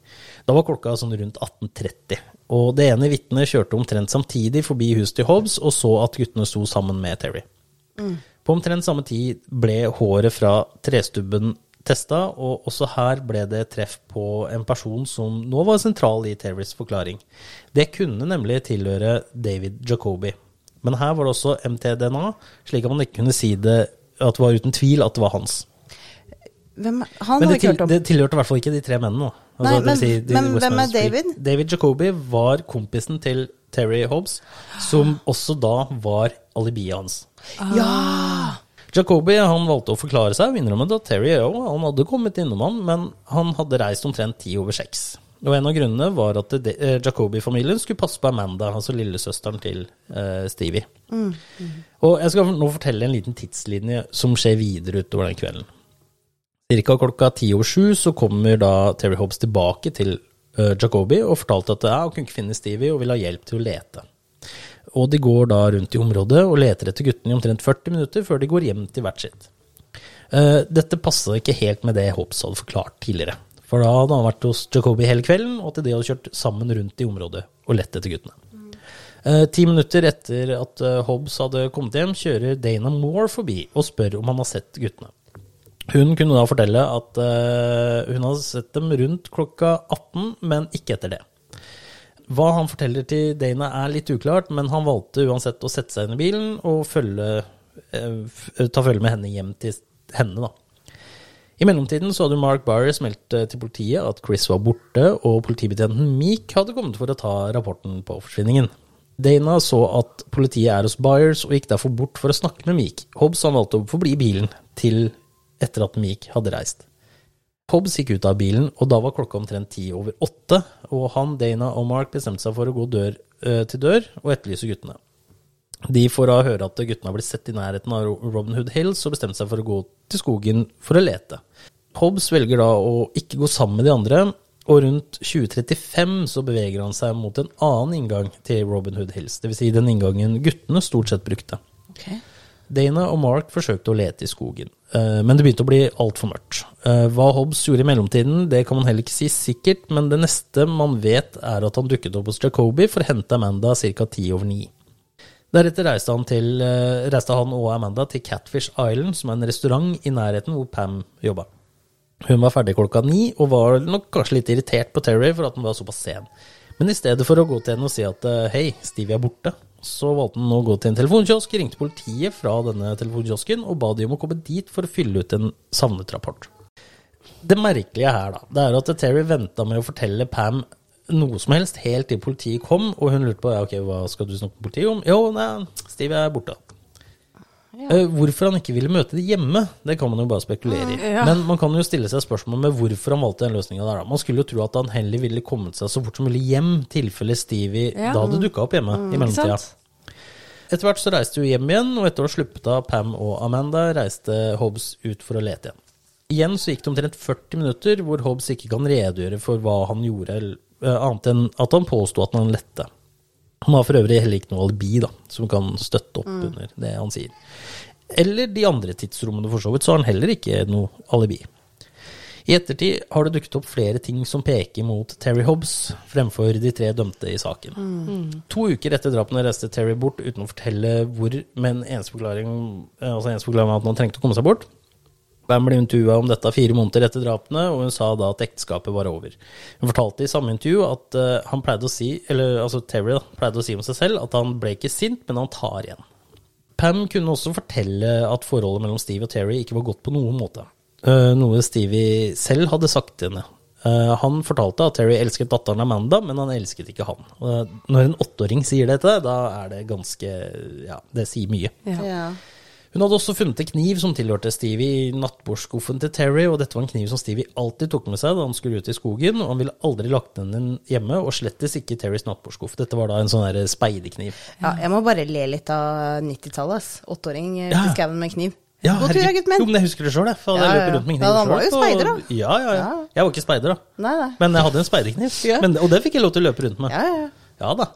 Da var klokka sånn rundt 18.30, og det ene vitnet kjørte omtrent samtidig forbi huset til Hobbes og så at guttene sto sammen med Terry. På omtrent samme tid ble håret fra trestubben testa, og også her ble det treff på en person som nå var sentral i Terrys forklaring. Det kunne nemlig tilhøre David Jacobi. Men her var det også MTDNA, slik at man ikke kunne si det at det var uten tvil at det var hans. Hvem, han Men har det, ikke til, det tilhørte i hvert fall ikke de tre mennene. Altså, Nei, men- si, de men hvem er David? David Jacobi var kompisen til Terry Hobbs, som også da var alibiet hans. Ja! Jacobi han valgte å forklare seg og innrømmet at Terry òg han hadde kommet innom han, men han hadde reist omtrent ti over seks. Og en av grunnene var at eh, Jacoby-familien skulle passe på Amanda, altså lillesøsteren til uh, Stevie. Og jeg skal nå fortelle en liten tidslinje som skjer videre utover den kvelden. Cirka klokka ti over sju så kommer da Terry Hobbs tilbake til uh, Jacoby og fortalte at ja, hun kunne ikke finne Stevie og ville ha hjelp til å lete. Og de går da rundt i området og leter etter guttene i omtrent 40 minutter før de går hjem til hvert sitt. Uh, dette passa ikke helt med det Hobbs hadde forklart tidligere. For da hadde han vært hos Jacoby hele kvelden, og til de hadde kjørt sammen rundt i området og lett etter guttene. Eh, ti minutter etter at eh, Hobbs hadde kommet hjem, kjører Dana Moore forbi og spør om han har sett guttene. Hun kunne da fortelle at eh, hun hadde sett dem rundt klokka 18, men ikke etter det. Hva han forteller til Dana er litt uklart, men han valgte uansett å sette seg inn i bilen og følge, eh, ta følge med henne hjem til henne, da. I mellomtiden så hadde Mark Byers meldt eh, til politiet at Chris var borte, og politibetjenten Meek hadde kommet for å ta rapporten på forsvinningen. Dana så at politiet er hos Byers, og gikk derfor bort for å snakke med Meek. Hobbs han valgte å forbli i bilen til etter at Meek hadde reist. Hobbs gikk ut av bilen, og da var klokka omtrent ti over åtte, og han, Dana og Mark bestemte seg for å gå dør eh, til dør og etterlyse guttene. De får da høre at guttene har blitt sett i nærheten av Robin Hood Hills, og bestemte seg for å gå til skogen for å lete. Hobbs velger da å ikke gå sammen med de andre, og rundt 2035 så beveger han seg mot en annen inngang til Robin Hood Hills, dvs. Si den inngangen guttene stort sett brukte. Dana og Mark forsøkte å lete i skogen, eh, men det begynte å bli altfor mørkt. Eh, Hva Hobbs gjorde i mellomtiden, det kan man heller ikke si sikkert, men det neste man vet, er at han dukket opp hos Jacobi for å hente Amanda ca. ti over ni. Deretter reiste han, til, eh, reiste han og Amanda til Catfish Island, som er en restaurant i nærheten hvor Pam jobba. Hun var ferdig klokka ni, og var nok kanskje litt irritert på Terry for at han var såpass sen. Men i stedet for å gå til henne og si at hei, Stevie er borte, så valgte han å gå til en telefonkiosk, ringte politiet fra denne telefonkiosken og ba de om å komme dit for å fylle ut en savnet-rapport. Det merkelige her, da, det er at Terry venta med å fortelle Pam noe som helst helt til politiet kom, og hun lurte på ja, ok, hva skal du snakke med politiet om. Jo, nei, Steve er borte. Eh, hvorfor han ikke ville møte de hjemme, det kan man jo bare spekulere i. Ja. Men man kan jo stille seg spørsmål med hvorfor han valgte den løsninga der. Man skulle jo tro at han heller ville kommet seg så fort som mulig hjem, tilfelle Stevie Ja. da hadde dukka opp hjemme i mellomtida. Etter hvert så reiste hun hjem igjen, og etter å ha sluppet av Pam og Amanda, reiste Hobbes ut for å lete igjen. Igjen så gikk det omtrent 40 minutter hvor Hobbes ikke kan redegjøre for hva han gjorde, eh, annet enn at han påsto at han lette. Han har for øvrig heller ikke noe alibi da, som kan støtte opp under det han sier. Eller de andre tidsrommene, for så vidt, så har han heller ikke noe alibi. I ettertid har det dukket opp flere ting som peker mot Terry Hobbs fremfor de tre dømte i saken. To uker etter drapene reiste Terry bort uten å fortelle hvor, men eneste forklaring, eh, altså eneste forklaring var at han trengte å komme seg bort. Bam ble intervjua om dette fire måneder etter drapene, og hun sa da at ekteskapet var over. Hun fortalte i samme intervju at eh, han pleide å si, eller altså Terry da, pleide å si om seg selv at han ble ikke sint, men han tar igjen. Pam kunne også fortelle at forholdet mellom Steve og Terry ikke var godt på noen måte. Eh, noe Stevie selv hadde sagt til henne. Eh, han fortalte at Terry elsket datteren Amanda, men han elsket ikke han. Og når en åtteåring sier dette, da er det ganske Ja, det sier mye. Ja. Hun hadde også funnet en kniv som tilhørte Stevie i nattbordskuffen til Terry, og dette var en kniv som Stevie alltid tok med seg da han skulle ut i skogen, og han ville aldri lagt den hjemme, og slettes ikke i Terrys nattbordskuff. Dette var da en sånn der speiderkniv. ja, jeg må bare le litt av 90-tallet. ass. Åtteåring i Ja. i skauen med kniv. Ja, God tur, da, gutten min. Jo, men jeg husker det sjøl, jeg. Ja, Ja, ja. rundt med kniv Ja, han var jo speider, da. Ja, ja, ja. Ja. Jeg var ikke speider, da. Nei, nei. Men jeg hadde en speiderkniv, Ja. Og det fikk jeg lov til å løpe rundt med. Ja, ja, ja. Ja da.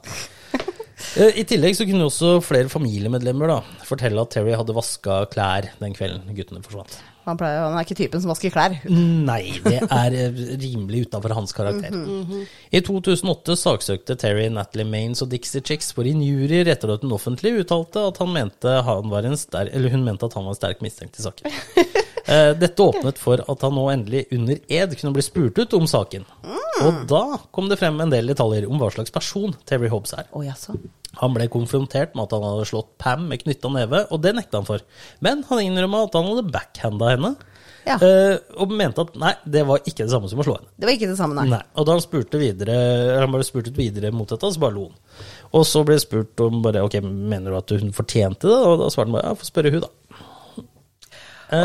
Eh, I tillegg så kunne også flere familiemedlemmer da fortelle at Terry hadde vaska klær den kvelden guttene forsvant. Han, pleier, han er ikke typen som vasker klær. Nei, det er eh, rimelig utafor hans karakter. I 2008 saksøkte Terry Natalie Maines og Dixie Chicks for injurier etter at hun offentlig uttalte at han mente han var en ster eller hun mente at han var en sterk mistenkt i saken. Eh, Dette åpnet for at han nå endelig under ed kunne bli spurt ut om saken. Og da kom det frem en del detaljer om hva slags person Terry Hobbs er. Oh, jaså. Han ble konfrontert med at han hadde slått Pam med knytta neve, og det nekta han for. Men han innrømma at han hadde backhanda henne, Ja. eh, og mente at nei, det var ikke det samme som å slå henne. Det var ikke det samme, nei. Nei. Og da han spurte videre, han ble spurt ut videre mot dette, så bare lo han. Og så ble det spurt om bare ok, mener du at hun fortjente det? Og da svarte han bare ja, få spørre hun, da. Eh,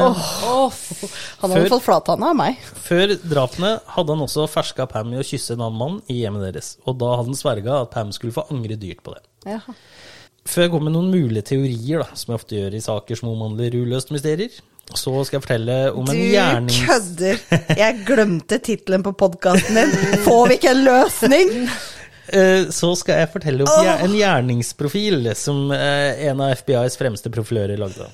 Han hadde Før- fått flathanna av meg. Før drapene hadde han også ferska Pam i å kysse en annen mann i hjemmet deres, og da hadde han sverga at Pam skulle få angre dyrt på det. Jaha. Før jeg går med noen mulige teorier, da, som jeg ofte gjør i saker som omhandler uløste mysterier, så skal jeg fortelle om en gjerning... Du kødder! Jeg glemte tittelen på podkasten din. Får vi ikke en løsning? Eh, Så skal jeg fortelle om en gjerningsprofil som eh, en av FBIs fremste profilører lagde.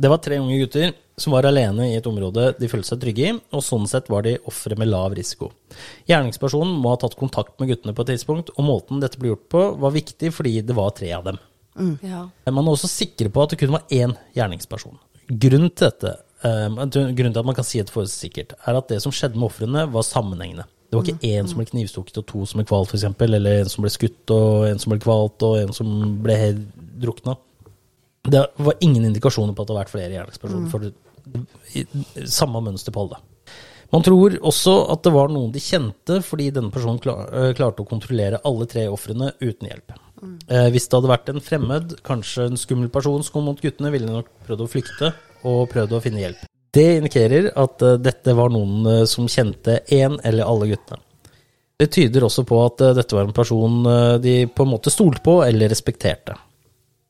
Det var tre unge gutter som var alene i et område de følte seg trygge i, og sånn sett var de ofre med lav risiko. Gjerningspersonen må ha tatt kontakt med guttene på et tidspunkt, og måten dette ble gjort på, var viktig fordi det var tre av dem. Ja. Man er også sikre på at det kun var én gjerningsperson. Grunnen til dette, eh, grunnen til at man kan si dette for sikkert, er at det som skjedde med ofrene, var sammenhengende. Det var ikke én som ble knivstukket og to som ble kvalt, f.eks., eller en som ble skutt og en som ble kvalt og en som ble drukna. Det var ingen indikasjoner på at det har vært flere gjerningspersoner. For det, samme mønster på alle. Man tror også at det var noen de kjente, fordi denne personen klar, øh, klarte å kontrollere alle tre ofrene uten hjelp. Eh, hvis det hadde vært en fremmed, kanskje en skummel person som kom mot guttene, ville de nok prøvd å flykte og prøvd å finne hjelp. Det indikerer at eh, dette var noen eh, som kjente én eller alle guttene. Det tyder også på at eh, dette var en person eh, de på en måte stolte på eller respekterte.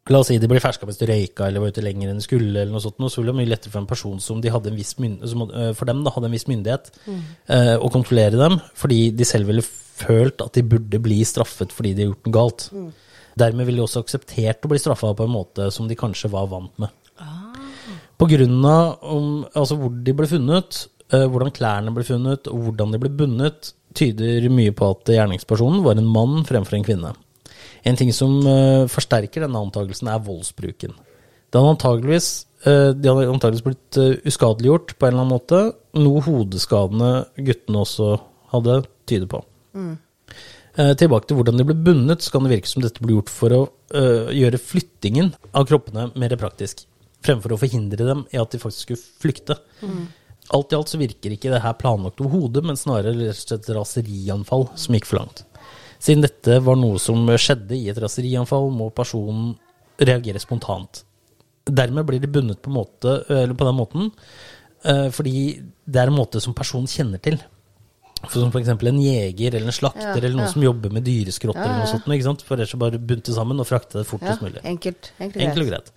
La oss si de ble ferska mens de røyka eller var ute lenger enn de skulle, eller noe sånt, så ville det være mye lettere for en person som de hadde en viss som, eh, for dem da, hadde en viss myndighet, eh, å kontrollere dem, fordi de selv ville følt at de burde bli straffet fordi de har gjort noe galt. Dermed ville de også akseptert å bli straffa på en måte som de kanskje var vant med. På grunn av om, altså hvor de ble funnet, eh, hvordan klærne ble funnet, og hvordan de ble bundet, tyder mye på at gjerningspersonen var en mann fremfor en kvinne. En ting som uh, forsterker denne antakelsen, er voldsbruken. Det hadde antageligvis, uh, de hadde antageligvis blitt uh, uskadeliggjort på en eller annen måte, noe hodeskadene guttene også hadde tyder på. Eh, tilbake til hvordan de ble bundet, så kan det virke som dette ble gjort for å eh, gjøre flyttingen av kroppene mer praktisk, fremfor å forhindre dem i at de faktisk skulle flykte. Alt i alt så virker ikke det her planlagt overhodet, men snarere rett og slett et raserianfall som gikk for langt. Siden dette var noe som skjedde i et raserianfall, må personen reagere spontant. Dermed blir de bundet på, måte, eller på den måten, eh, fordi det er en måte som personen kjenner til. Som f.eks. en jeger eller en slakter Ja, eller noen ja. som jobber med dyreskrotter eller noe sånt. Ikke sant? For ellers bare bunte sammen og frakte det Ja, fortest mulig. enkelt. Enkelt, Enkelt og greit.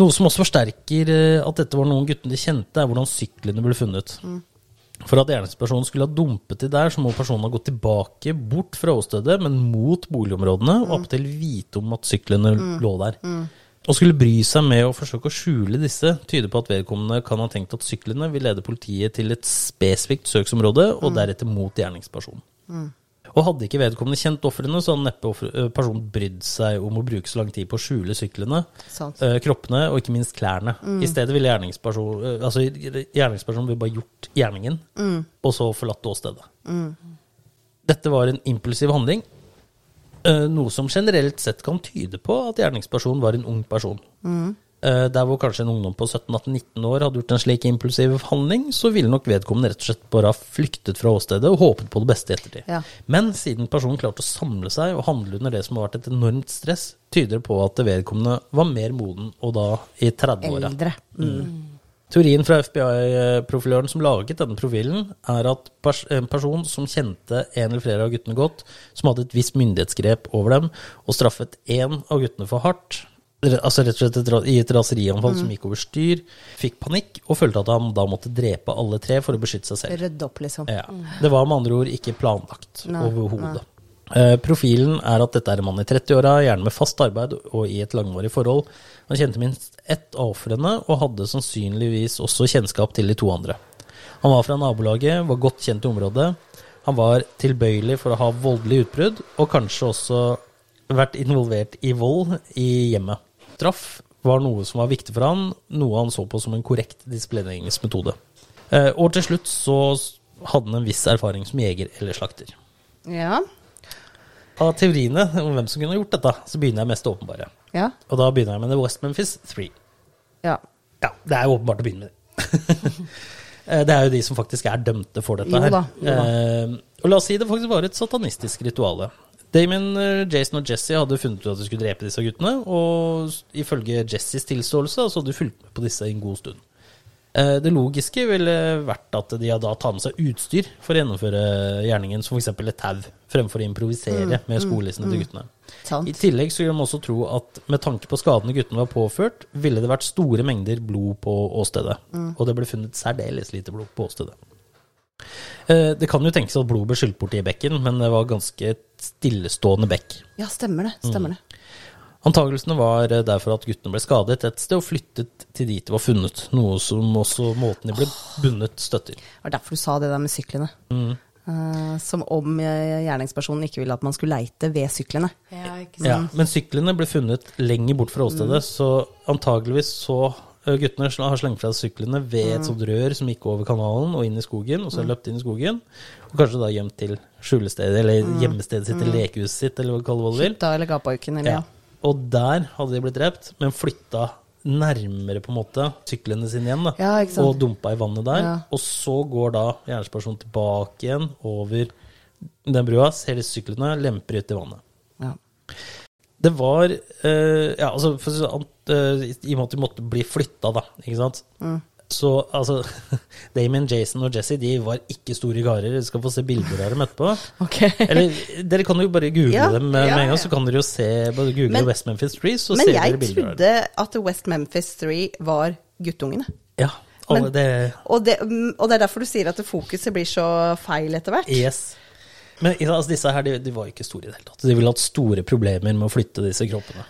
Noe som også forsterker eh, at dette var noen guttene de kjente, er hvordan syklene ble funnet. For at gjerningspersonen skulle ha dumpet de der, så må personen ha gått tilbake bort fra åstedet, men mot boligområdene, og opptil vite om at syklene lå der. Å skulle bry seg med å forsøke å skjule disse, tyder på at vedkommende kan ha tenkt at syklene vil lede politiet til et spesifikt søksområde, og deretter mot gjerningspersonen. Og hadde ikke vedkommende kjent ofrene, så hadde neppe eh, personen brydd seg om å bruke så lang tid på å skjule syklene, eh, kroppene og ikke minst klærne. I stedet ville gjerningsperson, eh, altså, gjerningspersonen ville bare gjort gjerningen, og så forlatt åstedet. Dette var en impulsiv handling, eh, noe som generelt sett kan tyde på at gjerningspersonen var en ung person. Eh, Der hvor kanskje en ungdom på 17-18-19 år hadde gjort en slik impulsiv handling, så ville nok vedkommende rett og slett bare ha flyktet fra åstedet og håpet på det beste i ettertid. Ja. Men siden personen klarte å samle seg og handle under det som har vært et enormt stress, tyder det på at vedkommende var mer moden, og da i 30-åra. Eldre. Teorien fra FBI-profiløren som laget denne profilen, er at pers en person som kjente en eller flere av guttene godt, som hadde et visst myndighetsgrep over dem, og straffet én av guttene for hardt, altså rett og slett et, i et raserianfall som gikk over styr, fikk panikk og følte at han da måtte drepe alle tre for å beskytte seg selv. Rydde opp, liksom. Ja. Det var med andre ord ikke planlagt overhodet. Uh, profilen er at dette er en mann i 30-åra, gjerne med fast arbeid og i et langvarig forhold. Han kjente minst ett av ofrene, og hadde sannsynligvis også kjennskap til de to andre. Han var fra nabolaget, var godt kjent i området. Han var tilbøyelig for å ha voldelige utbrudd, og kanskje også vært involvert i vold i hjemmet. Straff var noe som var viktig for han, noe han så på som en korrekt disiplineringsmetode. Eh, og til slutt så hadde han en viss erfaring som jeger eller slakter. Ja. Av teoriene om hvem som kunne gjort dette, så begynner jeg mest åpenbare. Ja. Og da begynner jeg med The West Memphis 3. ja. Ja, det er jo åpenbart å begynne med det. Eh, det er jo de som faktisk er dømte for dette Jo her. da, jo da. Eh, og la oss si det faktisk var et satanistisk rituale. Damon, eh, Jason og Jesse hadde funnet ut at de skulle drepe disse guttene, og ifølge Jessys tilståelse så hadde de fulgt med på disse en god stund. Eh, Det logiske ville vært at de hadde tatt med seg utstyr for å gjennomføre gjerningen, som f.eks. et tau, fremfor å improvisere med skolissene til guttene. Sant. I tillegg så vil de også tro at med tanke på skadene guttene var påført, ville det vært store mengder blod på åstedet. Og det ble funnet særdeles lite blod på åstedet. Eh, Det kan jo tenkes at blod ble skylt bort i bekken, men det var ganske stillestående bekk. ja, stemmer det. Stemmer det. Antagelsene var eh, derfor at guttene ble skadet et sted og flyttet til dit de var funnet, noe som også måten de ble bundet støtter. Det var derfor du sa det der med syklene. Mm. Uh, som om gjerningspersonen ikke ville at man skulle leite ved syklene. Ja, ikke sant. Ja, men syklene ble funnet lenger bort fra åstedet, så antageligvis så guttene har slengt fra syklene ved et sånt rør som gikk over kanalen og inn i skogen, og så har de løpt inn i skogen, og kanskje da gjemt til skjulestedet, eller hjemmestedet sitt, eller lekehuset sitt, eller hva du vil. Eller gapauken, eller Ja. Og der hadde de blitt drept, men flytta nærmere på en måte syklene sine igjen, da, Ja, og dumpa i vannet der. Ja. Og så går da gjerningspersonen tilbake igjen over den brua, ser de syklene, lemper ut i vannet. ja. Det var uh, Ja, altså for, eh, I og med at de måtte bli flytta, da, ikke sant. Mm. Så altså Damon, Jason og Jesse de var ikke store karer. Dere skal få se bilder av dem etterpå. Ok. Eller dere kan jo bare google Ja, dem med, ja, en gang, ja. så kan dere jo se Bare google Men- West Memphis 3. så Men ser dere bilder av dem. trodde at West Memphis 3 var guttungene. Ja, alle Men- det Og det, mm, og det er derfor du sier at fokuset blir så feil etter hvert. Yes. Men altså, disse her, de, de var ikke store i det hele tatt. De ville hatt store problemer med å flytte disse kroppene.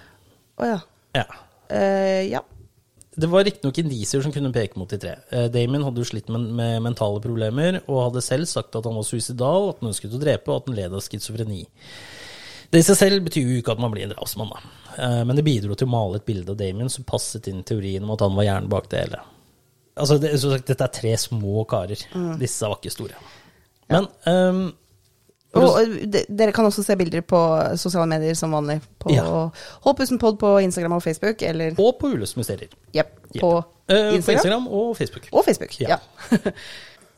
Å ja. Ja. Uh, ja. Det var riktignok indisier som kunne peke mot de tre. Eh, Damien hadde jo slitt med, med mentale problemer, og hadde selv sagt at han var suicidal, at han ønsket å drepe, og at han led av schizofreni. Det i seg selv betyr jo ikke at man blir en drapsmann, da. Eh, Men det bidro til å male et bilde av Damien som passet inn teorien om at han var hjernen bak det hele. Altså, det, sagt, dette er tre små karer. Mm. Disse var ikke store. Men ehm, Og de- dere kan også se bilder på sosiale medier som vanlig. På Ja. Håpusenpod på Instagram og Facebook, eller Og på Ules mysterier. Yep, på Instagram. På Instagram. Instagram og Facebook. Og Facebook. Ja. Ja.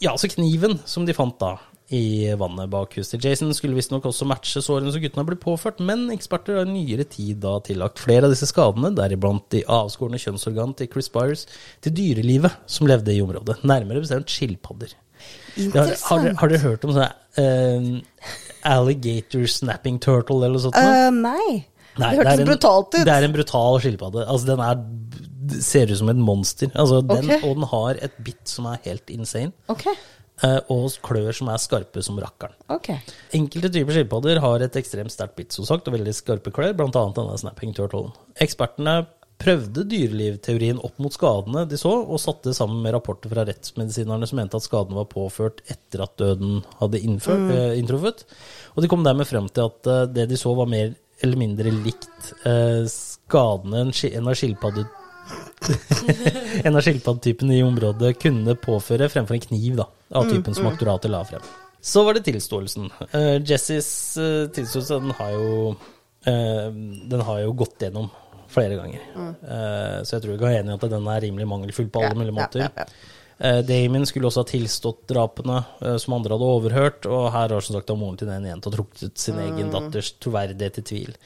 Ja, så kniven som de fant da i vannet bak huset til Jason, skulle visstnok også matche sårene som guttene ble påført, men eksperter har i nyere tid da tillagt flere av disse skadene, deriblant de avskårne kjønnsorgan til Chris Byers, til dyrelivet som levde i området, nærmere bestemt skilpadder. Har, har, dere- har dere hørt om sånn uh, alligator snapping turtle eller noe sånt? Eh, nei. Nei, det hørtes en- brutalt ut. Det er en brutal skilpadde. Altså, den er, ser ut som et monster. Altså, den, okay. Og den har et bitt som er helt insane. Okay eh, Og klør som er skarpe som rakkeren. Okay. Enkelte typer skilpadder har et ekstremt sterkt bitt, som sagt, og veldig skarpe klør, annet denne snapping turtlen. Ekspertene prøvde dyrelivteorien opp mot skadene de så, og satte sammen med rapporter fra rettsmedisinerne som mente at skadene var påført etter at døden hadde innført, eh, inntruffet. Og de kom dermed frem til at eh, det de så var mer eller mindre likt eh, skadene en, av skilpadde en av skilpaddetypene i området kunne påføre fremfor en kniv da, av typen som aktoratet la frem. Så var det tilståelsen. Uh, Jessies uh, tilståelse den har, jo, uh, den har jo gått gjennom flere ganger. Eh, så jeg tror vi kan være enige at den er rimelig mangelfull på alle Ja, mulige måter. ja, ja. Eh, Damien skulle også ha tilstått drapene eh, som andre hadde overhørt, og her har som sagt moren til den jenta trukket sin egen datters troverdighet i tvil.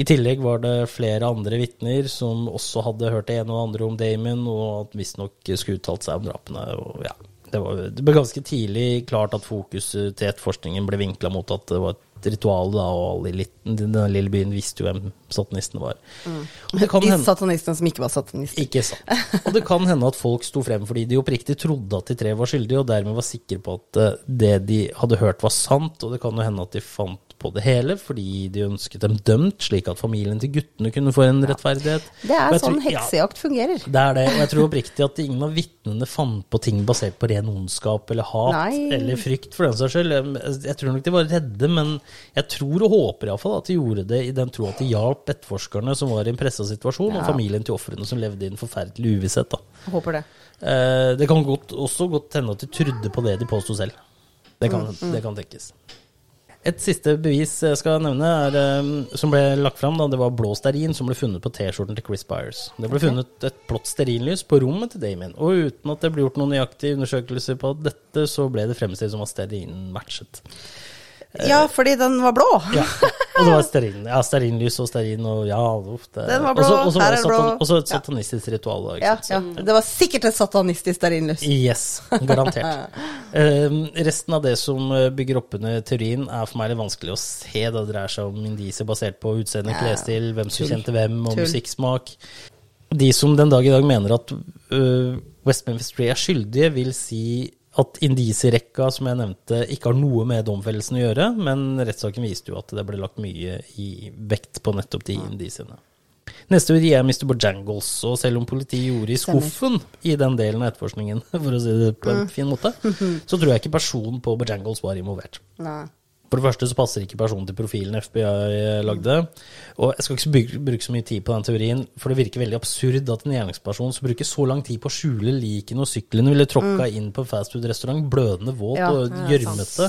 I tillegg var det flere andre vitner som også hadde hørt det ene og det andre om Damien, og visstnok skulle uttalt seg om drapene. Og ja, det, var, det ble ganske tidlig klart at fokuset til etterforskningen ble vinkla mot at det var et ritual, da, og alle i denne lille byen visste jo hvem satanistene var. Kan De hende- satanistene som ikke var satanister. ikke sant. Og det kan hende at folk sto frem fordi de oppriktig trodde at de tre var skyldige, og dermed var sikre på at eh, det de hadde hørt var sant, og det kan jo hende at de fant på det hele fordi de ønsket dem dømt, slik at familien til guttene kunne få en rettferdighet. Det er sånn tror- ja, heksejakt fungerer. det er det, og jeg tror oppriktig at ingen av vitnene fant på ting basert på ren ondskap eller hat Nei. eller frykt, for den saks skyld. Jeg, jeg tror nok de var redde, men jeg tror og håper iallfall at de gjorde det i den tro at de hjalp etterforskerne som var i en pressa situasjon, og familien til ofrene som levde i en forferdelig uvisshet. Da. Håper det. Eh, det kan godt, også godt hende at de trodde på det de påsto selv. Det kan, det kan tenkes. Et siste bevis jeg skal nevne, er, eh, som ble lagt fram, da, det var blå stearin som ble funnet på T-skjorten til Chris Byers. Det ble funnet et blått stearinlys på rommet til Damien, og uten at det ble gjort noen nøyaktige undersøkelser på dette, så ble det fremstilt som at stearinen matchet. Ja, fordi den var blå. Ja, og det var stearin. Ja, stearinlys og stearin og ja uff, det- Den var blå, Også- også her er det blå. Og så et Ja. satanistisk ritual. Ja, ja. Det var sikkert et satanistisk stearinlys. Yes, garantert. Eh, resten av det som eh, bygger opp under teorien, er for meg litt vanskelig å se. Det dreier seg om indiser basert på utseende, Ja. klesstil, hvem som kjente hvem, og Tull. musikksmak. De som den dag i dag mener at uh, West Memphis 3 er skyldige, vil si at indisierekka, som jeg nevnte, ikke har noe med domfellelsen å gjøre, men rettssaken viste jo at det ble lagt mye i vekt på nettopp de indisiene. Neste teori er Mr. Bojangles, og selv om politiet gjorde i skuffen i den delen av etterforskningen, for å si det på en fin måte, så tror jeg ikke personen på Bojangles var involvert. Nei. For det første så passer ikke personen til profilen FBI lagde. Og jeg skal ikke bruke, bruke så mye tid på den teorien, for det virker veldig absurd at en gjerningsperson som bruker så lang tid på å skjule likene og syklene, ville tråkka inn på en fastfood-restaurant blødende våt Mm. Ja, og gjørmete,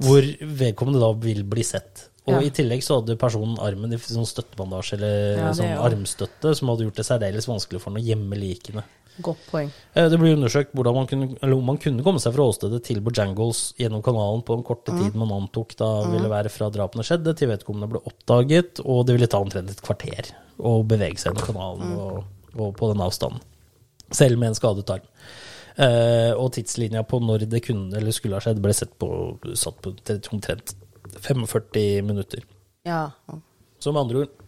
hvor vedkommende da vil bli sett. Og Ja. i tillegg så hadde personen armen i sånn støttebandasje eller Ja, sånn armstøtte, som hadde gjort det særdeles vanskelig for ham å gjemme likene. Godt poeng. Eh, Det ble undersøkt man kunne, om man kunne komme seg fra åstedet til Bojangles gjennom kanalen på den korte tiden man antok da ville være fra drapene skjedde, til vedkommende ble oppdaget, og det ville ta omtrent et kvarter å bevege seg gjennom kanalen og, og på den avstanden. Selv med en skadet arm. Eh, og tidslinja på når det kunne eller skulle ha skjedd, ble på, satt på omtrent 45 minutter. Ja. Så med andre ord,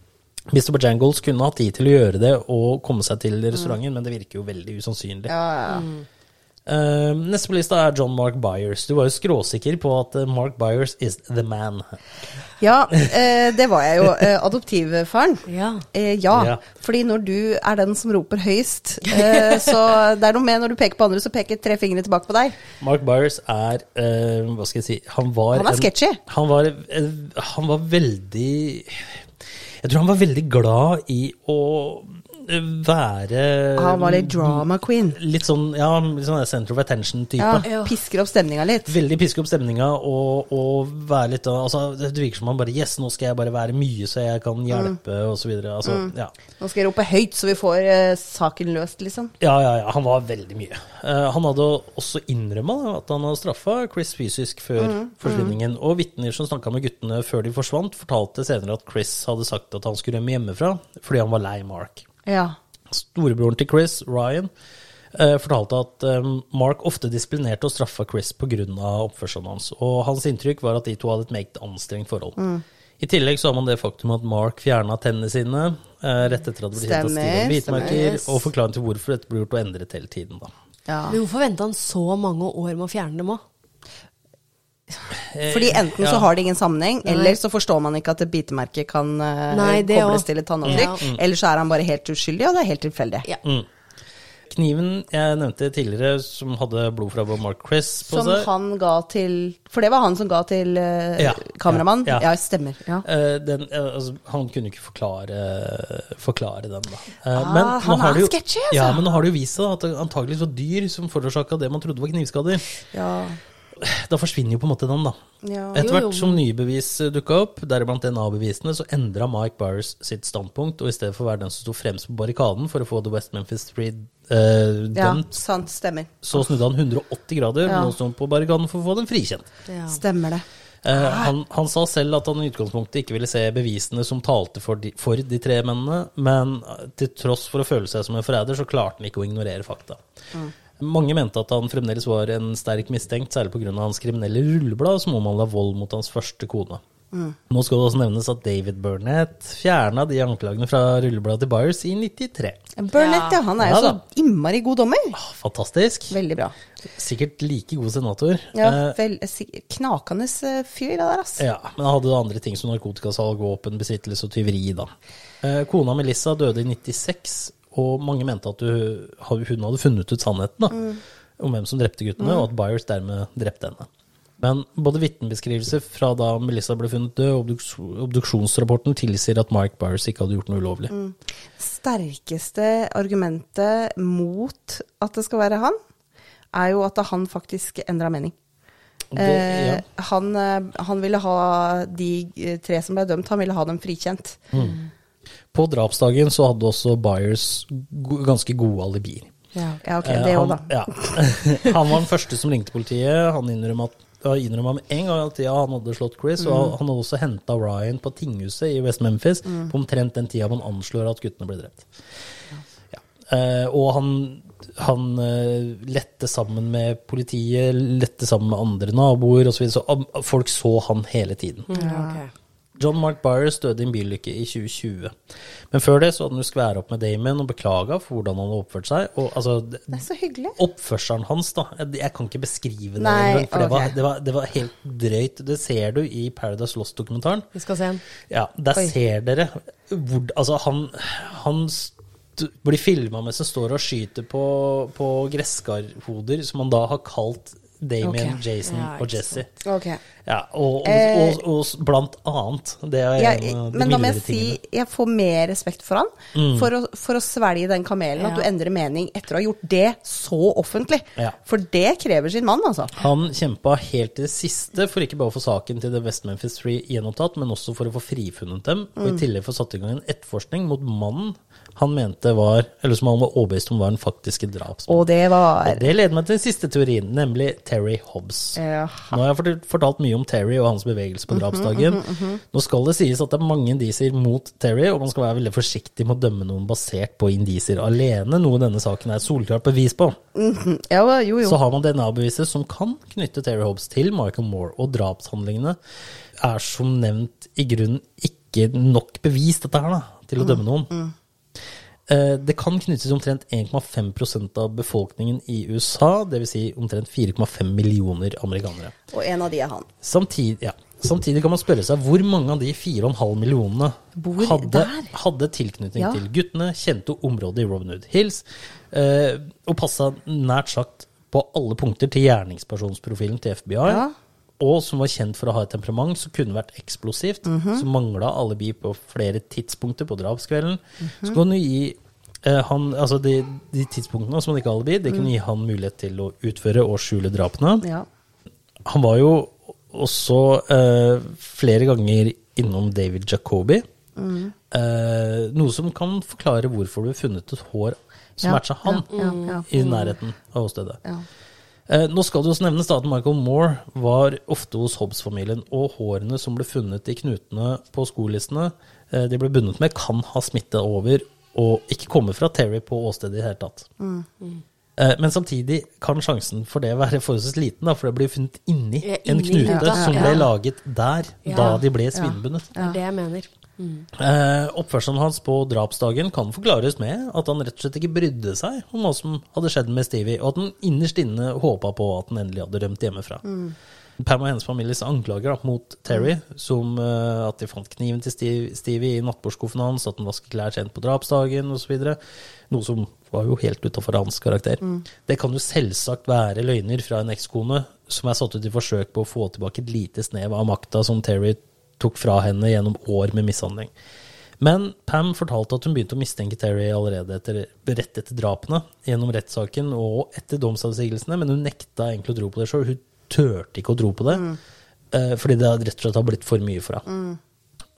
Mr. Bojangles kunne hatt tid til å gjøre det og komme seg til restauranten, men det virker jo veldig usannsynlig. Ja, ja. Eh, neste på lista er John Mark Byers. Du var jo skråsikker på at eh, Mark Byers is the man. Ja, uh, det var jeg jo. Uh, adoptivfaren. Ja. Eh, ja. Ja. fordi når du er den som roper høyest, så det er noe med når du peker på andre, så peker tre fingre tilbake på deg. Mark Byers er eh, Hva skal jeg si Han var Han er en- sketchy. Han var, han var veldig Jeg tror han var veldig glad i å være Han var litt drama queen. Litt sånn, ja, litt sånn center of attention-type. Ja, Ja. Pisker opp stemninga litt. Veldig pisker opp stemninga og, og være litt altså, Det virker som han bare Yes, nå skal jeg bare være mye, så jeg kan hjelpe, og så videre. mm. ja. Nå skal jeg rope høyt, så vi får uh, saken løst, liksom. ja, ja, ja. Han var veldig mye. Uh, han hadde også innrømma at han hadde straffa Chris fysisk før forsvinningen. Og vitner som snakka med guttene før de forsvant, fortalte senere at Chris hadde sagt at han skulle rømme hjemmefra fordi han var lei Mark. Ja. Storebroren til Chris, Ryan, eh, fortalte at eh, Mark ofte disiplinerte og straffa Chris pga. oppførselen hans. Og hans inntrykk var at de to hadde et meget anstrengt forhold. I tillegg så har man det faktum at Mark fjerna tennene sine eh, rett etter at det ble kjent at Steven hvitmerker, og forklaringen til hvorfor dette ble gjort og endret hele tiden. da. ja. Men hvorfor venta han så mange år med å fjerne dem òg? Fordi enten så har det ingen sammenheng, Nei. eller så forstår man ikke at et bitemerke kan eh, Nei, kobles også. til et tannavtrykk. Eller så er han bare helt uskyldig, og det er helt tilfeldig. Ja. Kniven jeg nevnte tidligere, som hadde blod fra Bob Mark Chris på Som seg han ga til For det var han som ga til uh, Ja, kameramann? ja, Ja, ja. stemmer. Ja. eh, den, uh, altså, han kunne ikke forklare, forklare den, da. Eh, Ah, men, han er sketchy, altså. Ja, men nå har det jo vist seg at det antakeligvis var dyr som forårsaka det man trodde var knivskader. ja. Da forsvinner jo på en måte den, da. ja. Etter hvert som nye bevis dukka opp, deriblant DNA-bevisene, så endra Mike Byers sitt standpunkt, og i stedet for å være den som sto fremst på barrikaden for å få The West Memphis Free eh, ja, sant. Stemmer. så snudde han 180 grader, Ja. nå han på barrikaden for å få den frikjent. Ja. Stemmer det. Eh, han, han sa selv at han i utgangspunktet ikke ville se bevisene som talte for de, for de tre mennene, men eh, til tross for å føle seg som en forræder, så klarte han ikke å ignorere fakta. Mange mente at han fremdeles var en sterk mistenkt, særlig pga. hans kriminelle rulleblad som omhandla vold mot hans første kone. Nå skal det også nevnes at David Burnett fjerna de anklagene fra rullebladet til Byers i 93. Burnett, ja. Han er jo Ja så innmari god dommer. Ah, Fantastisk. Veldig bra. Sikkert like god senator. Ja, Eh, vel, knakende eh, fyr, det der, ass. Ja, men han hadde andre ting som narkotikasalg, våpen, besittelse og tyveri, da. Eh, kona Melissa døde i 96, og mange mente at hun, hun hadde funnet ut sannheten da, om hvem som drepte guttene, og at Byers dermed drepte henne. Men både vitnebeskrivelser fra da Melissa ble funnet død, og obduks obduksjonsrapporten tilsier at Mike Byers ikke hadde gjort noe ulovlig. Sterkeste argumentet mot at det skal være han, er jo at han faktisk endra mening. Det, ja. Eh, han, eh, han ville ha de eh, tre som ble dømt, han ville ha dem frikjent. På drapsdagen så hadde også Byers ganske gode alibier. Ja, ok, Eh, det òg, han, da. Ja. han var den første som ringte politiet. Han innrømma at med en gang at ja, han hadde slått Chris, Mm. og han hadde også henta Ryan på tinghuset i West Memphis på omtrent den tida man anslår at guttene ble drept. Ja. Eh, og han, han eh, lette sammen med politiet, lette sammen med andre naboer osv., så, videre, så folk så han hele tiden. Ja, ok. John Mark Byers døde i en bilulykke i 2020. Men før det så hadde han jo skværa opp med Damon og beklaga for hvordan han hadde oppført seg. Og altså, det- er så hyggelig. Oppførselen hans, da. Jeg, jeg kan ikke beskrive det. Nei, for det, var, det, var, det var helt drøyt. Det ser du i Paradise Lost-dokumentaren. Vi skal se den. Ja, Der Oi. ser dere hvor Altså, han, han blir filma mens han står og skyter på, på gresskarhoder, som han da har kalt Damien, okay. Jason Ja, og Jesse. Okay. Ja, og, og, Eh, og, og, blant annet. Det er ja, en av de men da må jeg mildere si. Mm. jeg får mer respekt for han, for, å, for å svelge den kamelen. At du endrer mening etter å ha gjort det så offentlig. Ja. For det krever sin mann, altså. Han kjempa helt til det siste for ikke bare å få saken til The West Memphis Free gjenopptatt, men også for å få frifunnet dem, og Mm. i tillegg få satt i gang en etterforskning mot mannen han mente var, eller som han var overbevist om var den faktiske drapsmannen. Og det var Og det leder meg til den siste teorien, nemlig Terry Hobbs. Jaha. Nå har jeg fortalt, mye om Terry og hans bevegelse på drapsdagen. Nå skal det sies at det er mange indisier mot Terry, og man skal være veldig forsiktig med å dømme noen basert på indisier alene, noe denne saken er et solklart bevis på. Ja, jo, jo. Så har man DNA-beviset som kan knytte Terry Hobbs til Michael Moore, og drapshandlingene er som nevnt i grunnen ikke nok bevis, dette her, da, til å dømme noen. Eh, det kan knyttes omtrent 1,5% av befolkningen i USA, dvs. Si omtrent 4,5 millioner amerikanere. Og en av de er han. Samtidig, ja. Samtidig kan man spørre seg hvor mange av de 4,5 millionene hadde, hadde tilknytning Ja. til guttene, kjente området i Robin Hood Hills, eh, og passa nært sagt på alle punkter til gjerningspersonsprofilen til FBI, Ja. Og som var kjent for å ha et temperament som kunne vært eksplosivt, Mhm. som mangla alibi på flere tidspunkter på drapskvelden. Mhm. Så kan du gi eh, han, altså de, de tidspunktene som han ikke har alibi, det Mm. kunne gi han mulighet til å utføre og skjule drapene Ja. han var jo også eh, flere ganger innom David Jacobi. Mm. Eh, noe som kan forklare hvorfor du har funnet et hår som Ja, matcha han ja. i nærheten av åstedet. Ja. Eh, nå skal det også nevnes at Michael Moore var ofte hos Hobbes-familien, og hårene som ble funnet i knutene på skolissene eh, de ble bundet med, kan ha smitta over og ikke komme fra Terry på åstedet i det hele tatt. Eh, Men samtidig kan sjansen for det være forholdsvis liten, da, for det blir funnet inni Ja, en inni knute knute, som ja. ble laget der Ja. da de ble svinbundet. Det er det jeg mener. Eh, oppførselen hans på drapsdagen kan forklares med at han rett og slett ikke brydde seg om hva som hadde skjedd med Stevie, og at han innerst inne håpa på at han endelig hadde rømt hjemmefra. Pam og hennes families anklager da, mot Terry, som eh, at de fant kniven til Steve, Stevie i nattbordskuffen hans, at han vasket klær sent på drapsdagen osv., noe som var jo helt utafor hans karakter. Det kan jo selvsagt være løgner fra en ekskone som er satt ut i forsøk på å få tilbake et lite snev av makta som Terry tok fra henne gjennom år med mishandling. Men Pam fortalte at hun begynte å mistenke Terry allerede etter, rett etter drapene, gjennom rettssaken og etter domsavsigelsene, men hun nekta egentlig å tro på det sjøl. Hun turte ikke å tro på det, mm. fordi det rett og slett har blitt for mye for henne. Eh,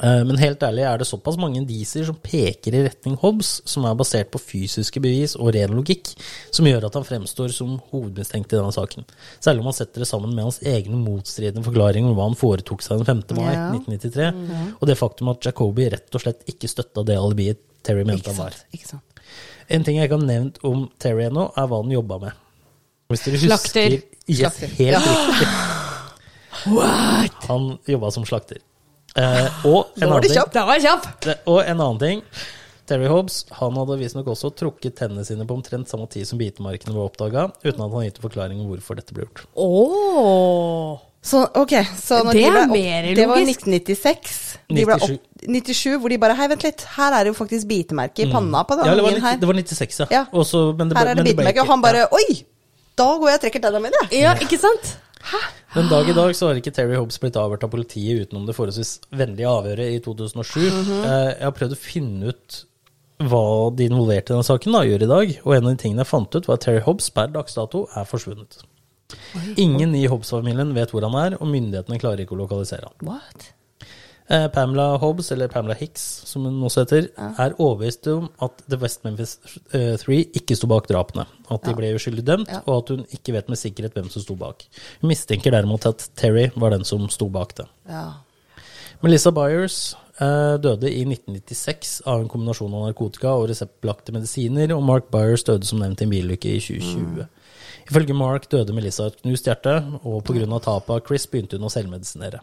Men helt ærlig er det såpass mange indisier som peker i retning Hobbes, som er basert på fysiske bevis og ren logikk, som gjør at han fremstår som hovedmistenkt i denne saken. Særlig om man setter det sammen med hans egne motstridende forklaringer om hva han foretok seg den 5. mai Ja. 1993, og det faktum at Jacobi rett og slett ikke støtta det alibiet Terry mente han var. En ting jeg ikke har nevnt om Terry ennå, er hva han jobba med. Hvis dere Slakter. husker Yes, Slakter. helt riktig. Han jobba som slakter. Eh, og, en annen ting. Da var jeg kjapp! det- og en annen ting. Terry Hobbs han hadde visstnok også trukket tennene sine på omtrent samme tid som bitemarkene var oppdaga, uten at han gitt forklaring om hvorfor dette ble gjort. Åh. Så, ok, så når Det de er ble opp, mer Det var logisk. 1996. De ble 97. opp, 97, hvor de bare Hei, vent litt, her er det jo faktisk bitemerke i panna på Ja, det var, ungen 90, her. det var 96, ja. Ja. Også, men det Her er det men ble bitemerke. ikke- Og han bare ja. Oi! Da går jeg og trekker tennene mine, jeg. Ja, ikke sant? Den dag i dag så har ikke Terry Hobbs blitt avhørt av politiet utenom det forholdsvis vennlige avhøret i 2007. Mm -hmm. Jeg har prøvd å finne ut hva de involverte i denne saken da, gjør i dag, og en av de tingene jeg fant ut, var at Terry Hobbs per dags dato er forsvunnet. Ingen i Hobbs-familien vet hvor han er, og myndighetene klarer ikke å lokalisere han. What? Eh, Pamela Hobbs, eller Pamela Hicks, som hun også heter, er overbevist om at The West Memphis eh, Three ikke sto bak drapene. At de ble uskyldig dømt, Ja. og at hun ikke vet med sikkerhet hvem som sto bak. Hun mistenker derimot at Terry var den som sto bak det. Ja. Melissa Byers eh, døde i 1996 av en kombinasjon av narkotika og reseptbelagte medisiner, og Mark Byers døde som nevnt i en bilulykke i 2020. Ifølge Mark døde Melissa av et knust hjerte, og pga. tapet av Chris begynte hun å selvmedisinere.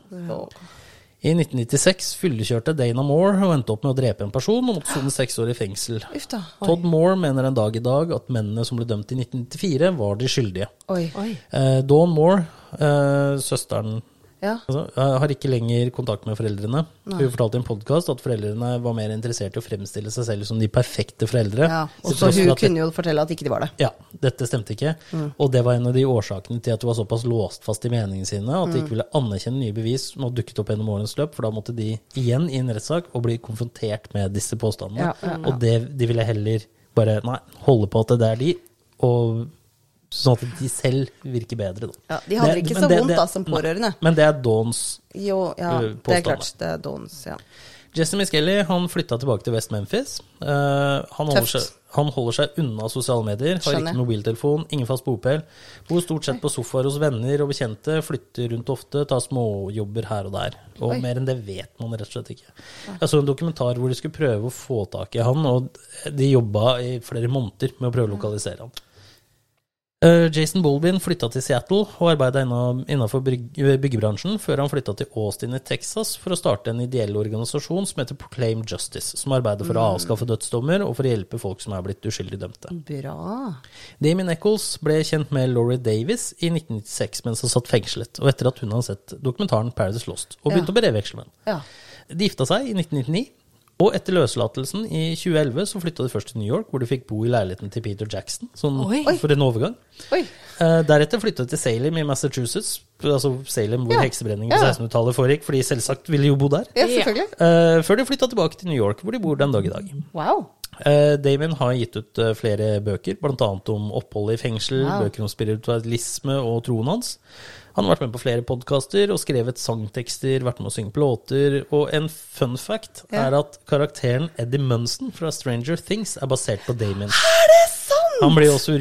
I 1996 fyllekjørte Dana Moore og endte opp med å drepe en person og måtte sone seks år i fengsel. Ufta. Todd Moore mener en dag i dag at mennene som ble dømt i 1994, var de skyldige. Oi. Oi. Eh, Dawn Moore, eh, søsteren Ja. Altså, jeg har ikke lenger kontakt med foreldrene. Hun fortalte i en podkast at foreldrene var mer interessert i å fremstille seg selv som de perfekte foreldre. ja. Og så hun kunne jo fortelle at ikke de var det. Ja, dette stemte ikke. Og det var en av de årsakene til at hun var såpass låst fast i meningene sine at de ikke ville anerkjenne nye bevis som hadde dukket opp gjennom årens løp, for da måtte de igjen i en rettssak og bli konfrontert med disse påstandene. Ja. Og det, de ville heller bare nei, holde på at det er de, og sånn at de selv virker bedre. Da. Ja, de hadde Det- ikke så det- vondt det- da som pårørende. Men det er Dawns Jo, ja, Uh, det er klart. Det er Dawns, ja. Jesse Miskelly han flytta tilbake til West Memphis. Uh, han, holder seg, han holder seg unna sosiale medier, har ikke mobiltelefon, ingen fast bopel. Bor stort sett på sofaer hos venner og bekjente, flytter rundt ofte, tar småjobber her og der. Og Oi. mer enn det vet man rett og slett ikke. Jeg så en dokumentar hvor de skulle prøve å få tak i han, og de jobba i flere måneder med å prøve å lokalisere han. Eh, Jason Bolbin flytta til Seattle og arbeida innafor byggebransjen før han flytta til Austin i Texas for å starte en ideell organisasjon som heter Proclaim Justice, som arbeider for å avskaffe dødsdommer og for å hjelpe folk som er blitt uskyldig dømte. Bra. Damien Eccles ble kjent med Laurie Davis i 1996 mens han satt fengslet, og etter at hun hadde sett dokumentaren Paradise Lost og begynte å brevveksle med henne. Ja. De gifta seg i 1999, og etter løslatelsen i 2011 så flytta de først til New York, hvor de fikk bo i leiligheten til Peter Jackson, sånn Oi. for en overgang. Oi. Uh, deretter flytta de til Salem i Massachusetts, altså Salem hvor Ja. heksebrenningen på Ja. 1600-tallet foregikk, for de selvsagt ville jo bo der. Ja, selvfølgelig. Uh, før de flytta tilbake til New York, hvor de bor den dag i dag. Wow. Uh, Damien har gitt ut uh, flere bøker, bl.a. om oppholdet i fengsel, Wow. bøker om spiritualisme og troen hans. Han har vært med på flere podkaster og skrevet sangtekster, vært med å synge på låter. Og en fun fact Ja. er at karakteren Eddie Munson fra Stranger Things er basert på Damien. Er det sant?! Han blir også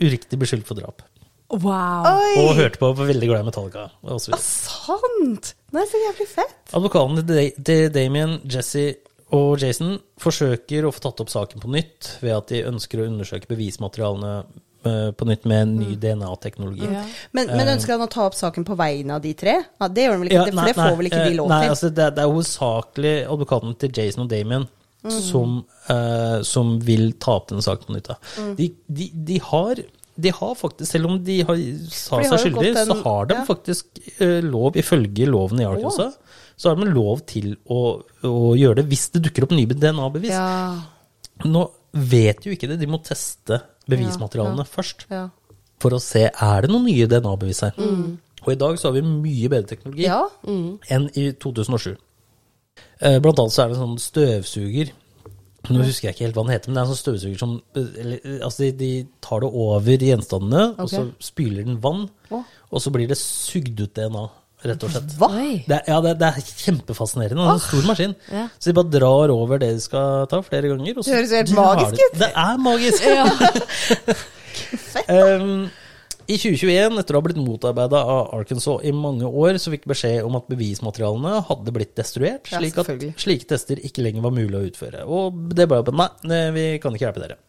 uriktig beskyldt for drap. Wow. Oi! Og hørte på, var veldig glad i Metallica. Og så ah, Sant! Det er så jævlig fett. Advokaten til Da- Damien, Jesse og Jason forsøker å få tatt opp saken på nytt ved at de ønsker å undersøke bevismaterialene på nytt med ny DNA-teknologi. Ja. Men, men ønsker han å ta opp saken på vegne av de tre? Ja, det gjør han vel ikke, Ja, for nei, det får nei, vel ikke de lov lov Nei, til? altså det, det er hovedsakelig advokaten til Jason og Damien som, uh, som vil ta opp denne saken på nytt. da. De, de, de har de har faktisk, Selv om de har, sa de har seg skyldige, en- så har de ja. faktisk uh, lov, ifølge loven i Arkansas, så har de lov til å, å gjøre det hvis det dukker opp nye DNA-bevis. Ja, Nå vet jo ikke det, de må teste bevismaterialene først ja. for å se er det noen nye DNA-bevis her. Og i dag så har vi mye bedre teknologi Ja. enn i 2007. Eh, Blant annet så er det en sånn støvsuger. Nå husker jeg ikke helt hva den heter, men det er en sånn støvsuger som eh, eh, Altså, de, de tar det over gjenstandene, og så spyler den vann, oh. og så blir det sugd ut DNA, rett og slett. Hva? Det er, ja, det, det er kjempefascinerende. Det er en stor maskin. Ja. Så de bare drar over det de skal ta, flere ganger. Og så Det høres helt magisk ut. Det er magisk. Um, I 2021, etter å ha blitt motarbeida av Arkansas i mange år, så fikk beskjed om at bevismaterialene hadde blitt destruert, Ja, slik at slike tester ikke lenger var mulig å utføre. Og det ble jo på nei, vi kan ikke hjelpe dere.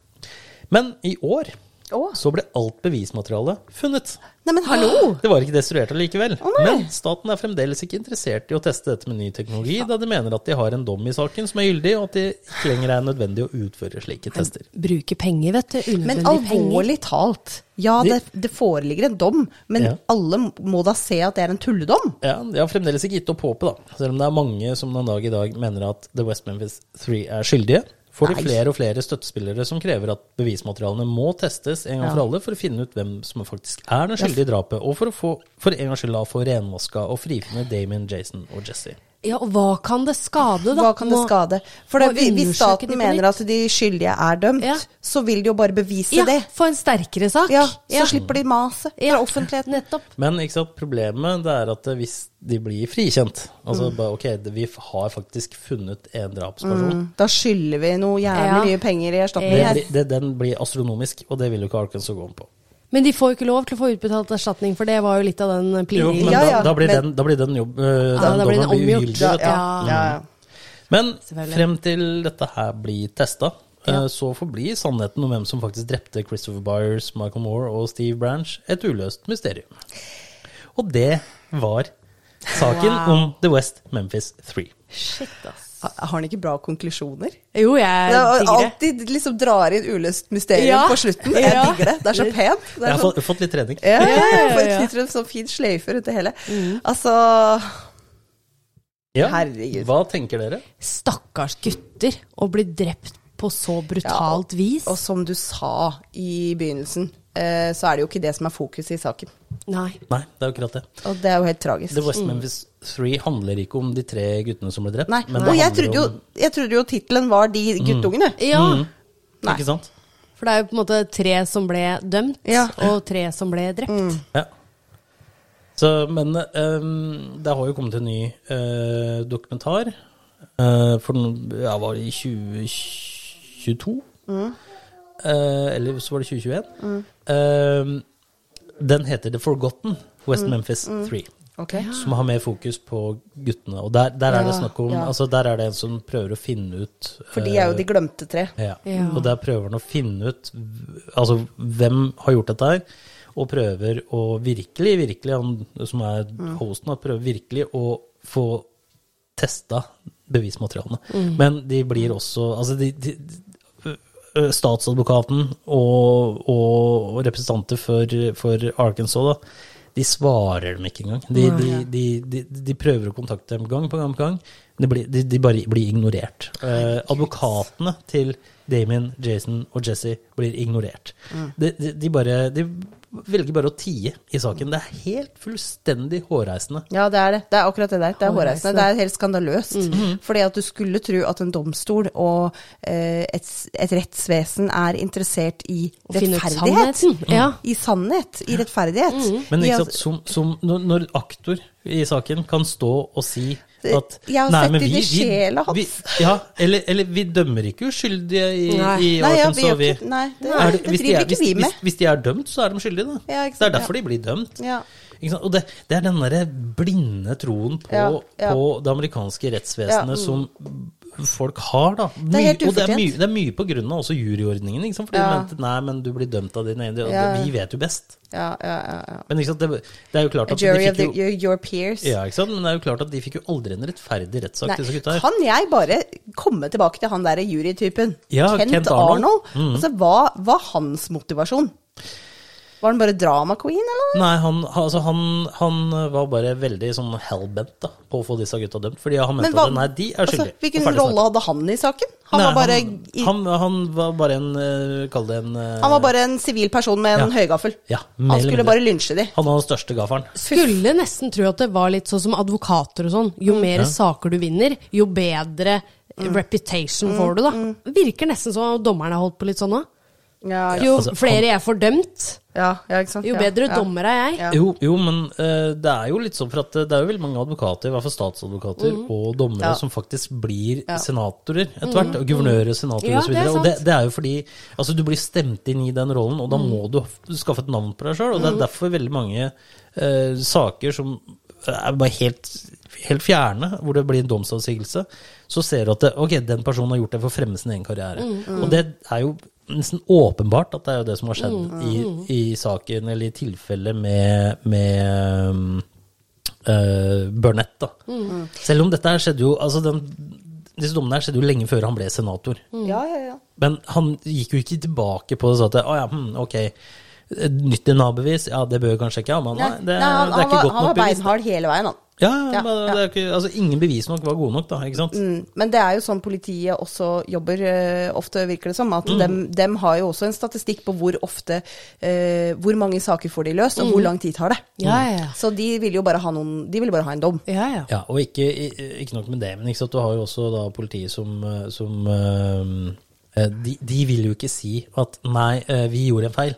Men i år Å. så ble alt bevismaterialet funnet. Nei, men hallo! Det var ikke destruert allikevel. Oh, Men staten er fremdeles ikke interessert i å teste dette med ny teknologi, da de mener at de har en dom i saken som er gyldig, og at det ikke lenger er nødvendig å utføre slike tester. Bruke penger, vet du. Men alvorlig penger. talt, ja, det, det foreligger en dom, men Ja. alle må da se at det er en tulledom? Ja, De har fremdeles ikke gitt opp håpet, da. Selv om det er mange som den dag i dag mener at The West Memphis Three er skyldige. Får de flere og flere støttespillere som krever at bevismaterialene må testes en gang for alle for å finne ut hvem som faktisk er den skyldige i drapet, og for å få, for en gangs skyld å få renvaska og frifinne Damien, Jason og Jesse. Ja, og hva kan det skade, da? Hva kan det skade? For det, hvis staten mener at de skyldige er dømt, Ja. så vil de jo bare bevise Ja, det. få en sterkere sak. Ja, så slipper de maset fra Ja, offentligheten. Nettopp. Men ikke sant, problemet det er at hvis de blir frikjent Altså Mm. bare, ok, vi har faktisk funnet en drapsperson. Da skylder vi noe jævlig Ja. mye penger i erstatning her. blir- det, den blir astronomisk, og det vil jo ikke Arkansas gå om på. Men de får jo ikke lov til å få utbetalt erstatning, for det var jo litt av den Jo, men Ja, da, ja, da, blir men- den, da blir den jobb... Ja, den da blir den omgjort. Ja, ja, ja, ja. Men frem til dette her blir testa, Ja. så forblir sannheten om hvem som faktisk drepte Christopher Byers, Michael Moore og Steve Branch, et uløst mysterium. Og det var saken Wow. om The West Memphis Three. Shit, ass. Ha- Har han ikke bra konklusjoner? Jo, jeg er digger det. alltid liksom drar inn uløst mysterium Ja. på slutten. Jeg Ja. digger det. Det er så pent. Det Jeg er har sånn, fått, litt trening. ja, ja, ja, Ja, ja, knytter en sånn fin sløyfe rundt det hele. Altså Ja. Herregud. Hva tenker dere? Stakkars gutter å bli drept på så brutalt vis. Og som du sa i begynnelsen, eh, så er det jo ikke det som er fokuset i saken. Nei. Nei, det er jo akkurat det. Og det er jo helt tragisk. The West Memphis Three handler ikke om de tre guttene som ble drept. Nei, men og det jeg trodde jo, jeg trodde jo tittelen var De guttungene. Ja, Nei. Ikke sant? for det er jo på en måte tre som ble dømt, Ja. og tre som ble drept. Ja. Så, men um, det har jo kommet en ny uh, dokumentar Uh, for den ja, var i 2022? Eh, eller så var det 2021. Ehm, den heter The Forgotten West Memphis 3. Ok. som har mer fokus på guttene. Og der, der er det snakk om ja. altså Der er det en som prøver å finne ut For de er jo de glemte tre. ja. Ja. Og der prøver han å finne ut altså, hvem har gjort dette her, og prøver å virkelig, virkelig, han som er Mm. hosten, prøver virkelig å få testa bevismaterialene. Mm. Men de blir også Altså, de, de, statsadvokaten og, og representanter for, for Arkansas, da, de svarer dem ikke engang. De, de, de, de, prøver å kontakte dem gang på gang på gang. De, blir, bare blir ignorert. Eh, advokatene til Damien, Jason og Jesse blir ignorert. De, de, de, bare, de velger bare å tie i saken. Det er helt fullstendig hårreisende. Ja, det er det. Det er akkurat det der. Det er hårreisende. Det er helt skandaløst. Fordi at du skulle tro at en domstol og eh, et, et rettsvesen er interessert i Å rettferdighet. sannheten. Ja. I sannhet. I rettferdighet. Men ikke sant, som, som når, når aktor i saken kan stå og si at jeg har nei, sett men vi- i sjela hans. vi- Ja, eller, eller vi dømmer ikke uskyldige i, Nei. i Nei, ja, vi vi- nei, det- Er det hvis, de driver er, ikke vi med. hvis, hvis de er dømt, så er de skyldige, da. Ja, det er derfor de blir dømt. Ja. Og det, det er den derre blinde troen på, Ja, ja. på det amerikanske rettsvesenet Ja, mm. som folk har, da. Det er helt og det er, mye, det er mye på grunn av også juryordningen. Ikke sant? Fordi Ja. de mente nei, men du blir dømt av dine egne. Ja. Vi vet jo best. Ja, ja, ja. Men sant? Det, det er jo klart at A jury of fikk jo, of your, your peers. ja, ikke sant? Men det er jo klart at de fikk jo aldri en rettferdig rettssak, disse gutta her. kan jeg bare komme tilbake til han derre jurytypen? Ja, Kent, Kent Arnold. Arnold. Mm. Altså, hva var hans motivasjon? Var han bare drama queen, eller? Nei, han, altså, han, han var bare veldig sånn hellbent da, på å få disse gutta dømt. Fordi han mente hva- at nei, de er altså, skyldige. hvilken rolle hadde han i saken? Han Nei, var bare han, i, han, han var bare en eh, Kall det en eh, Han var bare en sivil person med en Ja. høygaffel. Ja, han skulle mindre. bare lynsje de. Han var den største gaffelen. Skulle nesten tro at det var litt sånn som advokater og sånn. Jo mer Ja. saker du vinner, jo bedre reputation får du, da. Virker nesten som om dommerne har holdt på litt sånn da. Ja, ja, Jo altså, flere jeg får dømt, ja, ja, ikke sant? jo bedre ja. dommer er jeg. Ja. Jo, jo, men uh, det er jo litt sånn for at det er jo veldig mange advokater, i hvert fall statsadvokater og dommere, Ja. som faktisk blir Ja. senatorer etter hvert. Mm. guvernører, senatorer Ja, og er videre. Og det, det er jo fordi altså, du blir stemt inn i den rollen, og da må du skaffe et navn på deg sjøl. Og det er derfor veldig mange uh, saker som er bare helt, helt fjerne, hvor det blir en domsavsigelse, så ser du at det, ok, den personen har gjort det for å fremme sin egen karriere. Og det er jo nesten åpenbart at det er jo det som har skjedd i, i saken, eller i tilfellet med, med um, eh, Burnett. Da. Selv om dette her skjedde jo altså den, Disse dommene her skjedde jo lenge før han ble senator. Ja, ja, ja. Men han gikk jo ikke tilbake på det sa at å ja, hm, ok, nytt DNA-bevis, ja det bør kanskje ikke ha, men nei, det, Nei, han, det er han, ikke nok godt han nok var bevis. beinhard hele veien, han. Ja, Ja, men ja. Det er ikke, altså, ingen bevis nok var gode nok, da. ikke sant? Mm, Men det er jo sånn politiet også jobber, uh, ofte virker det som. At Mm. dem, dem har jo også en statistikk på hvor ofte uh, Hvor mange saker får de løst, og hvor lang tid tar det. Ja, ja, ja. Så de vil jo bare ha noen De vil bare ha en dom. Ja, ja. Ja, og ikke, ikke nok med det, men ikke sant? du har jo også da politiet som, eh, som uh, de, de vil jo ikke si at nei, vi gjorde en feil.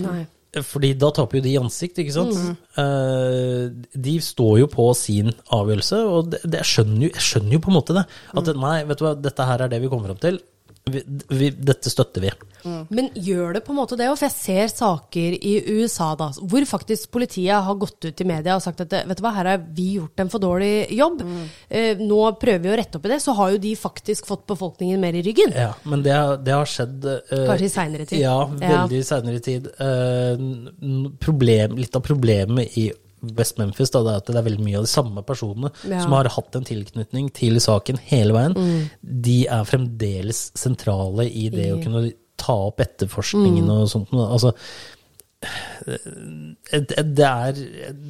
Nei. Fordi da taper jo de ansikt, ikke sant. Mm. de står jo på sin avgjørelse, og det, det, jeg, skjønner jo, jeg skjønner jo på en måte det. At nei, vet du hva, dette her er det vi kommer opp til. Vi, vi, dette støtter vi. Men gjør det på en måte det òg? For jeg ser saker i USA da, hvor faktisk politiet har gått ut i media og sagt at vet du hva, her har vi gjort en for dårlig jobb. Eh, nå prøver vi å rette opp i det. Så har jo de faktisk fått befolkningen mer i ryggen. Ja, men det, det har skjedd eh, Kanskje i senere tid. Ja, Ja. veldig ja. seinere tid. Eh, problem, litt av problemet i West Memphis da, det er at det er veldig mye av de samme personene Ja. som har hatt en tilknytning til saken hele veien. Mm. De er fremdeles sentrale i det å kunne ta opp etterforskningen Mm. og sånt. Altså, eh, det er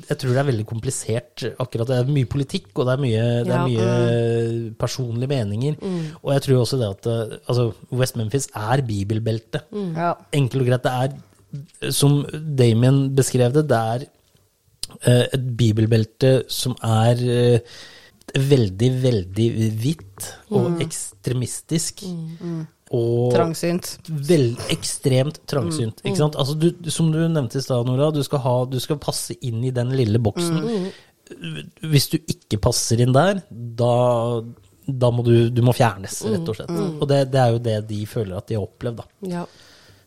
Jeg tror det er veldig komplisert, akkurat. Det er mye politikk, og det er mye, det er Ja. mye personlige meninger. Og jeg tror også det at eh, altså, West Memphis er bibelbelte. Ja. Enkelt og greit. Det er, som Damien beskrev det, det er et bibelbelte som er eh, veldig, veldig hvitt og ekstremistisk. Og Trangsynt. vel, ekstremt trangsynt. Ikke sant? Altså, du, som du nevnte i stad, Nora, du skal, ha, du skal passe inn i den lille boksen. Hvis du ikke passer inn der, da, da må du, du må fjernes, rett og slett. Og det, det er jo det de føler at de har opplevd. da. Ja.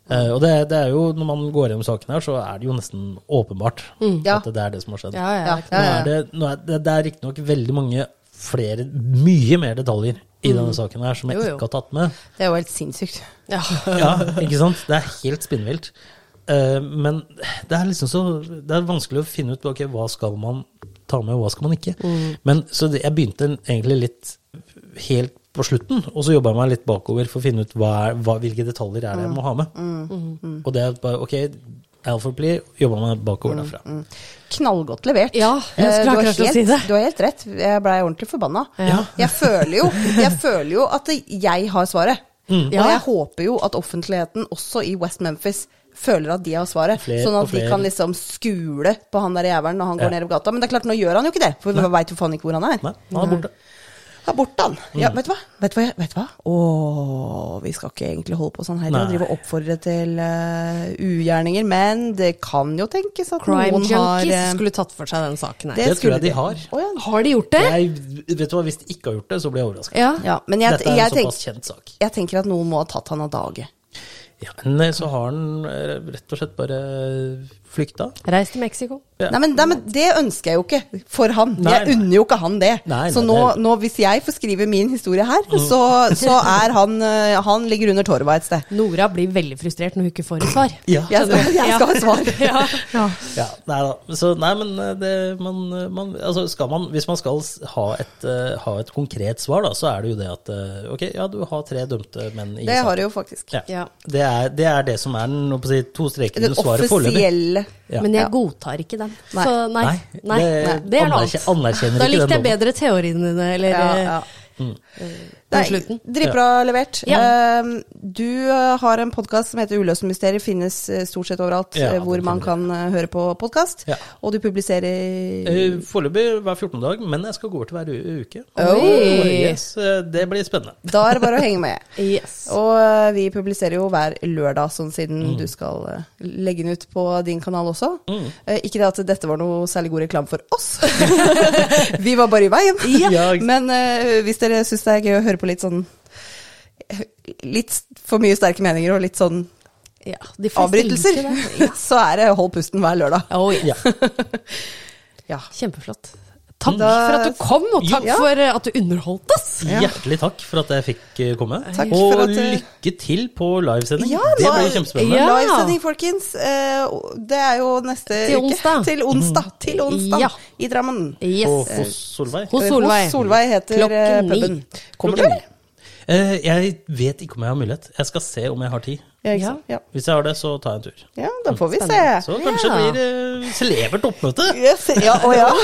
Eh, og det, det er jo, når man går gjennom saken her, så er det jo nesten åpenbart Ja. at det er det som har skjedd. Ja, ja. Ja, Nå er det, nå er det, det er riktignok veldig mange flere, mye mer detaljer i denne saken her som jeg Jo, jo. ikke har tatt med. Det er jo helt sinnssykt. Ja. Ja, ikke sant? Det er helt spinnvilt. Uh, men det er liksom så Det er vanskelig å finne ut ok, hva skal man ta med, og hva skal man ikke. Men Så det, jeg begynte egentlig litt helt på slutten, og så jobba jeg meg litt bakover for å finne ut hva er, hva, hvilke detaljer er det jeg må ha med. Og det er bare ok, Alpha Plea jobba meg bakover derfra. Knallgodt levert. Ja, jeg Eh, skulle du, har helt, si det. du har helt rett. Jeg blei ordentlig forbanna. Ja. Jeg, føler jo, jeg føler jo at jeg har svaret. Og Ja. jeg håper jo at offentligheten, også i West Memphis, føler at de har svaret. Flere sånn at de kan liksom skule på han der jævelen når han går Ja. nedover gata. Men det er klart, nå gjør han jo ikke det, for vi veit jo faen ikke hvor han er. Nei, han er borte. Ja, bort han. Mm. Ja, vet du hva? Vet du hva? Vet du hva? Åh, vi skal ikke egentlig holde på sånn her og drive og oppfordre til uh, ugjerninger, men det kan jo tenkes at Crime noen har Crime Junkies eh, skulle tatt for seg den saken her. Det tror jeg de har. Oh, ja. Har de gjort det? Jeg, vet du hva, Hvis de ikke har gjort det, så blir jeg overraska. Ja. Ja, men jeg, Dette er jeg, en tenk, såpass kjent sak. jeg tenker at noen må ha tatt han av dage. Ja, Men eh, så har han rett og slett bare flykta. Reist til Mexico. Ja. Nei, men, nei, men det ønsker jeg jo ikke for han. Nei, jeg unner jo ikke han det. Nei, så nå, det- nå, hvis jeg får skrive min historie her, så, så er han eh, Han ligger under torva et sted. Nora blir veldig frustrert når hun ikke får et svar. Ja. Jeg skal, jeg skal ha et svar. Ja. Ja, nei da. Så nei, men eh, det, man, man, altså skal man, hvis man skal ha et, eh, ha et konkret svar, da, så er det jo det at eh, ok, ja, du har tre dømte menn i Det har du jo faktisk. Ja. Ja. Det, er, det er det som er den, si, to strekene Den under svaret foreløpig. offisielle Ja. Men jeg godtar ikke den. Nei. Så nei. Nei, Nei, det det, er noe annet. Da likte jeg bedre teoriene dine, eller Ja, eh, ja. på Nei, dritbra ja. levert. Ja. Eh, du eh, har en podkast som heter Uløste mysterier, finnes eh, stort sett overalt Ja, eh, hvor man kan eh, høre på podkast. Ja. Og du publiserer Eh, Foreløpig hver 14. dag, men jeg skal gå over til hver uke. Oh, Yes, eh, det blir spennende. Da er det bare å henge med. Yes. Og eh, vi publiserer jo hver lørdag, sånn siden Mm. du skal eh, legge den ut på din kanal også. Mm. ikke det at dette var noe særlig god reklame for oss. vi var bare i veien. Ja, Men eh, hvis dere syns det er gøy å høre på litt sånn Litt for mye sterke meninger og litt sånn Ja, de avbrytelser. Ja. så er det hold pusten hver lørdag. Oh. Ja. Ja. Kjempeflott. Takk Da- for at du kom, og takk Ja. for eh, at du underholdt oss. Hjertelig takk for at jeg fikk eh, komme. Takk og for at, eh, lykke til på livesending. Ja, det blir kjempespennende. Ja. Livesending, folkens. Eh, det er jo neste Til uke. onsdag. Til onsdag. Til onsdag Ja. i Drammen. Yes. Og hos Solveig. Hos Solveig. Hos Solveig heter Klokken puben. Kommer du? Eh, jeg vet ikke om jeg har mulighet. Jeg skal se om jeg har tid. Ja, ikke Ja. Ja. Hvis jeg har det, så tar jeg en tur. ja, da får vi se. Så kanskje Ja. det blir uh, celebert oppmøte. Yes, ja, å ja.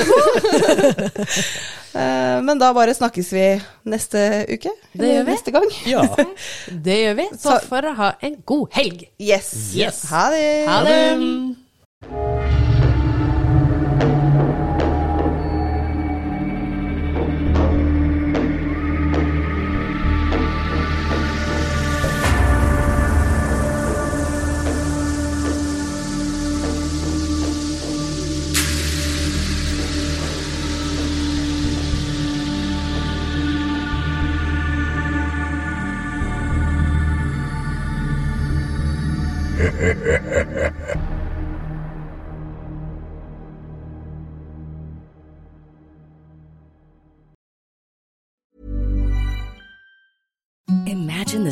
Eh, Men da bare snakkes vi neste uke. Det gjør vi. Neste gang. Ja. Det gjør vi. Så Så- for å ha en god helg. Yes. Yes. Ha det. Ha det.